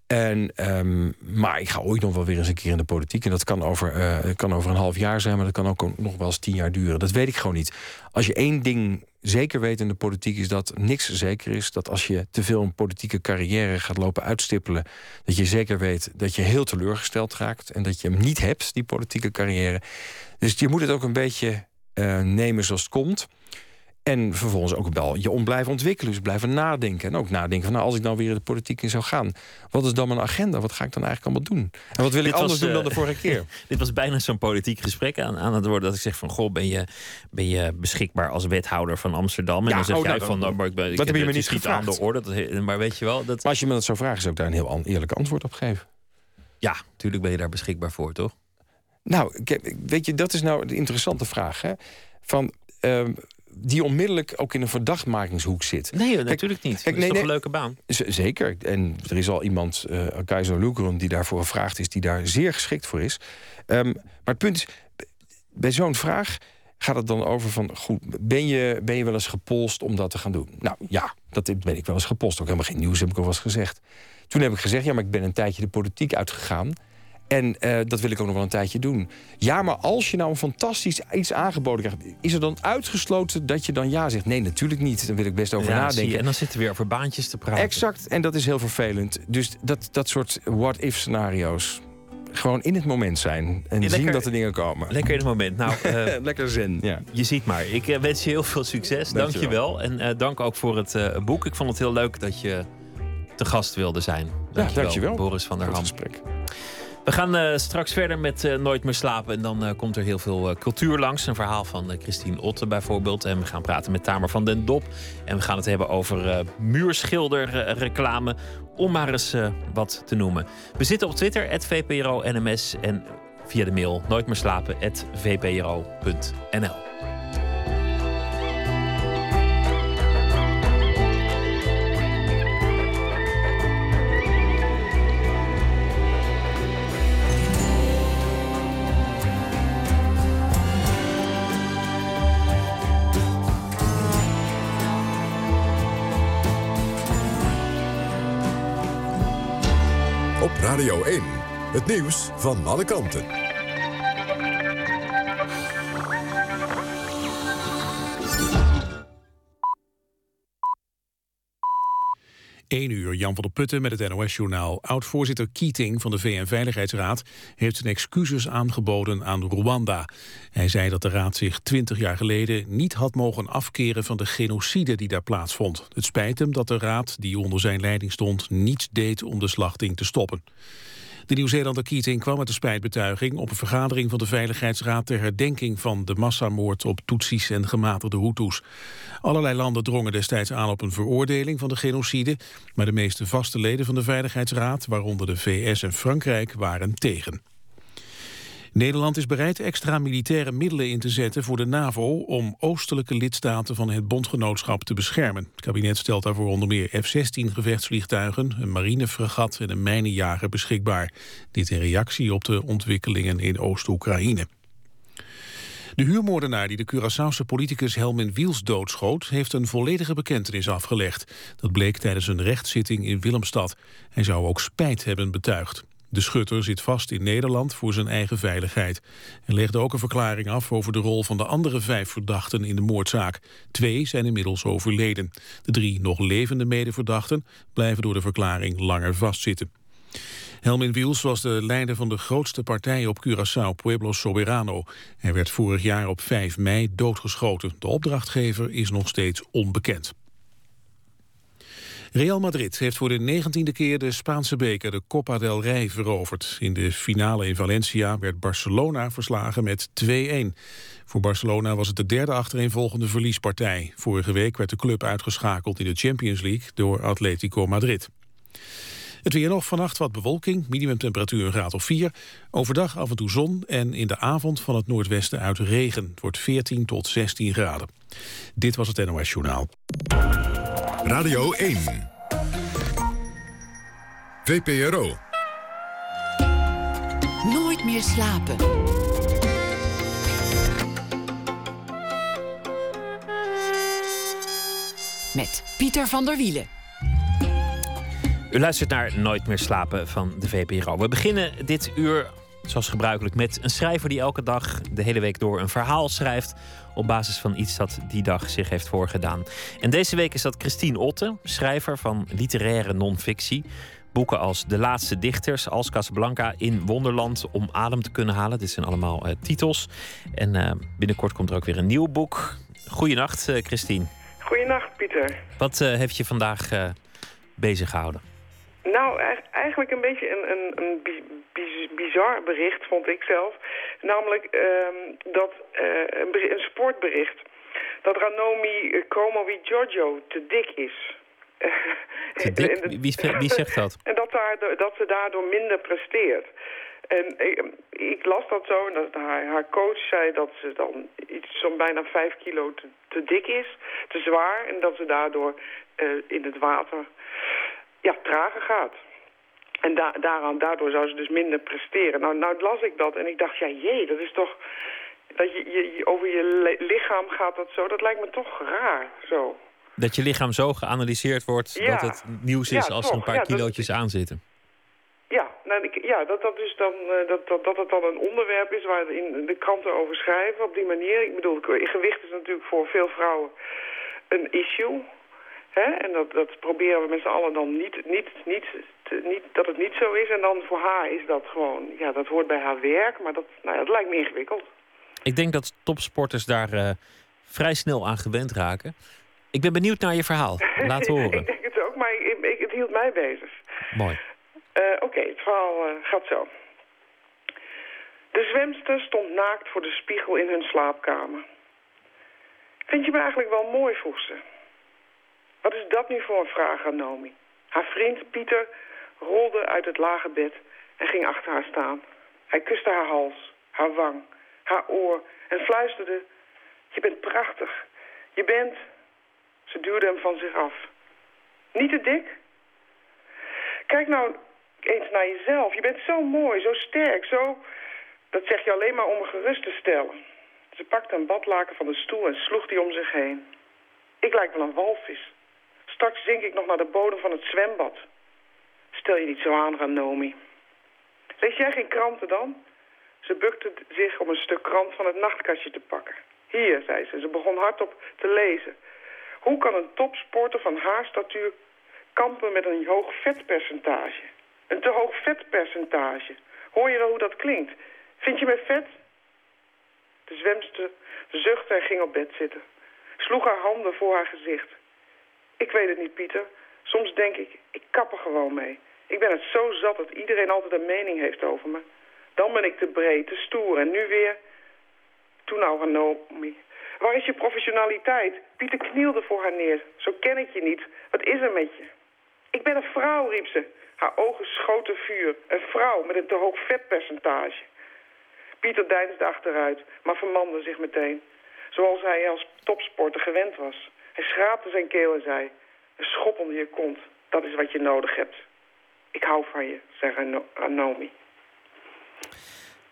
En, ehm, maar ik ga ooit nog wel weer eens een keer in de politiek. En dat kan over, eh, kan over een half jaar zijn, maar dat kan ook nog wel eens tien jaar duren. Dat weet ik gewoon niet. Als je één ding zeker weet in de politiek, is dat niks zeker is. Dat als je te veel een politieke carrière gaat lopen uitstippelen, dat je zeker weet dat je heel teleurgesteld raakt. En dat je hem niet hebt, die politieke carrière. Dus je moet het ook een beetje eh, nemen zoals het komt. En vervolgens ook wel je om blijven ontwikkelen. Dus blijven nadenken. En ook nadenken van nou, als ik nou weer de politiek in zou gaan. Wat is dan mijn agenda? Wat ga ik dan eigenlijk allemaal doen? En wat wil ik
Dit
anders
was,
doen dan
eh,
de vorige keer?
Dit was bijna zo'n politiek gesprek aan, aan het worden. Dat ik zeg van, goh, ben je, ben je beschikbaar als wethouder van Amsterdam? En
Ja,
dan zeg
oh,
jij
nou,
van, nou, maar ik ben, ik
dat heb je me niet
is niet aan de orde. Dat, he- maar weet je wel, dat,
Maar als je me dat zou vragen, zou ik daar een heel eerlijk antwoord op geven.
ja, natuurlijk ben je daar beschikbaar voor, toch?
Nou, ik weet je, dat is nou de interessante vraag. Hè? Van, ehm, die onmiddellijk ook in een verdachtmakingshoek zit.
Nee, natuurlijk niet.
kijk,
dat is
nee,
toch
nee.
een leuke baan?
Zeker. En er is al iemand, eh Keizer Lugeren, die daarvoor gevraagd is, die daar zeer geschikt voor is. Ehm, maar het punt is, bij zo'n vraag gaat het dan over van, goed, ben je, ben je wel eens gepolst om dat te gaan doen? Nou ja, dat ben ik wel eens gepolst. Ook helemaal geen nieuws, heb ik al eens gezegd. Toen heb ik gezegd, ja, maar ik ben een tijdje de politiek uitgegaan. En eh, dat wil ik ook nog wel een tijdje doen. Ja, maar als je nou een fantastisch iets aangeboden krijgt... is er dan uitgesloten dat je dan ja zegt? Nee, natuurlijk niet. Daar wil ik best over
Ja,
nadenken.
je. En dan zitten we weer over baantjes te praten.
Exact, en dat is heel vervelend. Dus dat, dat soort what-if scenario's. Gewoon in het moment zijn en
Ja,
zien dat er dingen komen.
Lekker in het moment. Nou, eh,
Lekker zen, ja.
je ziet maar. Ik eh, wens je heel veel succes. Dank je
Dankjewel.
wel. En dank ook voor het boek. Ik vond het heel leuk dat je te gast wilde zijn. Dank
Ja, dankjewel.
Boris van der Ham.
gesprek.
We gaan eh, straks verder met eh, Nooit meer slapen. En dan eh, komt er heel veel cultuur langs. Een verhaal van Christine Otte bijvoorbeeld. En we gaan praten met Tamer van den Dop. En we gaan het hebben over muurschilderreclame. Om maar eens wat te noemen. We zitten op Twitter, @vpro_nms En via de mail nooit meer slapen, vpro.nl.
Het nieuws van alle kanten.
1 uur, Jan van der Putten met het NOS-journaal. Oud-voorzitter Keating van de VN-veiligheidsraad heeft zijn excuses aangeboden aan Rwanda. Hij zei dat de raad zich 20 jaar geleden niet had mogen afkeren van de genocide die daar plaatsvond. Het spijt hem dat de raad, die onder zijn leiding stond, niets deed om de slachting te stoppen. De Nieuw-Zeelander Keating kwam met een spijtbetuiging op een vergadering van de Veiligheidsraad ter herdenking van de massamoord op Tutsis en gematigde Hutus. Allerlei landen drongen destijds aan op een veroordeling van de genocide, maar de meeste vaste leden van de Veiligheidsraad, waaronder de VS en Frankrijk, waren tegen. Nederland is bereid extra militaire middelen in te zetten voor de NAVO om oostelijke lidstaten van het bondgenootschap te beschermen. Het kabinet stelt daarvoor onder meer F-16 gevechtsvliegtuigen, een marinefregat en een mijnenjager beschikbaar. Dit in reactie op de ontwikkelingen in Oost-Oekraïne. De huurmoordenaar die de Curaçaose politicus Helmin Wiels doodschoot... heeft een volledige bekentenis afgelegd. Dat bleek tijdens een rechtszitting in Willemstad. Hij zou ook spijt hebben betuigd. De schutter zit vast in Nederland voor zijn eigen veiligheid. En legde ook een verklaring af over de rol van de andere vijf verdachten in de moordzaak. Twee zijn inmiddels overleden. De drie nog levende medeverdachten blijven door de verklaring langer vastzitten. Helmin Wiels was de leider van de grootste partij op Curaçao, Pueblo Soberano. Hij werd vorig jaar op 5 mei doodgeschoten. De opdrachtgever is nog steeds onbekend. Real Madrid heeft voor de negentiende keer de Spaanse beker de Copa del Rey veroverd. In de finale in Valencia werd Barcelona verslagen met 2-1. Voor Barcelona was het de derde achtereenvolgende verliespartij. Vorige week werd de club uitgeschakeld in de Champions League door Atletico Madrid. Het weer nog vannacht wat bewolking, minimumtemperatuur een graad of 4. Overdag af en toe zon en in de avond van het noordwesten uit regen. Het wordt 14 tot 16 graden. Dit was het NOS Journaal.
Radio 1. VPRO.
Nooit meer slapen. Met Pieter van der Wielen.
U luistert naar Nooit meer slapen van de VPRO. We beginnen dit uur, zoals gebruikelijk, met een schrijver die elke dag de hele week door een verhaal schrijft. Op basis van iets dat die dag zich heeft voorgedaan. En deze week is dat Christine Otte, schrijver van literaire non-fictie. Boeken als De Laatste Dichters, als Casablanca, In Wonderland, Om Adem te kunnen halen. Dit zijn allemaal eh, titels. En eh, binnenkort komt er ook weer een nieuw boek. Goedenacht, eh, Christine.
Goedenacht, Pieter.
Wat heeft je vandaag bezig gehouden?
Nou, eigenlijk een beetje een, een, een bi- bi- bizar bericht, vond ik zelf. Namelijk ehm, dat eh, een, een sportbericht. Dat Ranomi Komowi Giorgio te dik is.
Te dik? Wie, wie zegt dat?
En dat, dat ze daardoor minder presteert. En ik, ik las dat zo en dat haar, haar coach zei dat ze dan iets zo'n bijna vijf kilo te, te dik is, te zwaar. En dat ze daardoor eh, in het water ja, trager gaat. En da daaraan, daardoor zou ze dus minder presteren. Nou, nou las ik dat en ik dacht, ja jee, dat is toch... Dat je, je, je- over je li- lichaam gaat dat zo, dat lijkt me toch raar, zo.
Dat je lichaam zo geanalyseerd wordt
Ja.
dat het nieuws is
Ja,
als er een
toch.
paar
Ja, dat-
kilootjes aan zitten.
Ja, nou, ik, ja dat, dat, dus dan, eh, dat, dat, dat het dan een onderwerp is waar in de kranten over schrijven op die manier. Ik bedoel, gewicht is natuurlijk voor veel vrouwen een issue. Hè? En dat, dat proberen we met z'n allen dan niet, niet, niet, te- niet, dat het niet zo is. En dan voor haar is dat gewoon, ja, dat hoort bij haar werk. Maar dat, nou ja, dat lijkt me ingewikkeld.
Ik denk dat topsporters daar eh, vrij snel aan gewend raken. Ik ben benieuwd naar je verhaal. Laat horen.
ik denk het ook, maar ik, ik- het hield mij bezig.
Mooi.
Eh, Oké, het verhaal eh, gaat zo. De zwemster stond naakt voor de spiegel in hun slaapkamer. Vind je me eigenlijk wel mooi, vroeg ze. Wat is dat nu voor een vraag aan Nomi? Haar vriend Pieter rolde uit het lage bed en ging achter haar staan. Hij kuste haar hals, haar wang, haar oor en fluisterde... Je bent prachtig. Je bent... Ze duwde hem van zich af. Niet te dik? Kijk nou eens naar jezelf. Je bent zo mooi, zo sterk, zo... Dat zeg je alleen maar om me gerust te stellen. Ze pakte een badlaken van de stoel en sloeg die om zich heen. Ik lijk wel een walvis. Straks zink ik nog naar de bodem van het zwembad. Stel je niet zo aan, Ranomi. Lees jij geen kranten dan? Ze bukte zich om een stuk krant van het nachtkastje te pakken. Hier, zei ze. Ze begon hardop te lezen. Hoe kan een topsporter van haar statuur kampen met een hoog vetpercentage? Een te hoog vetpercentage. Hoor je wel hoe dat klinkt? Vind je mij vet? De zwemster zuchtte en ging op bed zitten. Sloeg haar handen voor haar gezicht. Ik weet het niet, Pieter. Soms denk ik, ik kap er gewoon mee. Ik ben het zo zat dat iedereen altijd een mening heeft over me. Dan ben ik te breed, te stoer en nu weer... Toen nou. Waar is je professionaliteit? Pieter knielde voor haar neer. Zo ken ik je niet. Wat is er met je? Ik ben een vrouw, riep ze. Haar ogen schoten vuur. Een vrouw met een te hoog vetpercentage. Pieter deinsde achteruit, maar vermande zich meteen. Zoals hij als topsporter gewend was. Hij schraapte zijn keel en zei... Een schop onder je kont, dat is wat je nodig hebt. Ik hou van je, zei Rano- Ranomi.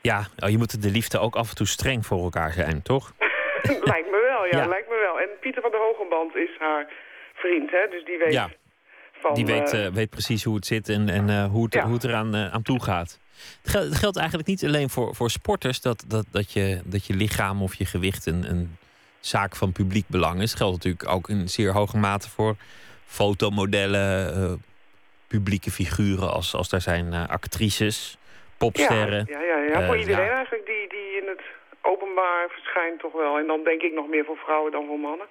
Ja, oh, je moet de liefde ook af en toe streng voor elkaar zijn, toch?
lijkt me wel, ja,
Ja.
lijkt me wel. En Pieter van der Hogenband is haar vriend, hè? Dus die weet
Ja.
van...
Die weet,
eh,
eh, weet precies hoe het zit en, en eh, hoe, het,
Ja.
hoe het eraan aan toe gaat. Het geldt, het geldt eigenlijk niet alleen voor, voor sporters dat, dat, dat, je, dat je lichaam of je gewicht een, een zaak van publiek belang is. Geldt natuurlijk ook in zeer hoge mate voor fotomodellen, eh, publieke figuren als, als daar zijn eh, actrices, popsterren.
Ja, ja, ja, ja. voor
Eh,
iedereen
ja.
eigenlijk die, die in het openbaar verschijnt toch wel. En dan denk ik nog meer voor vrouwen dan voor mannen.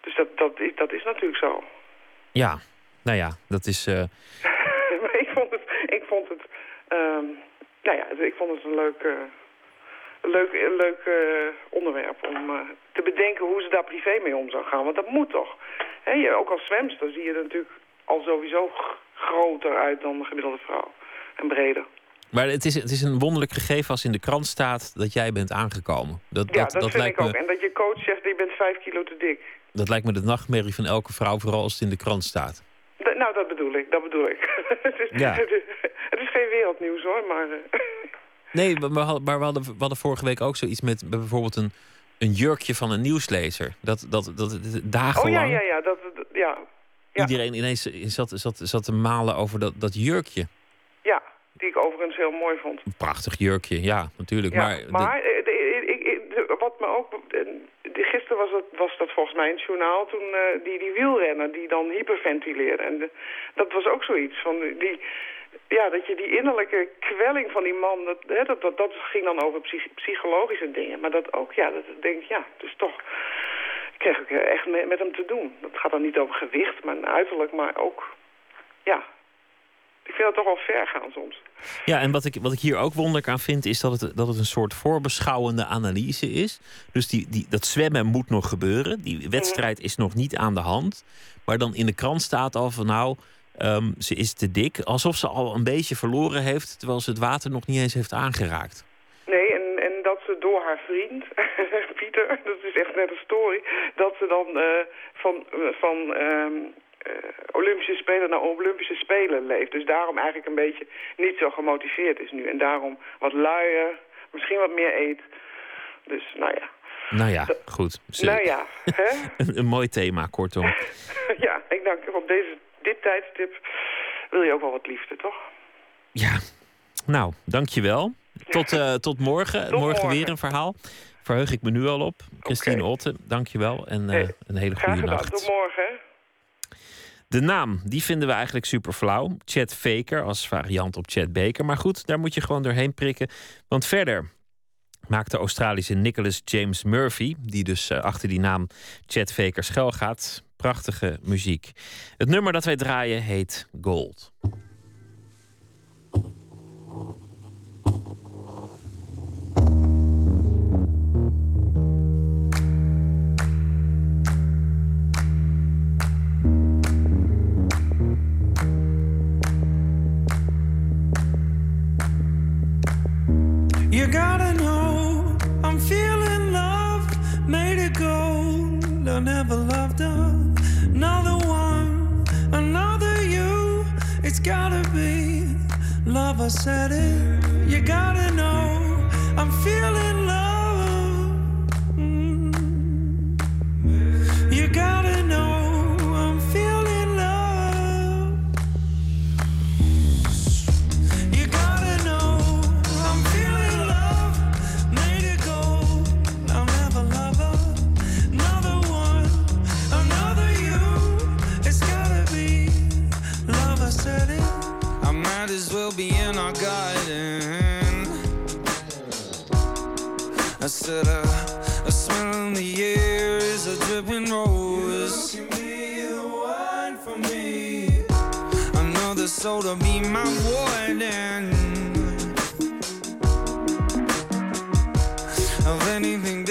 Dus dat, dat, is, dat is natuurlijk zo.
Ja, nou ja, dat is.
ik vond het, ik vond het, ehm, nou ja, ik vond het een leuk, leuk, leuk eh, onderwerp om eh, te bedenken hoe ze daar privé mee om zou gaan. Want dat moet toch. Hè, je, ook als zwemster zie je er natuurlijk al sowieso groter uit dan de gemiddelde vrouw. En breder.
maar het is, het is een wonderlijk gegeven als in de krant staat dat jij bent aangekomen. Dat,
ja,
dat,
dat, vind
lijkt
ik ook.
me,
En dat je coach zegt, je bent vijf kilo te dik.
dat lijkt me de nachtmerrie van elke vrouw, vooral als het in de krant staat.
D- nou, dat bedoel ik, dat bedoel ik. het, is,
Ja.
het is geen wereldnieuws hoor, maar... eh,
Nee, maar we hadden, maar we hadden, we hadden vorige week ook zoiets met bijvoorbeeld een, een jurkje van een nieuwslezer. Dat, dat, dat
oh
dagenlang
ja, ja, ja, dat, ja, ja.
iedereen ineens zat, zat, zat te malen over dat, dat jurkje.
ja, die ik overigens heel mooi vond.
Een prachtig jurkje, ja, natuurlijk.
Ja,
maar
eh, de- ik, wat me ook... eh, Gisteren was dat, was dat volgens mij in het journaal toen eh, die, die wielrenner die dan hyperventileerde. En de- dat was ook zoiets van die... Ja, dat je die innerlijke kwelling van die man, dat, hè, dat, dat, dat ging dan over psych- psychologische dingen. Maar dat ook, ja, dat ik denk ja, dus toch kreeg ik echt met, met hem te doen. Dat gaat dan niet over gewicht, maar uiterlijk, maar ook, ja. Ik vind dat toch wel ver gaan soms.
Ja, en wat ik, wat ik hier ook wonderlijk aan vind, is dat het, dat het een soort voorbeschouwende analyse is. Dus die, die, dat zwemmen moet nog gebeuren. Die wedstrijd is nog niet aan de hand. Maar dan in de krant staat al van nou, ehm, ze is te dik. Alsof ze al een beetje verloren heeft, terwijl ze het water nog niet eens heeft aangeraakt.
Nee, en, en dat ze door haar vriend, Pieter, dat is echt net een story, dat ze dan eh, van, eh, van ehm, eh, Olympische Spelen naar Olympische Spelen leeft. Dus daarom eigenlijk een beetje niet zo gemotiveerd is nu. En daarom wat luier, misschien wat meer eet. Dus nou ja.
Nou ja, goed. Ze-
Nou ja, hè?
een, een mooi thema, kortom.
ja, ik dank op deze, dit tijdstip wil je ook wel wat liefde, toch?
Ja, nou, dankjewel. Tot, eh, tot morgen.
Tot
morgen, weer een verhaal. Verheug ik me nu al op. Christine Otte, dankjewel. En
Hey,
een hele goede nacht.
Tot morgen?
De naam, die vinden we eigenlijk super flauw. Chad Faker als variant op Chad Baker. Maar goed, daar moet je gewoon doorheen prikken. Want verder maakt de Australische Nicholas James Murphy... die dus eh, achter die naam Chad Faker schuil gaat... prachtige muziek. Het nummer dat wij draaien heet Gold.
You gotta know I'm feeling love, made of gold. I never loved another one, another you. It's gotta be love. I said it. You gotta know I'm feeling love. Mm. You gotta
will be in our garden. I said, uh, a smell in the air is a dripping rose. You can be the one for me. I know the soul to be my warden. Of anything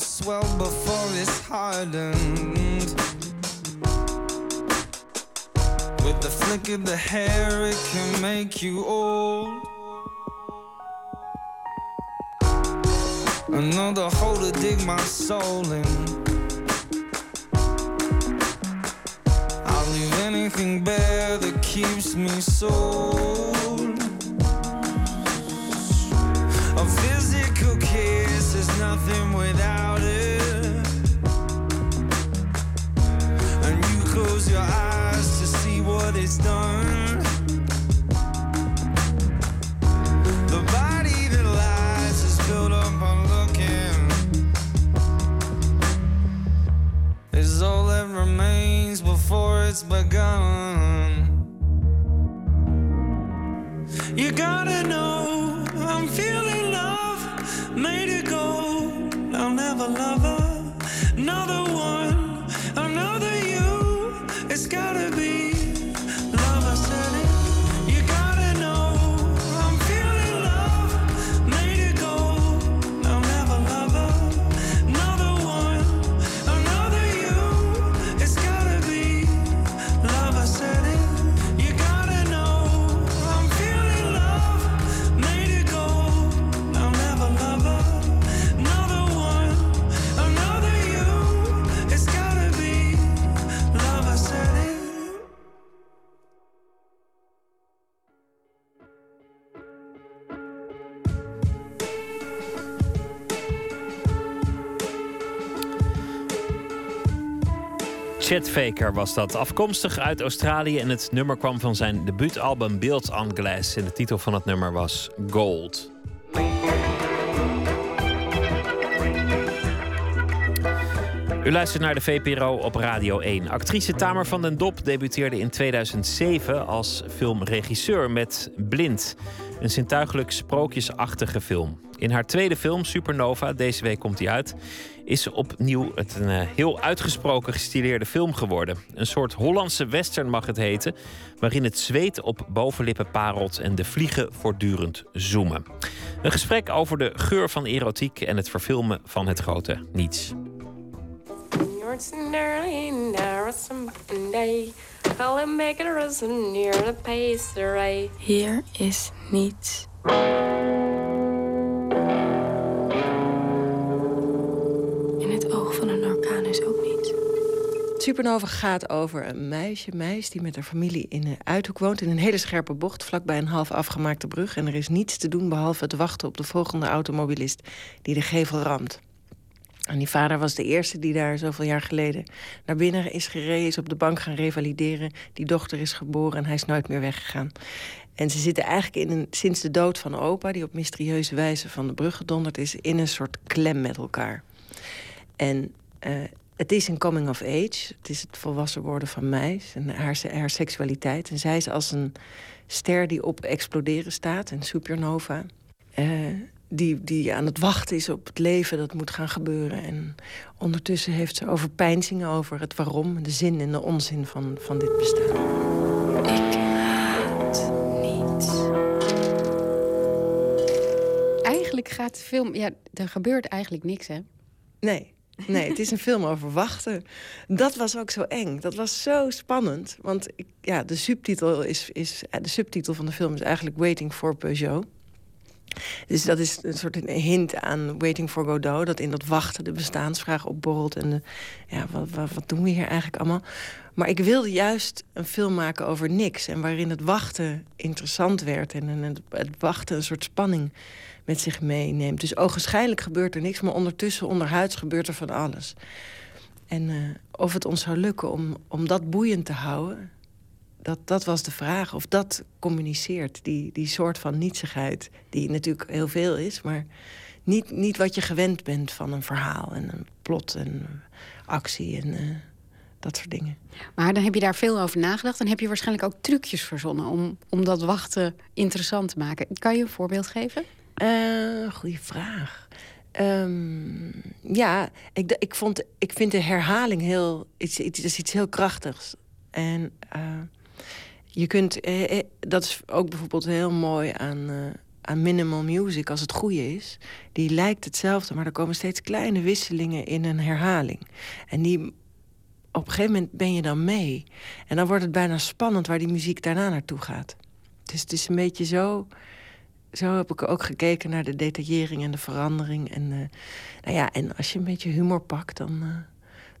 swell before it's hardened. With the flick of the hair, it can make you old. Another hole to dig my soul in. I'll leave anything bare that keeps me sold. A physical is nothing without it. And you close your eyes to see what it's done. The body that lies is built up on looking. Is all that remains before it's begun. You gotta know love
Chet Faker was dat, afkomstig uit Australië en het nummer kwam van zijn debuutalbum Built on Glass. En de titel van het nummer was Gold. U luistert naar de VPRO op Radio 1. Actrice Tamer van den Dop debuteerde in 2007 als filmregisseur met Blind. Een zintuigelijk sprookjesachtige film. In haar tweede film, Supernova, deze week komt die uit, is opnieuw het een eh, heel uitgesproken gestileerde film geworden. Een soort Hollandse western mag het heten, waarin het zweet op bovenlippen parelt en de vliegen voortdurend zoomen. Een gesprek over de geur van erotiek en het verfilmen van het grote niets.
Hier is niets. Is ook niets.
Supernova gaat over een meisje, meis die met haar familie in een uithoek woont... in een hele scherpe bocht, vlakbij een half afgemaakte brug. En er is niets te doen behalve het wachten op de volgende automobilist... die de gevel ramt. En die vader was de eerste die daar zoveel jaar geleden naar binnen is gereden... is op de bank gaan revalideren. Die dochter is geboren en hij is nooit meer weggegaan. En ze zitten eigenlijk in een, sinds de dood van opa... die op mysterieuze wijze van de brug gedonderd is... in een soort klem met elkaar. En eh, het is een coming of age. Het is het volwassen worden van mij en haar, seksualiteit. En zij is als een ster die op exploderen staat, een supernova. Eh, die, die aan het wachten is op het leven dat moet gaan gebeuren. En ondertussen heeft ze overpeinzingen over het waarom, de zin en de onzin van, van dit bestaan.
eigenlijk
gaat de film. Ja, er gebeurt eigenlijk niks, hè?
Nee. nee, het is een film over wachten. Dat was ook zo eng. Dat was zo spannend. Want ik, ja, de, subtitel is, is, de subtitel van de film is eigenlijk Waiting for Peugeot. Dus dat is een soort een hint aan Waiting for Godot. Dat in dat wachten de bestaansvraag opborrelt. En ja, wat, wat, doen we hier eigenlijk allemaal? Maar ik wilde juist een film maken over niks. En waarin het wachten interessant werd. En het, het wachten een soort spanning met zich meeneemt. Dus ogenschijnlijk gebeurt er niks. Maar ondertussen, onderhuids, gebeurt er van alles. En uh, of het ons zou lukken om, om dat boeiend te houden dat, dat was de vraag. Of dat communiceert, die, die soort van nietsigheid. Die natuurlijk heel veel is, maar niet, niet wat je gewend bent van een verhaal en een plot en actie en uh, dat soort dingen.
Maar dan heb je daar veel over nagedacht. Dan heb je waarschijnlijk ook trucjes verzonnen om, om dat wachten interessant te maken. Kan je een voorbeeld geven?
Uh, goeie vraag. Um, ja, ik, ik, vond, ik vind de herhaling heel. Het is iets heel krachtigs. En uh, je kunt, eh, eh, dat is ook bijvoorbeeld heel mooi aan, aan minimal music, als het goede is. Die lijkt hetzelfde, maar er komen steeds kleine wisselingen in een herhaling. En die, op een gegeven moment ben je dan mee. En dan wordt het bijna spannend waar die muziek daarna naartoe gaat. Dus het is een beetje zo. Zo heb ik ook gekeken naar de detaillering en de verandering. En, uh, nou ja, en als je een beetje humor pakt, dan, uh,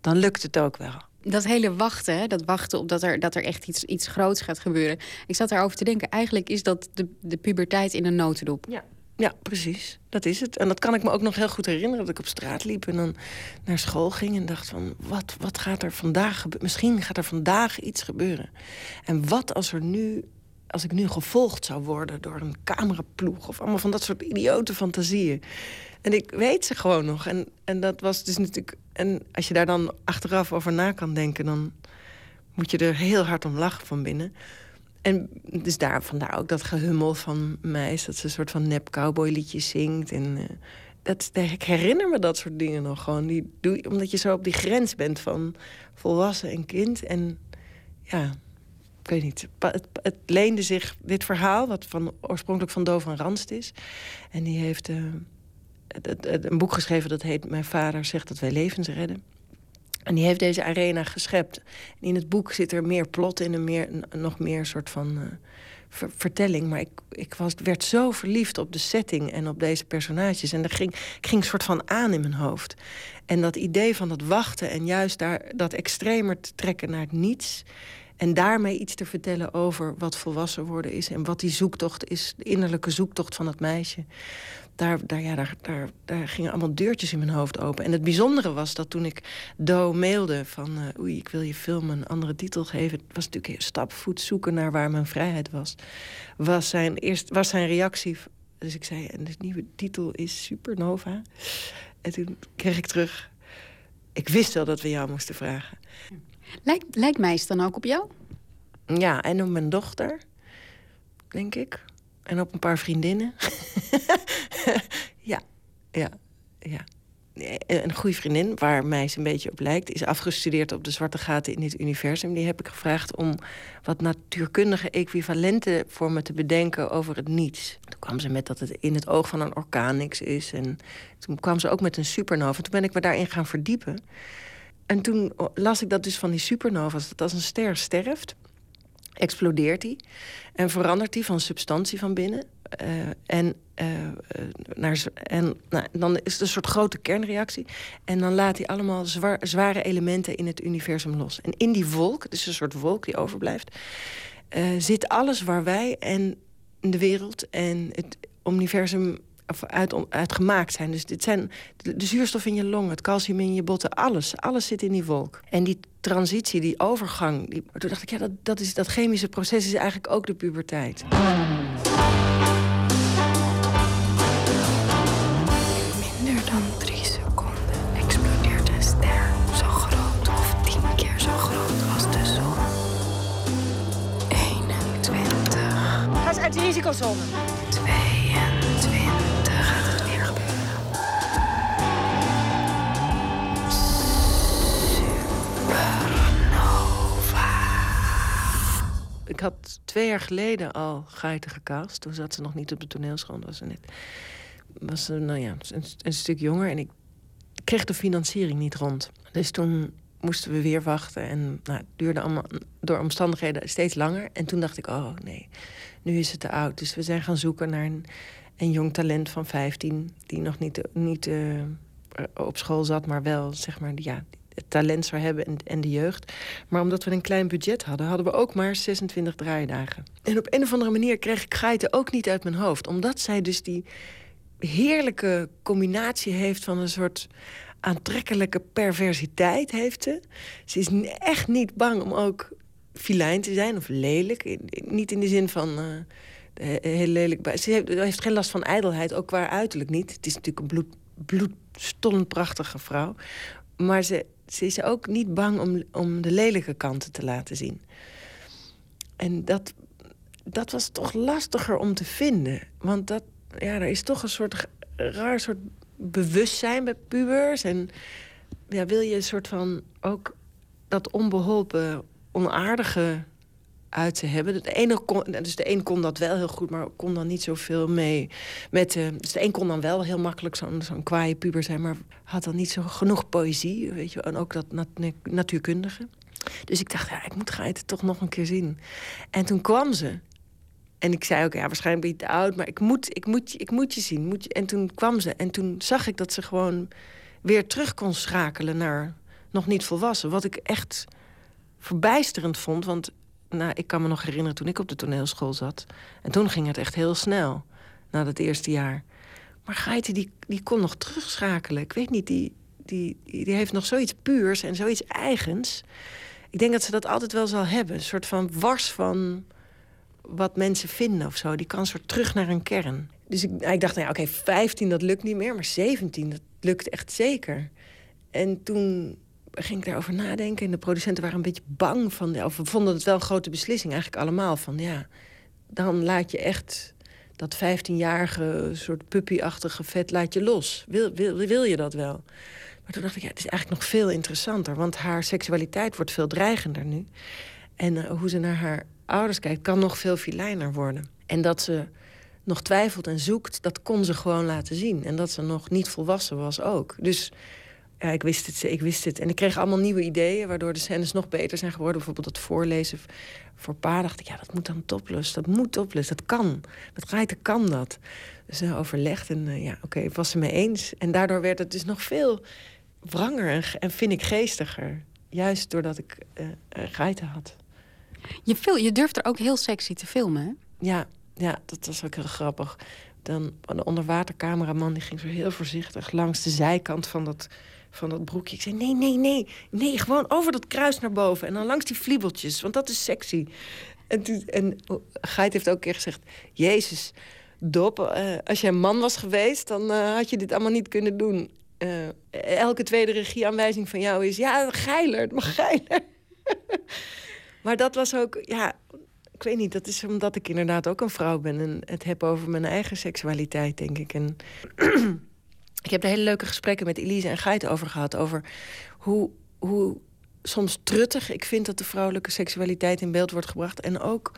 dan lukt het ook wel
dat hele wachten, dat wachten op dat er, dat er echt iets, iets groots gaat gebeuren. Ik zat daarover te denken, eigenlijk is dat de, de puberteit in een notendop.
Ja. Ja, precies. Dat is het. En dat kan ik me ook nog heel goed herinneren. Dat ik op straat liep en dan naar school ging en dacht van... wat, wat gaat er vandaag gebeuren? Misschien gaat er vandaag iets gebeuren. En wat als er nu... als ik nu gevolgd zou worden door een cameraploeg... of allemaal van dat soort idiote fantasieën. En ik weet ze gewoon nog. En, en dat was dus natuurlijk. En als je daar dan achteraf over na kan denken, dan moet je er heel hard om lachen van binnen. En dus daar, vandaar ook dat gehummel van mij, is dat ze een soort van nep cowboyliedje zingt. En uh, dat, ik herinner me dat soort dingen nog gewoon. Die doe omdat je zo op die grens bent van volwassen en kind. En ja, ik weet niet. Het, het leende zich, dit verhaal, wat van, oorspronkelijk van Doof van Ranst is. En die heeft. Uh, een boek geschreven dat heet Mijn vader zegt dat wij levens redden. En die heeft deze arena geschept. En in het boek zit er meer plot in en meer, nog meer soort van uh, vertelling. Maar ik, ik was, werd zo verliefd op de setting en op deze personages. En er ging, ik ging een soort van aan in mijn hoofd. En dat idee van dat wachten en juist daar dat extremer te trekken naar het niets. En daarmee iets te vertellen over wat volwassen worden is. En wat die zoektocht is, de innerlijke zoektocht van het meisje daar, daar, ja, daar, daar, daar gingen allemaal deurtjes in mijn hoofd open. En het bijzondere was dat toen ik Do mailde van... Uh, oei, ik wil je film een andere titel geven... het was natuurlijk een stapvoet zoeken naar waar mijn vrijheid was... was zijn, eerst, was zijn reactie... Dus ik zei, en de nieuwe titel is Supernova. En toen kreeg ik terug... Ik wist wel dat we jou moesten vragen.
Lijkt, lijkt Meis dan ook op jou?
Ja, en op mijn dochter, denk ik. En op een paar vriendinnen. ja, ja, ja. Een goede vriendin, waar mij een beetje op lijkt... is afgestudeerd op de zwarte gaten in dit universum. Die heb ik gevraagd om wat natuurkundige equivalenten voor me te bedenken over het niets. Toen kwam ze met dat het in het oog van een orkaan is. En toen kwam ze ook met een supernova. Toen ben ik me daarin gaan verdiepen. En toen las ik dat dus van die supernova's... dat als een ster sterft, explodeert die... en verandert die van substantie van binnen... Uh, en, uh, naar, en nou, dan is het een soort grote kernreactie. En dan laat hij allemaal zware elementen in het universum los. En in die wolk, is een soort wolk die overblijft... Zit alles waar wij en de wereld en het universum uit, uit gemaakt zijn. Dus dit zijn de, de, zuurstof in je long, het calcium in je botten, alles. Alles zit in die wolk. En die transitie, die overgang, die, toen dacht ik, ja, dat, dat, is, dat chemische proces is eigenlijk ook de puberteit.
Minder dan drie seconden explodeert een ster zo groot of tien keer zo groot als de zon. 21.
Ga eens uit de risicozone.
Ik had twee jaar geleden al Geiten gecast. Toen zat ze nog niet op de toneelschool. Was ze net was eh, nou ja, een, een stuk jonger en ik kreeg de financiering niet rond. Dus toen moesten we weer wachten en nou, het duurde allemaal door omstandigheden steeds langer. En toen dacht ik, oh nee, nu is het te oud. Dus we zijn gaan zoeken naar een, een jong talent van 15 die nog niet, niet eh, op school zat, maar wel zeg maar, ja, het talent zou hebben en, en de jeugd. Maar omdat we een klein budget hadden, hadden we ook maar 26 draaidagen. En op een of andere manier kreeg ik Geiten ook niet uit mijn hoofd. Omdat zij dus die heerlijke combinatie heeft van een soort aantrekkelijke perversiteit heeft ze. Is echt niet bang om ook filijn te zijn of lelijk. Niet in de zin van eh, he- heel lelijk. bij- Ze heeft, ze heeft geen last van ijdelheid, ook qua uiterlijk niet. Het is natuurlijk een bloed, bloedstollend prachtige vrouw. Maar ze, ze is ook niet bang om, om de lelijke kanten te laten zien. En dat, dat was toch lastiger om te vinden. Want dat, ja, er is toch een soort raar soort bewustzijn bij pubers. En ja, wil je een soort van ook dat onbeholpen, onaardige uit te hebben. De dus de een kon dat wel heel goed, maar kon dan niet zoveel mee. Met, eh, dus de een kon dan wel heel makkelijk zo'n zo'n kwaaie puber zijn, maar had dan niet zo genoeg poëzie, weet je, en ook dat nat- natuurkundige. Dus ik dacht, ja, ik moet Geiten toch nog een keer zien. En toen kwam ze. En ik zei ook, ja, waarschijnlijk ben je te oud, maar ik moet, ik moet, ik moet je zien. Moet je... En toen kwam ze en toen zag ik dat ze gewoon weer terug kon schakelen naar nog niet volwassen. Wat ik echt verbijsterend vond, want nou, ik kan me nog herinneren toen ik op de toneelschool zat. En toen ging het echt heel snel, na dat eerste jaar. Maar Geiten, die, die kon nog terugschakelen. Ik weet niet, die, die, die heeft nog zoiets puurs en zoiets eigens. Ik denk dat ze dat altijd wel zal hebben. Een soort van wars van wat mensen vinden of zo. Die kan soort terug naar een kern. Dus ik, ik dacht, nou ja, oké, 15 dat lukt niet meer, maar 17 dat lukt echt zeker. En toen ging ik daarover nadenken en de producenten waren een beetje bang van, of vonden het wel een grote beslissing eigenlijk allemaal van, ja, dan laat je echt dat 15-jarige soort puppyachtige vet laat je los. Wil, wil, wil je dat wel? Maar toen dacht ik, ja, het is eigenlijk nog veel interessanter, want haar seksualiteit wordt veel dreigender nu. En eh, hoe ze naar haar ouders kijkt, kan nog veel filijner worden. En dat ze nog twijfelt en zoekt, dat kon ze gewoon laten zien. En dat ze nog niet volwassen was ook. Dus ja, ik wist het, ik wist het. En ik kreeg allemaal nieuwe ideeën, waardoor de scènes nog beter zijn geworden. Bijvoorbeeld dat voorlezen voor pa dacht ik, ja, dat moet dan topless. Dat moet topless, dat kan. Met Geiten kan dat. Dus uh, overlegd en uh, ja, oké, okay, was ze mee eens. En daardoor werd het dus nog veel wranger en, en vind ik geestiger. Juist doordat ik uh, Geiten had.
Je, fil je durft er ook heel sexy te filmen, hè?
Ja, ja, dat was ook heel grappig. Dan de onderwatercameraman die ging zo heel voorzichtig langs de zijkant van dat, van dat broekje. Ik zei: nee, nee, nee, nee, gewoon over dat kruis naar boven en dan langs die vliebeltjes, want dat is sexy. En, toen, en Geit heeft ook een keer gezegd: Jezus, Dop, uh, als jij een man was geweest, dan uh, had je dit allemaal niet kunnen doen. Uh, elke tweede regieaanwijzing van jou is: ja, geiler, het mag geiler. maar dat was ook, ja, ik weet niet, dat is omdat ik inderdaad ook een vrouw ben en het heb over mijn eigen seksualiteit, denk ik. En ik heb er hele leuke gesprekken met Elise en Geit over gehad. Over hoe, hoe soms truttig ik vind dat de vrouwelijke seksualiteit in beeld wordt gebracht. En ook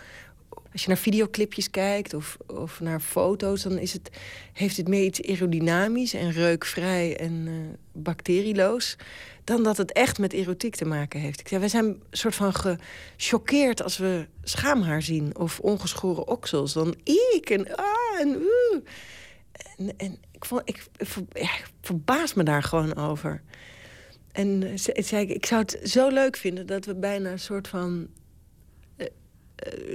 als je naar videoclipjes kijkt of, of naar foto's, dan is het, heeft het meer iets aerodynamisch en reukvrij en uh, bacterieloos. Dan dat het echt met erotiek te maken heeft. Ik zijn een soort van gechoqueerd als we schaamhaar zien of ongeschoren oksels. Dan ik en ah en uh. En, en ik, vond, ik, verbaas me daar gewoon over. En ze, zei ik, ik zou het zo leuk vinden dat we bijna een soort van uh,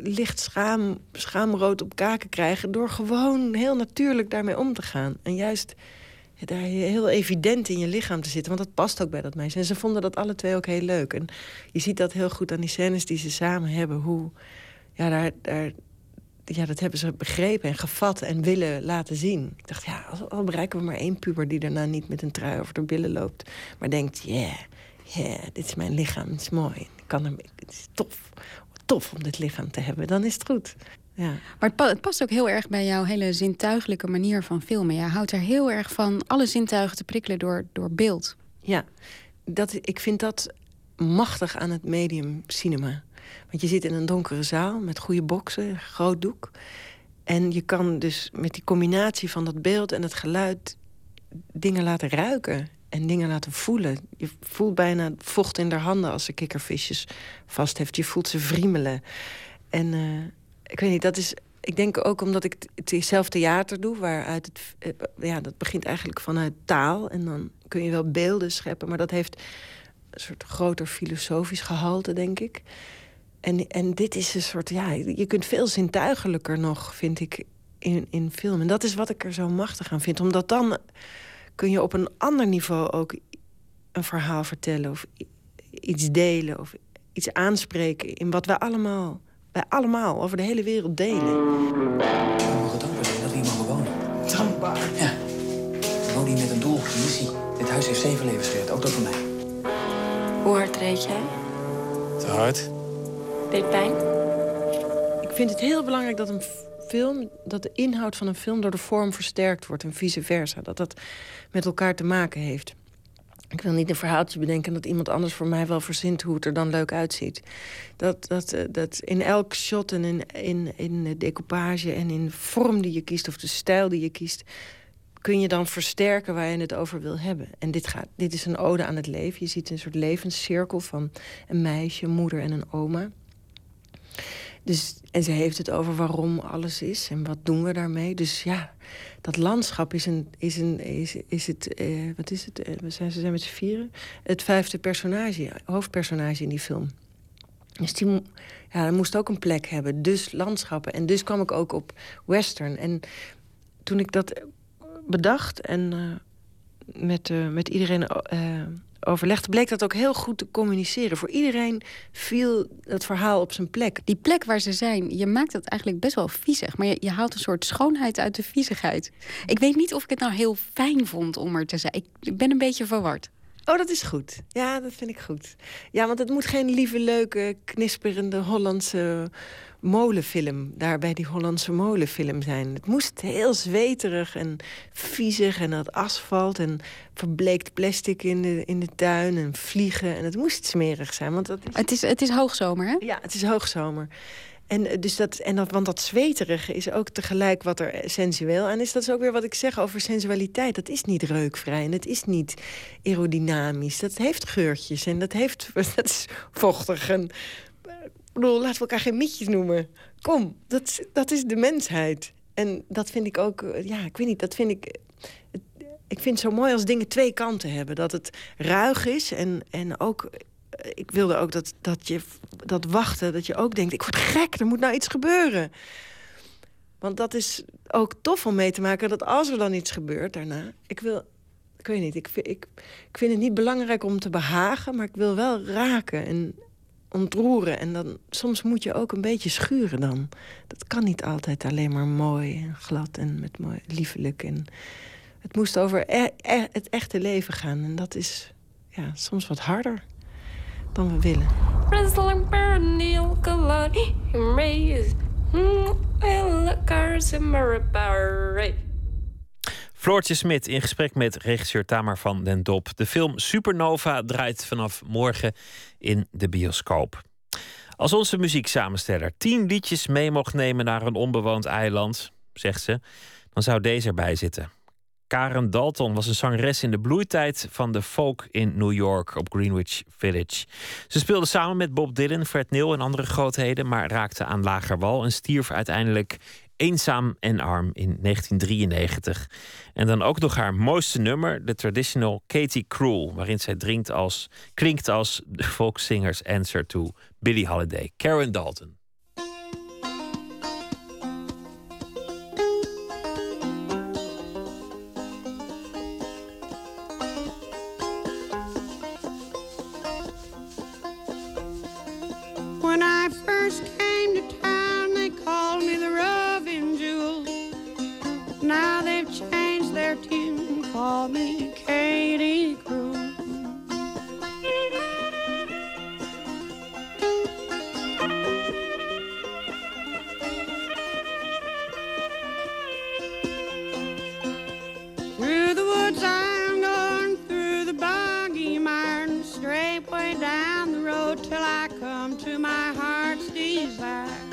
licht schaam, schaamrood op kaken krijgen... door gewoon heel natuurlijk daarmee om te gaan. En juist daar heel evident in je lichaam te zitten. Want dat past ook bij dat meisje. En ze vonden dat alle twee ook heel leuk. En je ziet dat heel goed aan die scènes die ze samen hebben. Hoe, ja, daar, daar, ja, dat hebben ze begrepen en gevat en willen laten zien. Ik dacht, ja, al, bereiken we maar één puber... die daarna niet met een trui over de billen loopt. Maar denkt, yeah, yeah, dit is mijn lichaam, het is mooi. Ik kan er, het is tof, tof om dit lichaam te hebben. Dan is het goed. Ja.
Maar het, pa het, past ook heel erg bij jouw hele zintuigelijke manier van filmen. Je houdt er heel erg van alle zintuigen te prikkelen door, door beeld.
Ja, dat, ik vind dat machtig aan het medium cinema. Want je zit in een donkere zaal met goede boksen, groot doek. En je kan dus met die combinatie van dat beeld en het geluid dingen laten ruiken en dingen laten voelen. Je voelt bijna vocht in haar handen als ze kikkervisjes vast heeft. Je voelt ze vriemelen. En uh, ik weet niet, dat is. Ik denk ook omdat ik zelf theater doe, waaruit het. Uh, ja, dat begint eigenlijk vanuit taal. En dan kun je wel beelden scheppen, maar dat heeft een soort groter filosofisch gehalte, denk ik. En, en dit is een soort, ja, je kunt veel zintuigelijker nog, vind ik, in, in film. En dat is wat ik er zo machtig aan vind. Omdat dan kun je op een ander niveau ook een verhaal vertellen... of iets delen of iets aanspreken in wat wij allemaal, wij allemaal over de hele wereld delen.
We mogen dankbaar zijn dat we hier mogen wonen.
Dankbaar?
Ja. We wonen hier met een doel, een missie. Dit huis heeft zeven levens gered, ook dat van mij.
Hoe hard reed jij?
Te hard.
Deed pijn?
Ik vind het heel belangrijk dat een film, dat de inhoud van een film door de vorm versterkt wordt en vice versa. Dat dat met elkaar te maken heeft. Ik wil niet een verhaaltje bedenken dat iemand anders voor mij wel verzint hoe het er dan leuk uitziet. Dat, dat, eh, dat in elk shot en in, in, in de decoupage en in vorm die je kiest of de stijl die je kiest, kun je dan versterken waar je het over wil hebben. En dit, gaat, dit is een ode aan het leven. Je ziet een soort levenscirkel van een meisje, een moeder en een oma. Dus, en ze heeft het over waarom alles is en wat doen we daarmee. Dus ja, dat landschap is, een, is, een, is, is het, eh, wat is het, eh, we zijn, ze zijn met z'n vieren, het vijfde personage, hoofdpersonage in die film. Dus die ja, moest ook een plek hebben, dus landschappen. En dus kwam ik ook op western. En toen ik dat bedacht en uh, met, met iedereen overlegde, bleek dat ook heel goed te communiceren. Voor iedereen viel het verhaal op zijn plek.
Die plek waar ze zijn, je maakt het eigenlijk best wel viezig. Maar je, je haalt een soort schoonheid uit de viezigheid. Ik weet niet of ik het nou heel fijn vond om er te zijn. Ik, ik ben een beetje verward.
Oh, dat is goed. Ja, dat vind ik goed. Ja, want het moet geen lieve, leuke, knisperende Hollandse molenfilm. Daar bij die Hollandse molenfilm zijn. Het moest heel zweterig en viezig en dat asfalt en verbleekt plastic in de, in de tuin en vliegen. En het moest smerig zijn. Want dat is...
Het, is, het is hoogzomer, hè?
Ja, het is hoogzomer. En, dus dat, en dat, want dat zweterige is ook tegelijk wat er sensueel aan is. Dat is ook weer wat ik zeg over sensualiteit. Dat is niet reukvrij en het is niet aerodynamisch. Dat heeft geurtjes en dat, heeft, dat is vochtig. En, bedoel, laten we elkaar geen mietjes noemen. Kom, dat, dat is de mensheid. En dat vind ik ook, ja, ik weet niet, dat vind ik... Ik vind het zo mooi als dingen twee kanten hebben. Dat het ruig is en, en ook ik wilde ook dat, dat je dat wachten, dat je ook denkt: ik word gek, er moet nou iets gebeuren. Want dat is ook tof om mee te maken dat als er dan iets gebeurt daarna. Ik wil, ik weet niet, ik, ik, ik vind het niet belangrijk om te behagen, maar ik wil wel raken en ontroeren. En dan soms moet je ook een beetje schuren dan. Dat kan niet altijd alleen maar mooi en glad en met mooi liefelijk. En het moest over e e het echte leven gaan. En dat is ja, soms wat harder dan we willen.
Floortje Smit in gesprek met regisseur Tamar van den Dop. De film Supernova draait vanaf morgen in de bioscoop. Als onze muzieksamensteller tien liedjes mee mocht nemen naar een onbewoond eiland, zegt ze, dan zou deze erbij zitten. Karen Dalton was een zangeres in de bloeitijd van de folk in New York op Greenwich Village. Ze speelde samen met Bob Dylan, Fred Neil en andere grootheden, maar raakte aan lager wal en stierf uiteindelijk eenzaam en arm in 1993. En dan ook nog haar mooiste nummer, de traditional Katie Cruel, waarin zij drinkt als, klinkt als de folksingers answer to Billie Holiday. Karen Dalton.
Me Katie Cruel. Through the woods I'm going, through the boggy and straight way down the road till I come to my heart's desire.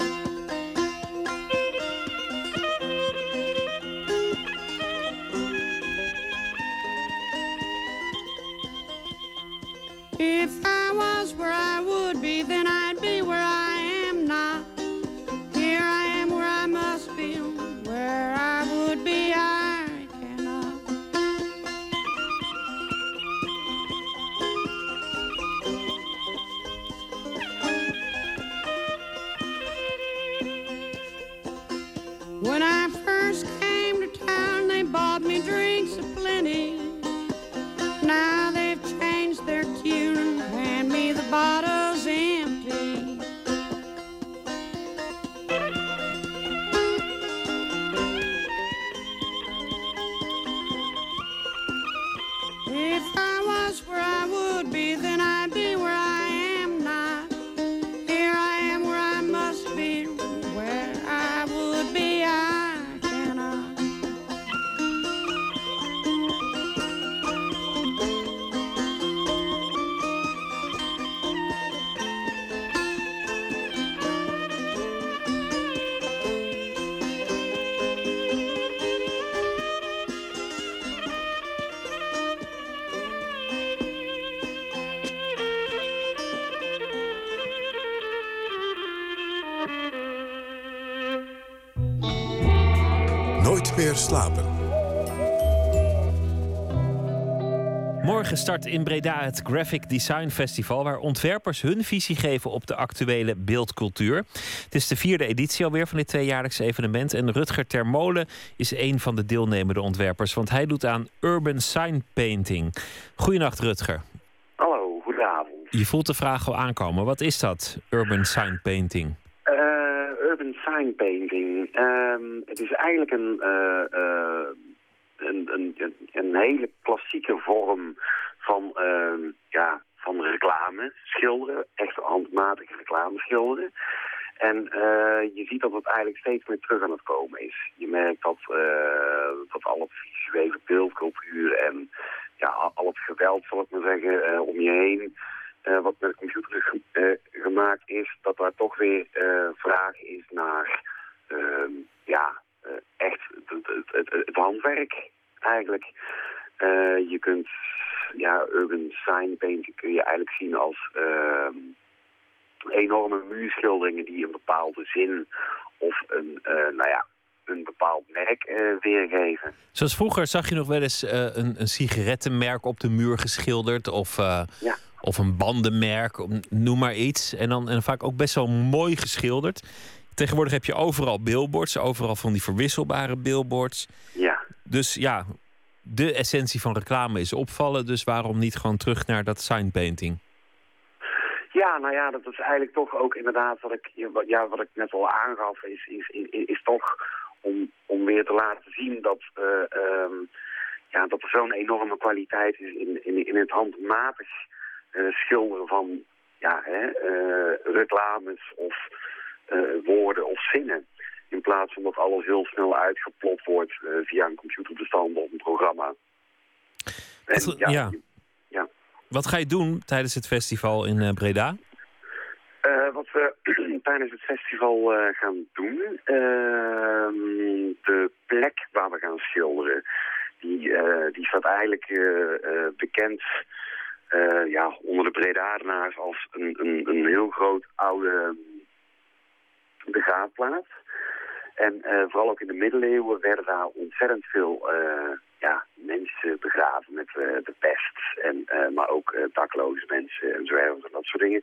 Start in Breda het Graphic Design Festival, waar ontwerpers hun visie geven op de actuele beeldcultuur. Het is de vierde editie alweer van dit tweejaarlijkse evenement. En Rutger Termolen is een van de deelnemende ontwerpers, want hij doet aan urban sign painting. Goedenacht, Rutger.
Hallo, goedenavond.
Je voelt de vraag al aankomen. Wat is dat, urban sign painting?
Uh, urban sign painting. Ehm, het is eigenlijk een, uh, uh, een, een, een, hele klassieke vorm van, ehm, ja, van reclame schilderen. Echt handmatige reclame schilderen. En je ziet dat het eigenlijk steeds meer terug aan het komen is. Je merkt dat, dat al het visuele beeldcultuur en ja, al het geweld, zal ik maar zeggen, om je heen wat met de computer gemaakt is, dat daar toch weer vraag is naar ehm, ja, echt het, handwerk eigenlijk. Je kunt ja, urban sign painting kun je eigenlijk zien als ehm, enorme muurschilderingen die een bepaalde zin of een, nou ja, een bepaald merk weergeven.
Zoals vroeger zag je nog wel eens een, een sigarettenmerk op de muur geschilderd of...
ja
of een bandenmerk, noem maar iets. En dan en vaak ook best wel mooi geschilderd. Tegenwoordig heb je overal billboards, overal van die verwisselbare billboards.
Ja.
Dus ja, de essentie van reclame is opvallen. Dus waarom niet gewoon terug naar dat signpainting?
Ja, nou ja, dat is eigenlijk toch ook inderdaad wat ik, ja, wat ik net al aangaf, is, is, is, toch om, om weer te laten zien dat, uh, um, ja, dat er zo'n enorme kwaliteit is in, in, in het handmatig uh, schilderen van ja, hè, uh, reclames of woorden of zinnen. In plaats van dat alles heel snel uitgeplot wordt via een computerbestand of een programma.
En, Wat, ja, ja.
ja.
Wat ga je doen tijdens het festival in Breda?
wat we tijdens het festival gaan doen, ehm, de plek waar we gaan schilderen, die, die staat eigenlijk bekend ja, onder de Bredaardenaars als een, een, een heel groot oude begraafplaats. En uh, vooral ook in de middeleeuwen werden daar ontzettend veel uh, ja, mensen begraven met de pest. En, maar ook dakloze mensen en zwervers en dat soort dingen.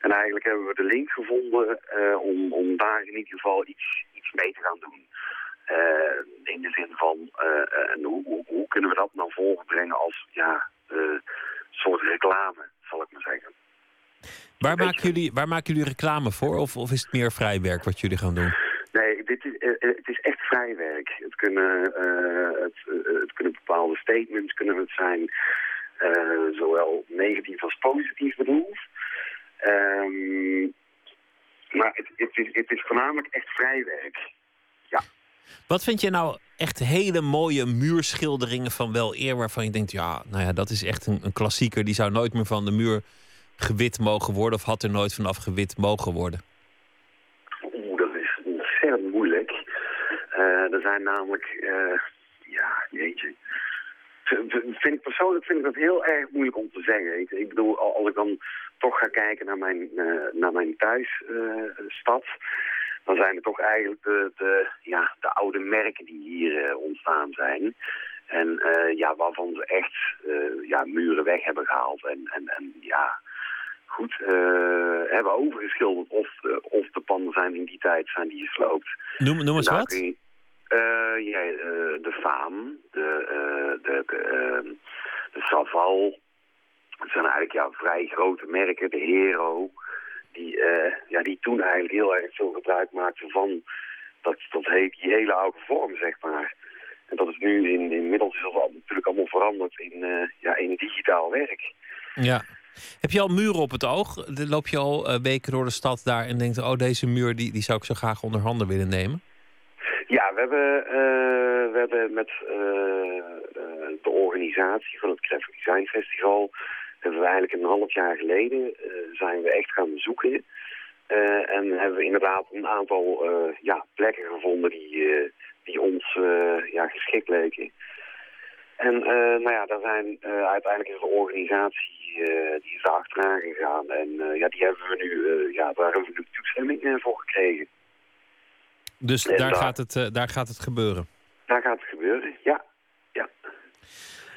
En eigenlijk hebben we de link gevonden om, om daar in ieder geval iets, iets mee te gaan doen. in de zin van, hoe, hoe, hoe, kunnen we dat naar voren brengen als ja, soort reclame, zal ik maar zeggen.
Waar maken, jullie, waar maken jullie reclame voor? Of, of is het meer vrijwerk wat jullie gaan doen?
Dit is, uh, het is echt vrijwerk. Het kunnen, uh, het, het, kunnen bepaalde statements kunnen het zijn, zowel negatief als positief bedoeld. Um, maar het, het, is, het is voornamelijk echt vrijwerk. Ja.
Wat vind je nou echt hele mooie muurschilderingen van wel eer... waarvan je denkt, ja, nou ja, dat is echt een, een klassieker... die zou nooit meer van de muur gewit mogen worden... of had er nooit vanaf gewit mogen worden?
Oeh, dat is ontzettend moeilijk. Uh, er zijn namelijk, uh, ja, jeetje... Vind ik persoonlijk vind ik dat heel erg moeilijk om te zeggen. Ik, ik bedoel, als ik dan toch ga kijken naar mijn, uh, naar mijn thuisstad dan zijn het toch eigenlijk de, de, ja, de oude merken die hier uh, ontstaan zijn. En uh, ja, waarvan ze echt uh, ja, muren weg hebben gehaald. En, en, en ja, goed, hebben overgeschilderd. Of, of de panden zijn in die tijd zijn die gesloopt.
Noem, noem eens wat?
Je, ja, de Faam, de, de, de, de Saval. Het zijn eigenlijk ja, vrij grote merken. De Hero die, ja, die toen eigenlijk heel erg veel gebruik maakten van dat, dat die hele oude vorm, zeg maar. En dat is nu in, inmiddels is dat natuurlijk allemaal veranderd in, ja, in digitaal werk.
Ja. Heb je al muren op het oog? Loop je al weken door de stad daar en denkt, oh deze muur die, die zou ik zo graag onder handen willen nemen?
Ja, we hebben, uh, we hebben met de organisatie van het Graphic Design Festival hebben we eigenlijk een half jaar geleden zijn we echt gaan zoeken. Uh, en hebben we inderdaad een aantal ja, plekken gevonden die, die ons ja, geschikt leken. En nou ja, daar zijn uiteindelijk is de organisatie die is daar achteraan gegaan. En ja, die hebben we nu, ja, daar hebben we nu toestemming voor gekregen.
Dus daar, gaat het, daar gaat het gebeuren?
daar gaat het gebeuren, ja. ja.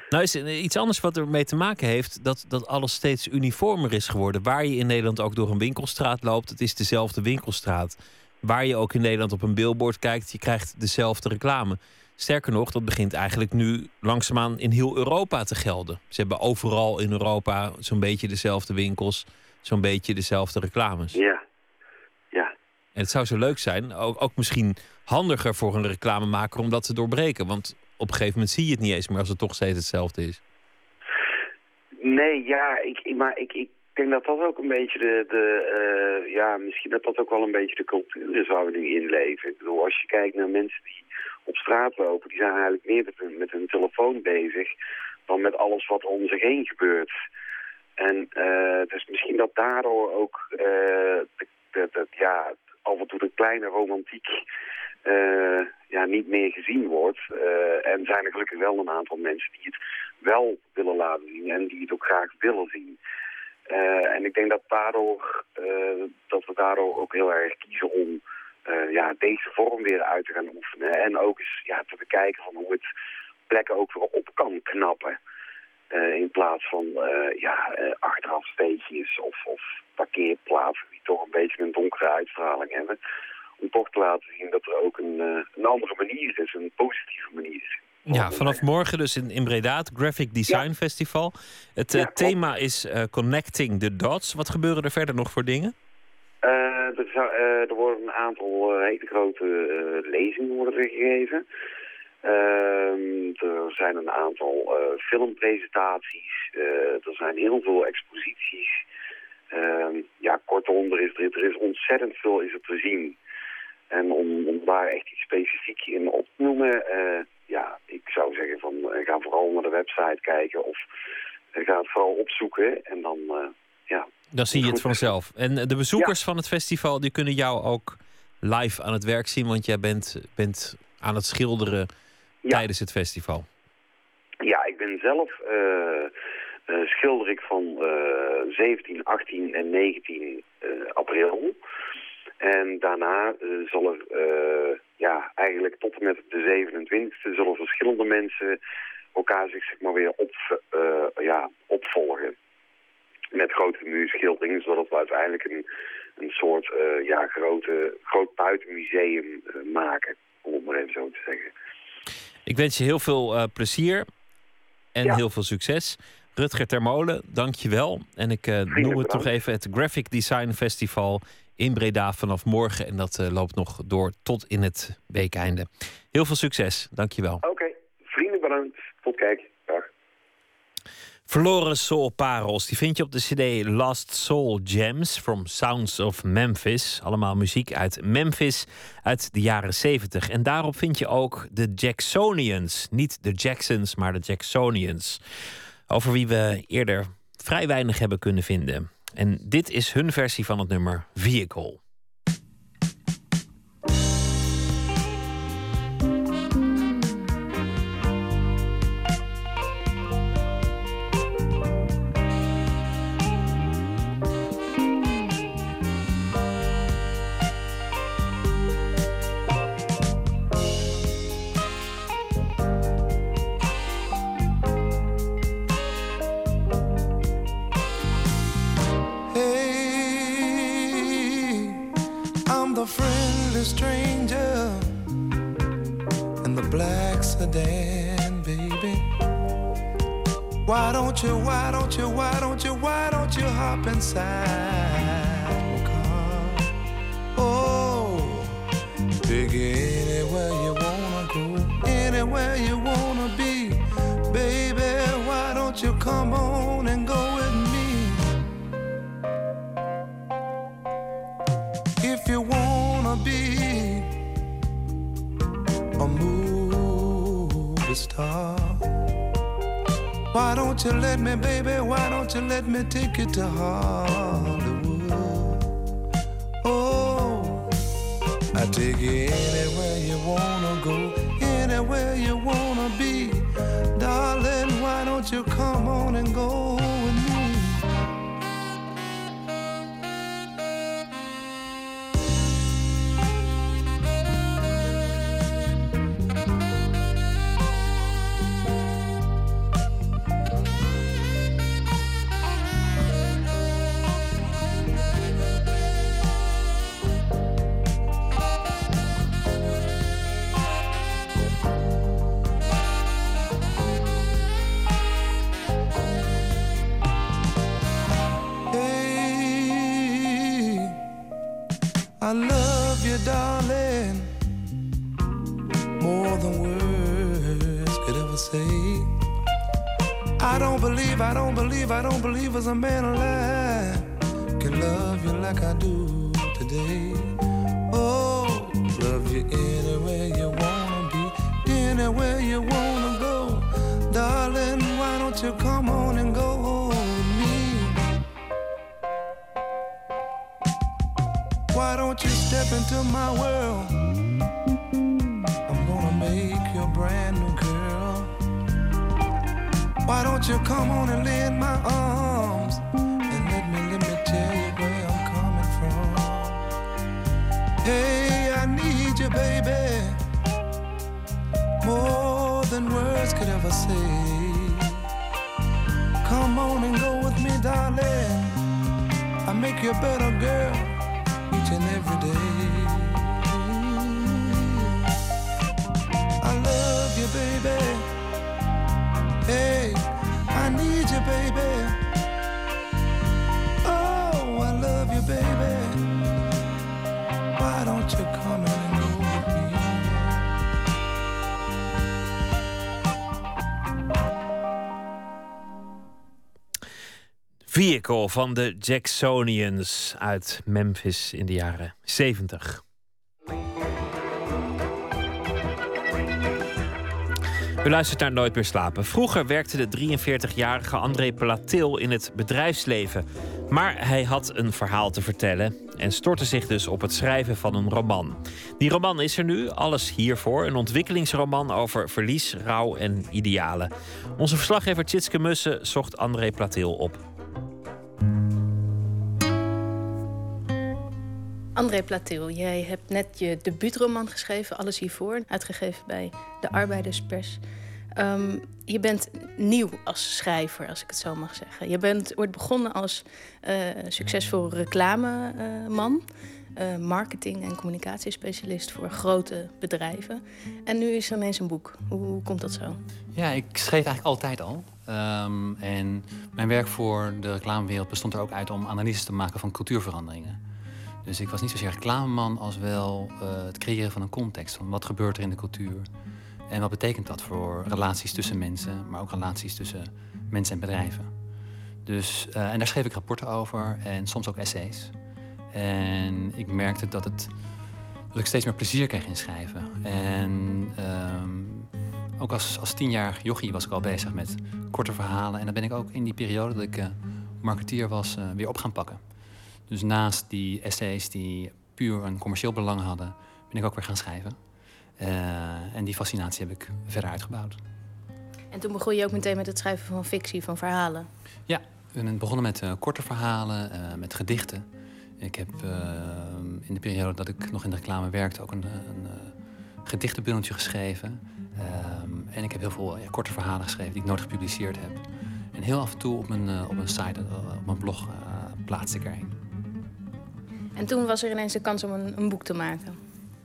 Nou is er iets anders wat ermee te maken heeft dat, dat alles steeds uniformer is geworden. Waar je in Nederland ook door een winkelstraat loopt, het is dezelfde winkelstraat. Waar je ook in Nederland op een billboard kijkt, je krijgt dezelfde reclame. Sterker nog, dat begint eigenlijk nu langzaamaan in heel Europa te gelden. Ze hebben overal in Europa zo'n beetje dezelfde winkels, zo'n beetje dezelfde reclames.
Ja.
En het zou zo leuk zijn, ook, ook misschien handiger voor een reclamemaker om dat te doorbreken. Want op een gegeven moment zie je het niet eens meer als het toch steeds hetzelfde is.
Nee, ja, ik, maar ik, ik denk dat dat ook een beetje de, de eh, ja, misschien dat dat ook wel een beetje de cultuur is waar we nu in leven. Ik bedoel, als je kijkt naar mensen die op straat lopen, die zijn eigenlijk meer met hun, met hun telefoon bezig dan met alles wat om zich heen gebeurt. En eh, dus misschien dat daardoor ook eh, de, de, de- ja, af en toe de kleine romantiek eh, ja, niet meer gezien wordt. Eh, en zijn er gelukkig wel een aantal mensen die het wel willen laten zien en die het ook graag willen zien. Eh, en ik denk dat, daardoor, dat we daardoor ook heel erg kiezen om ja, deze vorm weer uit te gaan oefenen. En ook eens ja, te bekijken van hoe het plekken ook weer op kan knappen. In plaats van ja, achteraf steegjes of, of parkeerplaatsen die toch een beetje een donkere uitstraling hebben. Om toch te laten zien dat er ook een, eh, een andere manier is, een positieve manier is.
Ja, vanaf morgen dus in, in Breda, het Graphic Design Festival. Het eh, thema is eh, Connecting the Dots. Wat gebeuren er verder nog voor dingen?
Er, zou- er worden een aantal hele grote lezingen worden gegeven. Ehm, er zijn een aantal filmpresentaties. Er zijn heel veel exposities. Ehm, ja, kortom, er is, er is ontzettend veel is er te zien. En om, om daar echt iets specifiek in op te noemen, eh, ja, ik zou zeggen van eh, ga vooral naar de website kijken of eh, ga het vooral opzoeken en dan, ja,
Dan zie je het vanzelf. En de bezoekers van het festival die kunnen jou ook live aan het werk zien, want jij bent, bent aan het schilderen tijdens het festival.
Ja, ik ben zelf schilder ik van eh 17, 18 en 19 eh, april. En daarna eh, zal er, eh, ja, eigenlijk tot en met de 27e zullen verschillende mensen elkaar zich zeg maar weer op, eh, ja, opvolgen. Met grote muurschilderingen, zodat we uiteindelijk een, een soort ja, grote, groot buitenmuseum maken, om het maar even zo te zeggen.
Ik wens je heel veel plezier en
Ja.
heel veel succes. Rutger Termolen, dank je wel. En ik noem het toch even het Graphic Design Festival in Breda vanaf morgen. En dat eh, loopt nog door tot in het weekeinde. Heel veel succes, dank je wel.
Oké, vrienden bedankt. Tot kijk. Dag.
Verloren Soul Parels, die vind je op de CD Lost Soul Gems from Sounds of Memphis. Allemaal muziek uit Memphis uit de jaren 70. En daarop vind je ook de Jacksonians. Niet de Jacksons, maar de Jacksonians. Over wie we eerder vrij weinig hebben kunnen vinden. En dit is hun versie van het nummer Vehicle.
Hop inside my car? Oh, oh. take you anywhere you wanna go, anywhere you wanna be, baby. Why don't you come on and go with me? if you wanna be a movie star. Why don't you let me, baby? Why don't you let me take you to Hollywood? Oh, I take you anywhere you wanna go, anywhere you wanna darling, more than words could ever say. I don't believe, I don't believe, I don't believe as a man alive can love you like I do today. Oh, love you anywhere you wanna be, anywhere you wanna go. Darling, why don't you come on and go step into my world? I'm gonna make you a brand new girl. Why don't you come on and lay in my arms and let me let me tell you where I'm coming from. Hey, I need you, baby, more than words could ever say. Come on and go with me, darling. I make you a better girl and every day. I love you, baby. Hey, I need you, baby. Oh, I love you, baby.
Vehicle van de Jacksonians uit Memphis in de jaren 70. U luistert naar Nooit meer slapen. Vroeger werkte de 43-jarige André Platil in het bedrijfsleven. Maar hij had een verhaal te vertellen en stortte zich dus op het schrijven van een roman. Die roman is er nu, alles hiervoor. Een ontwikkelingsroman over verlies, rouw en idealen. Onze verslaggever Tjitske Mussen zocht André Platil op.
André Platil, jij hebt net je debuutroman geschreven, Alles hiervoor, uitgegeven bij de Arbeiderspers. Ehm, je bent nieuw als schrijver, als ik het zo mag zeggen. Je bent, wordt begonnen als eh, succesvol reclameman, eh, marketing- en communicatiespecialist voor grote bedrijven. En nu is er ineens een boek. Hoe komt dat zo?
Ja, ik schreef eigenlijk altijd al. Ehm, en mijn werk voor de reclamewereld bestond er ook uit om analyses te maken van cultuurveranderingen. Dus ik was niet zozeer reclameman als wel eh, het creëren van een context. Van wat gebeurt er in de cultuur? En wat betekent dat voor relaties tussen mensen, maar ook relaties tussen mensen en bedrijven? Dus, eh, en daar schreef ik rapporten over en soms ook essays. En ik merkte dat, het, ik steeds meer plezier kreeg in schrijven. En ehm, ook als, als tienjarig jochie was ik al bezig met korte verhalen. En dan ben ik ook in die periode dat ik uh, marketeer was, uh, weer op gaan pakken. Dus naast die essays die puur een commercieel belang hadden, ben ik ook weer gaan schrijven. Uh, en die fascinatie heb ik verder uitgebouwd.
En toen begon je ook meteen met het schrijven van fictie, van verhalen?
Ja, ik ben begonnen met korte verhalen, met gedichten. Ik heb in de periode dat ik nog in de reclame werkte ook een, een gedichtenbundeltje geschreven. Um, en ik heb heel veel ja, korte verhalen geschreven die ik nooit gepubliceerd heb. En heel af en toe op mijn, op mijn site, op mijn blog, plaatste ik erheen.
En toen was er ineens de kans om een, een boek te maken.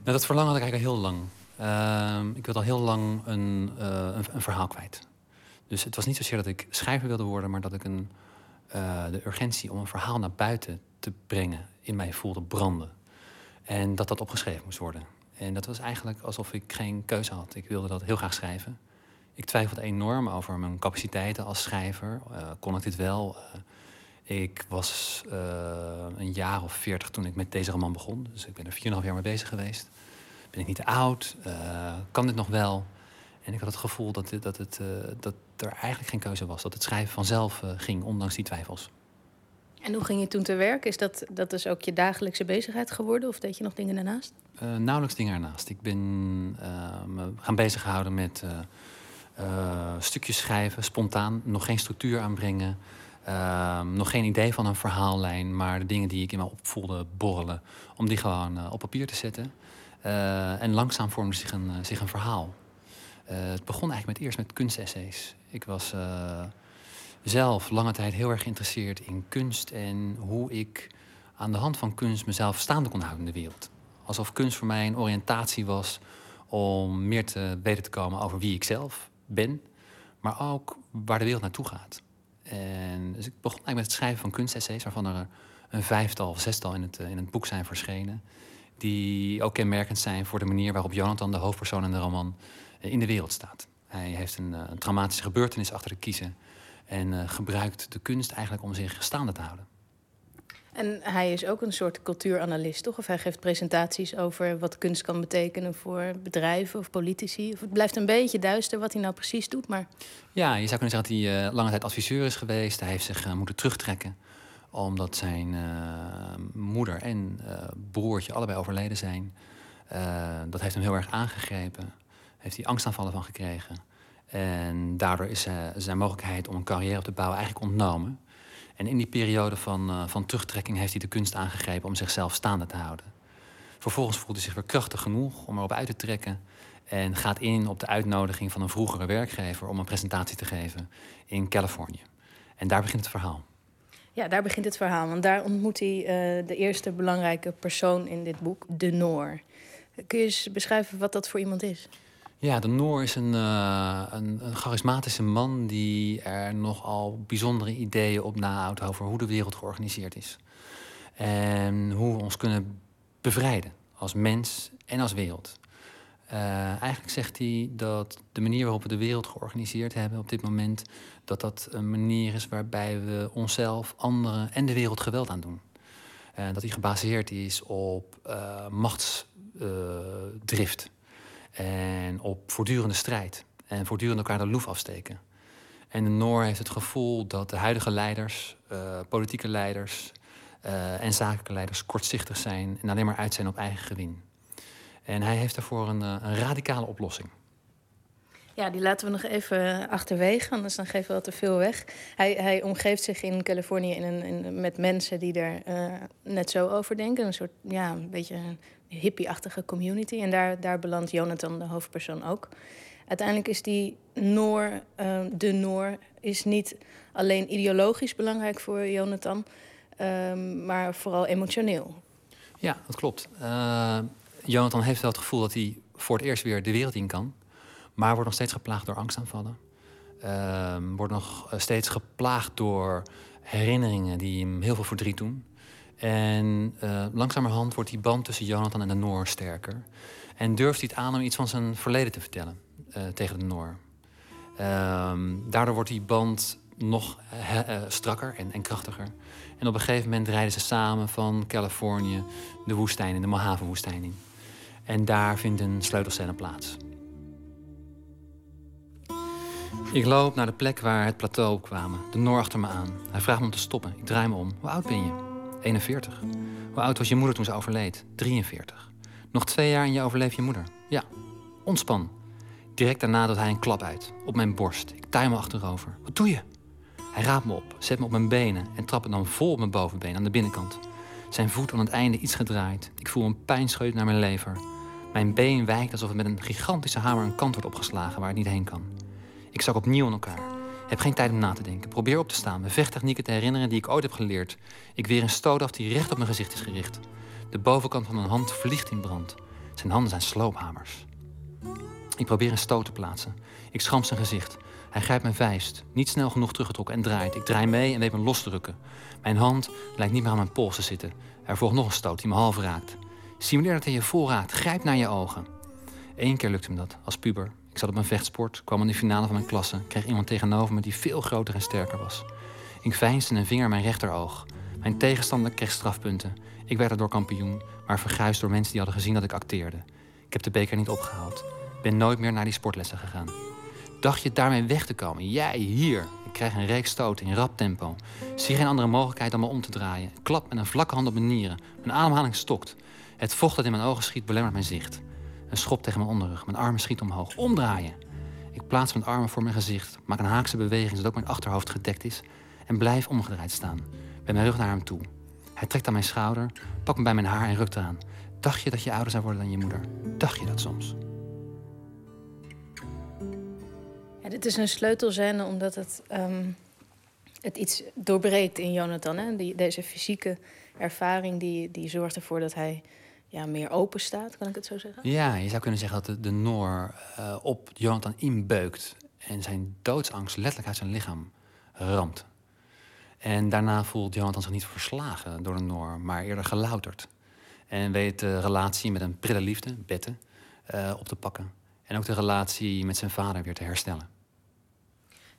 Nou, dat verlangen had ik eigenlijk al heel lang. Uh, ik wilde al heel lang een, een, een, verhaal kwijt. Dus het was niet zozeer dat ik schrijver wilde worden, maar dat ik een, de urgentie om een verhaal naar buiten te brengen in mij voelde branden. En dat dat opgeschreven moest worden. En dat was eigenlijk alsof ik geen keuze had. Ik wilde dat heel graag schrijven. Ik twijfelde enorm over mijn capaciteiten als schrijver. Uh, kon ik dit wel? Uh, ik was uh, een jaar of veertig toen ik met deze roman begon. Dus ik ben er 4,5 jaar mee bezig geweest. Ben ik niet te oud? kan dit nog wel? En ik had het gevoel dat, dat, het, dat er eigenlijk geen keuze was. Dat het schrijven vanzelf ging, ondanks die twijfels.
En hoe ging je toen te werk? Is dat, dat is ook je dagelijkse bezigheid geworden? Of deed je nog dingen daarnaast?
Uh, nauwelijks dingen ernaast. Ik ben uh, me gaan bezighouden met uh, stukjes schrijven, spontaan. Nog geen structuur aanbrengen. Nog geen idee van een verhaallijn. Maar de dingen die ik in me opvoelde borrelen. Om die gewoon op papier te zetten. en langzaam vormde zich een, zich een verhaal. het begon eigenlijk met, eerst met kunstessays. Ik was zelf lange tijd heel erg geïnteresseerd in kunst en hoe ik aan de hand van kunst mezelf staande kon houden in de wereld. Alsof kunst voor mij een oriëntatie was om meer te weten te komen over wie ik zelf ben, maar ook waar de wereld naartoe gaat. En dus ik begon eigenlijk met het schrijven van kunstessays, waarvan er een vijftal of zestal in het, eh, in het boek zijn verschenen. Die ook kenmerkend zijn voor de manier waarop Jonathan, de hoofdpersoon in de roman, eh, in de wereld staat. Hij heeft een, eh, een traumatische gebeurtenis achter de kiezen. En eh, gebruikt de kunst eigenlijk om zich staande te houden.
En hij is ook een soort cultuuranalist, toch? Of hij geeft presentaties over wat kunst kan betekenen voor bedrijven of politici. Of het blijft een beetje duister wat hij nou precies doet, maar
Ja, je zou kunnen zeggen dat hij eh, lange tijd adviseur is geweest. Hij heeft zich eh, moeten terugtrekken omdat zijn moeder en broertje allebei overleden zijn. Dat heeft hem heel erg aangegrepen. Heeft hij angstaanvallen van gekregen. En daardoor is eh, zijn mogelijkheid om een carrière op te bouwen eigenlijk ontnomen. En in die periode van, eh, van terugtrekking heeft hij de kunst aangegrepen om zichzelf staande te houden. Vervolgens voelt hij zich weer krachtig genoeg om erop uit te trekken. En gaat in op de uitnodiging van een vroegere werkgever om een presentatie te geven in Californië. En daar begint het verhaal.
ja, daar begint het verhaal. Want daar ontmoet hij eh, de eerste belangrijke persoon in dit boek, de Noor. Kun je eens beschrijven wat dat voor iemand is?
Ja, de Noor is een, eh, een, een charismatische man die er nogal bijzondere ideeën op nahoudt over hoe de wereld georganiseerd is. En hoe we ons kunnen bevrijden als mens en als wereld. Eh, eigenlijk zegt hij dat de manier waarop we de wereld georganiseerd hebben op dit moment, dat dat een manier is waarbij we onszelf, anderen en de wereld geweld aan doen. En dat die gebaseerd is op eh, machtsdrift. En op voortdurende strijd. En voortdurend elkaar de loef afsteken. En de Noor heeft het gevoel dat de huidige leiders, eh, politieke leiders eh, en zakelijke leiders kortzichtig zijn en alleen maar uit zijn op eigen gewin. En hij heeft daarvoor een, eh, een radicale oplossing.
Ja, die laten we nog even achterwege, anders dan geven we al te veel weg. Hij, hij omgeeft zich in Californië in een, in, met mensen die er eh, net zo over denken. Een soort, ja, een beetje hippie-achtige community. En daar, daar belandt Jonathan, de hoofdpersoon, ook. Uiteindelijk is die Noor, eh, de Noor, is niet alleen ideologisch belangrijk voor Jonathan, ehm, maar vooral emotioneel.
Ja, dat klopt. Eh, Jonathan heeft wel het gevoel dat hij voor het eerst weer de wereld in kan. Maar wordt nog steeds geplaagd door angstaanvallen. Ehm wordt nog eh, steeds geplaagd door herinneringen die hem heel veel verdriet doen. En eh, langzamerhand wordt die band tussen Jonathan en de Noor sterker. En durft hij het aan om iets van zijn verleden te vertellen eh, tegen de Noor. Ehm, daardoor wordt die band nog strakker en, en krachtiger. En op een gegeven moment rijden ze samen van Californië de woestijn in, de Mojave-woestijn in. En daar vindt een sleutelscène plaats. Ik loop naar de plek waar het plateau opkwamen. De Noor achter me aan. Hij vraagt me om te stoppen. Ik draai me om. Hoe oud ben je? 41. Hoe oud was je moeder toen ze overleed? 43. Nog twee jaar en je overleeft je moeder. Ja. Ontspan. Direct daarna doet hij een klap uit. Op mijn borst. Ik tuim me achterover. Wat doe je? Hij raapt me op, zet me op mijn benen en trapt me dan vol op mijn bovenbeen aan de binnenkant. Zijn voet aan het einde iets gedraaid. Ik voel een pijnscheut naar mijn lever. Mijn been wijkt alsof het met een gigantische hamer een kant wordt opgeslagen waar het niet heen kan. Ik zak opnieuw in elkaar. Heb geen tijd om na te denken. Probeer op te staan, me vechttechnieken te herinneren die ik ooit heb geleerd. Ik weer een stoot af die recht op mijn gezicht is gericht. De bovenkant van mijn hand vliegt in brand. Zijn handen zijn sloophamers. Ik probeer een stoot te plaatsen. Ik schramp zijn gezicht. Hij grijpt mijn vuist, niet snel genoeg teruggetrokken en draait. Ik draai mee en weet me los te rukken. Mijn hand lijkt niet meer aan mijn pols te zitten. Er volgt nog een stoot die me half raakt. Simuleer dat hij je vol raakt. Grijp naar je ogen. Eén keer lukte me dat, als puber. Ik zat op een vechtsport, kwam in de finale van mijn klasse... kreeg iemand tegenover me die veel groter en sterker was. Ik veinsde een vinger in mijn rechteroog. Mijn tegenstander kreeg strafpunten. Ik werd erdoor kampioen, maar verguisd door mensen die hadden gezien dat ik acteerde. Ik heb de beker niet opgehaald. Ben nooit meer naar die sportlessen gegaan. Dacht je daarmee weg te komen? Jij, hier. Ik krijg een reeks stoten in rap tempo. Zie geen andere mogelijkheid dan me om te draaien. Klap met een vlakke hand op mijn nieren. Mijn ademhaling stokt. Het vocht dat in mijn ogen schiet belemmert mijn zicht. Een schop tegen mijn onderrug. Mijn armen schieten omhoog. Omdraaien. Ik plaats mijn armen voor mijn gezicht. Maak een haakse beweging zodat ook mijn achterhoofd gedekt is. En blijf omgedraaid staan. Met mijn rug naar hem toe. Hij trekt aan mijn schouder, pakt me bij mijn haar en rukt eraan. Dacht je dat je ouder zou worden dan je moeder? Dacht je dat soms?
Dit is een sleutelscène omdat het, ehm, het iets doorbreekt in Jonathan. Hè? Die, deze fysieke ervaring die, die zorgt ervoor dat hij ja, meer open staat, kan ik het zo zeggen?
Ja, je zou kunnen zeggen dat de, de Noor eh, op Jonathan inbeukt en zijn doodsangst letterlijk uit zijn lichaam ramt. En daarna voelt Jonathan zich niet verslagen door de Noor, maar eerder gelouterd. En weet de relatie met een prille liefde, Bette, eh, op te pakken. En ook de relatie met zijn vader weer te herstellen.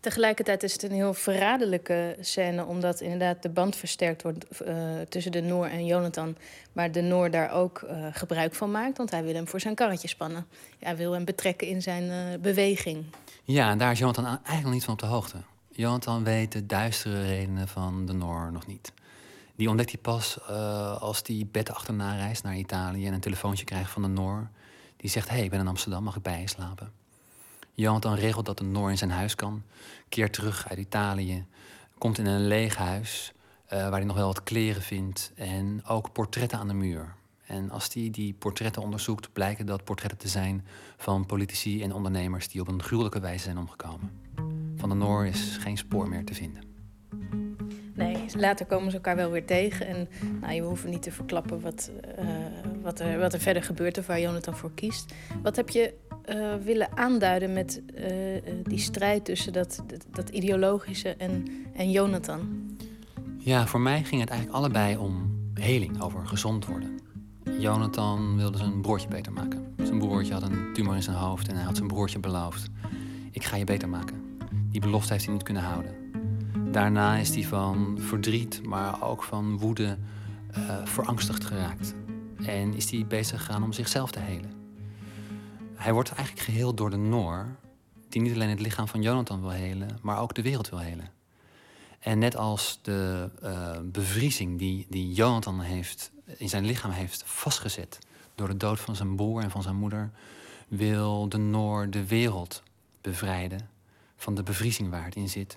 Tegelijkertijd is het een heel verraderlijke scène, omdat inderdaad de band versterkt wordt eh, tussen de Noor en Jonathan. Maar de Noor daar ook eh, gebruik van maakt, want hij wil hem voor zijn karretje spannen. Hij wil hem betrekken in zijn eh, beweging.
Ja, en daar is Jonathan eigenlijk niet van op de hoogte. Jonathan weet de duistere redenen van de Noor nog niet. Die ontdekt hij pas als die Bette achterna reist naar Italië en een telefoontje krijgt van de Noor. Die zegt: Hé, hey, ik ben in Amsterdam, mag ik bij je slapen? Jonathan regelt dat de Noor in zijn huis kan, keert terug uit Italië, komt in een leeg huis eh, waar hij nog wel wat kleren vindt en ook portretten aan de muur. En als hij die portretten onderzoekt, blijken dat portretten te zijn van politici en ondernemers die op een gruwelijke wijze zijn omgekomen. Van de Noor is geen spoor meer te vinden.
Nee, later komen ze elkaar wel weer tegen. En nou, je hoeft niet te verklappen wat, eh, wat, er, wat er verder gebeurt of waar Jonathan voor kiest. Wat heb je eh, willen aanduiden met eh, eh, die strijd tussen dat, dat, ideologische en, en Jonathan?
Ja, voor mij ging het eigenlijk allebei om heling, over gezond worden. Jonathan wilde zijn broertje beter maken. Zijn broertje had een tumor in zijn hoofd en hij had zijn broertje beloofd: Ik ga je beter maken. Die belofte heeft hij niet kunnen houden. Daarna is hij van verdriet, maar ook van woede eh, verangstigd geraakt. En is hij bezig gegaan om zichzelf te helen. Hij wordt eigenlijk geheeld door de Noor, die niet alleen het lichaam van Jonathan wil helen, maar ook de wereld wil helen. En net als de eh, bevriezing die, die Jonathan heeft, in zijn lichaam heeft vastgezet door de dood van zijn broer en van zijn moeder, wil de Noor de wereld bevrijden van de bevriezing waar het in zit.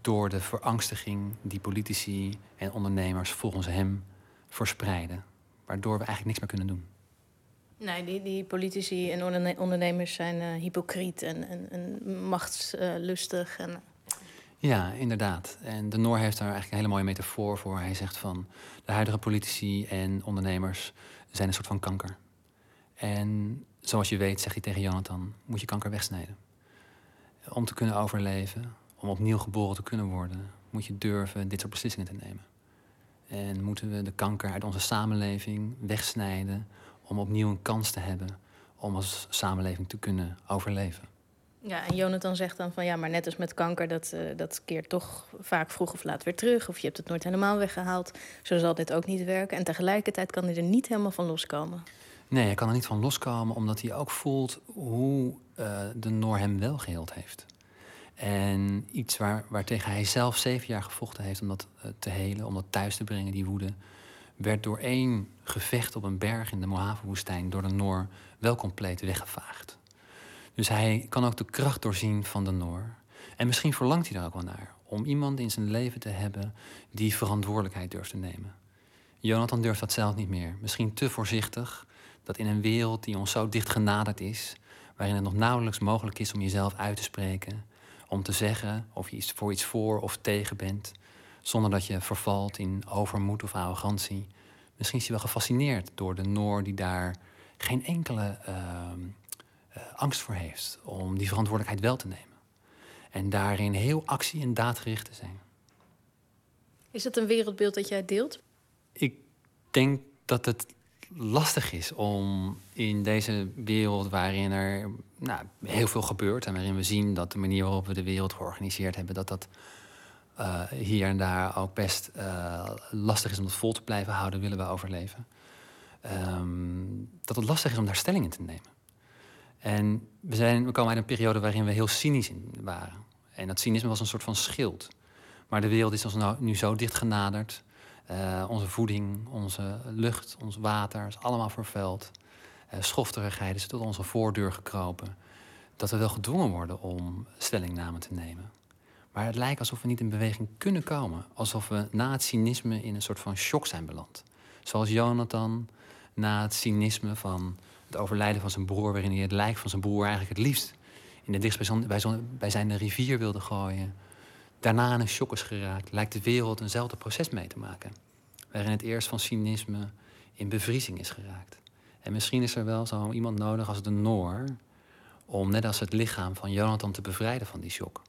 Door de verangstiging die politici en ondernemers volgens hem verspreiden. Waardoor we eigenlijk niks meer kunnen doen.
Nee, die, die politici en onderne- ondernemers zijn eh, hypocriet en, en, machtslustig. En,
Ja, inderdaad. En de Noor heeft daar eigenlijk een hele mooie metafoor voor. Hij zegt van de huidige politici en ondernemers zijn een soort van kanker. En zoals je weet, zegt hij tegen Jonathan, moet je kanker wegsnijden. Om te kunnen overleven, om opnieuw geboren te kunnen worden, moet je durven dit soort beslissingen te nemen. En moeten we de kanker uit onze samenleving wegsnijden om opnieuw een kans te hebben om als samenleving te kunnen overleven.
ja, en Jonathan zegt dan van ja, maar net als met kanker, dat, eh, dat keert toch vaak vroeg of laat weer terug. Of je hebt het nooit helemaal weggehaald. Zo zal dit ook niet werken. En tegelijkertijd kan hij er niet helemaal van loskomen.
Nee, hij kan er niet van loskomen, omdat hij ook voelt hoe eh, de Noor hem wel geheeld heeft. En iets waar, waartegen hij zelf zeven jaar gevochten heeft om dat eh, te helen, om dat thuis te brengen, die woede, werd door één gevecht op een berg in de Mojave-woestijn door de Noor wel compleet weggevaagd. Dus hij kan ook de kracht doorzien van de Noor. En misschien verlangt hij daar ook wel naar, om iemand in zijn leven te hebben die verantwoordelijkheid durft te nemen. Jonathan durft dat zelf niet meer. Misschien te voorzichtig dat in een wereld die ons zo dicht genaderd is, waarin het nog nauwelijks mogelijk is om jezelf uit te spreken, om te zeggen of je voor iets voor of tegen bent, zonder dat je vervalt in overmoed of arrogantie. Misschien is hij wel gefascineerd door de Noor die daar geen enkele ehm, eh, angst voor heeft om die verantwoordelijkheid wel te nemen. En daarin heel actie- en daadgericht te zijn.
Is dat een wereldbeeld dat jij deelt?
Ik denk dat het lastig is om in deze wereld waarin er nou, heel veel gebeurt en waarin we zien dat de manier waarop we de wereld georganiseerd hebben, dat dat eh, hier en daar ook best eh, lastig is om het vol te blijven houden, willen we overleven. Ehm, dat het lastig is om daar stelling in te nemen. En we, zijn, we komen uit een periode waarin we heel cynisch waren. En dat cynisme was een soort van schild. Maar de wereld is ons nou, nu zo dicht genaderd. Eh, onze voeding, onze lucht, ons water is allemaal vervuild. Uh, schofterigheid is tot onze voordeur gekropen. Dat we wel gedwongen worden om stellingname te nemen. Maar het lijkt alsof we niet in beweging kunnen komen. Alsof we na het cynisme in een soort van shock zijn beland. Zoals Jonathan na het cynisme van het overlijden van zijn broer... waarin hij het lijk van zijn broer eigenlijk het liefst... in de dichtstbijzijnde rivier wilde gooien daarna in een shock is geraakt, lijkt de wereld eenzelfde proces mee te maken. Waarin het eerst van cynisme in bevriezing is geraakt. En misschien is er wel zo iemand nodig als de Noor. om net als het lichaam van Jonathan te bevrijden van die shock.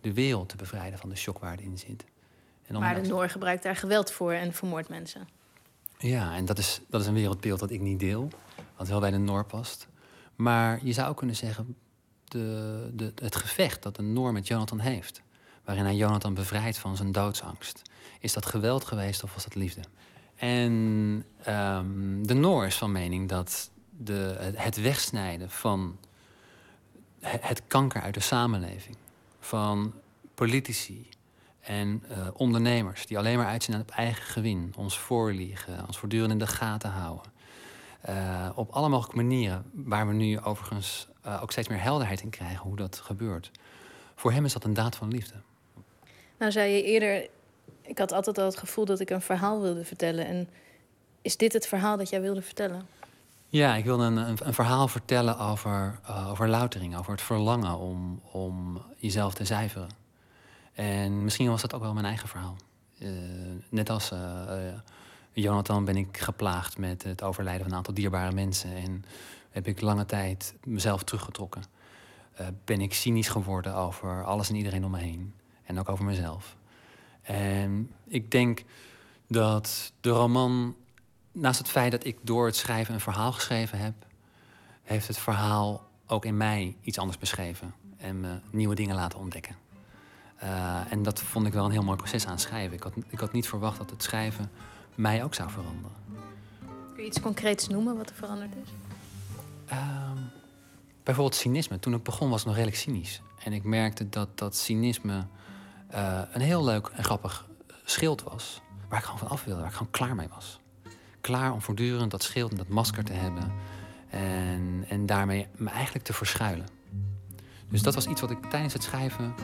De wereld te bevrijden van de shock waar het in zit. En om-
Maar de Noor gebruikt daar geweld voor en vermoordt mensen.
Ja, en dat is, dat is een wereldbeeld dat ik niet deel. Wat wel bij de Noor past. Maar je zou kunnen zeggen... De, de, het gevecht dat de Noor met Jonathan heeft... waarin hij Jonathan bevrijdt van zijn doodsangst... is dat geweld geweest of was dat liefde? En ehm, de Noor is van mening dat de, het- wegsnijden van he- het kanker uit de samenleving... van politici en eh, ondernemers die alleen maar uitzien op eigen gewin, ons voorliegen, ons voortdurend in de gaten houden. Eh, op alle mogelijke manieren, waar we nu overigens eh, ook steeds meer helderheid in krijgen hoe dat gebeurt. Voor hem is dat een daad van liefde.
Nou zei je eerder, ik had altijd al het gevoel dat ik een verhaal wilde vertellen. En is dit het verhaal dat jij wilde vertellen?
Ja, ik wilde een, een, een verhaal vertellen over, eh, over loutering, over het verlangen om, om jezelf te zuiveren. En misschien was dat ook wel mijn eigen verhaal. Eh, net als eh, Jonathan ben ik geplaagd met het overlijden van een aantal dierbare mensen. En heb ik lange tijd mezelf teruggetrokken. Ben ik cynisch geworden over alles en iedereen om me heen. En ook over mezelf. En ik denk dat de roman, naast het feit dat ik door het schrijven een verhaal geschreven heb, heeft het verhaal ook in mij iets anders beschreven en me nieuwe dingen laten ontdekken. Eh, en dat vond ik wel een heel mooi proces aan het schrijven. Ik had, ik had niet verwacht dat het schrijven mij ook zou veranderen.
Kun je iets concreets noemen wat er veranderd is?
Ehm, bijvoorbeeld cynisme. Toen ik begon was het nog redelijk cynisch. En ik merkte dat dat cynisme eh, een heel leuk en grappig schild was. Waar ik gewoon van af wilde, waar ik gewoon klaar mee was. Klaar om voortdurend dat schild en dat masker te hebben. En, en daarmee me eigenlijk te verschuilen. Dus dat was iets wat ik tijdens het schrijven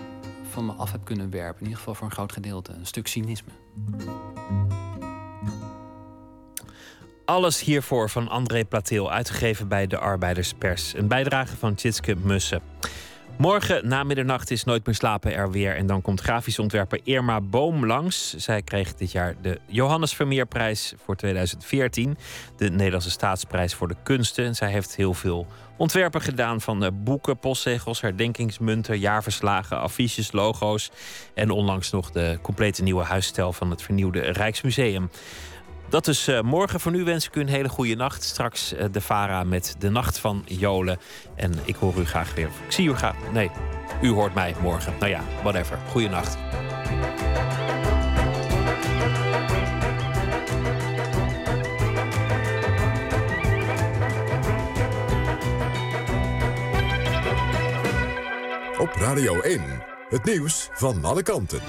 van me af heb kunnen werpen. In ieder geval voor een groot gedeelte. Een stuk cynisme.
Alles hiervoor van André Plateel, uitgegeven bij de Arbeiderspers. Een bijdrage van Tjitske Mussen. Morgen na middernacht is Nooit meer slapen er weer. En dan komt grafisch ontwerper Irma Boom langs. Zij kreeg dit jaar de Johannes Vermeerprijs voor 2014. De Nederlandse Staatsprijs voor de Kunsten. En zij heeft heel veel ontwerpen gedaan van eh, boeken, postzegels, herdenkingsmunten, jaarverslagen, affiches, logo's. En onlangs nog de complete nieuwe huisstijl van het vernieuwde Rijksmuseum. Dat is eh, morgen. Voor nu wens ik u een hele goede nacht. Straks eh, de Vara met de Nacht van Jolen. En ik hoor u graag weer. Ik zie u graag. Nee, u hoort mij morgen. Nou ja, whatever. Goeie nacht.
Op Radio 1, het nieuws van alle kanten.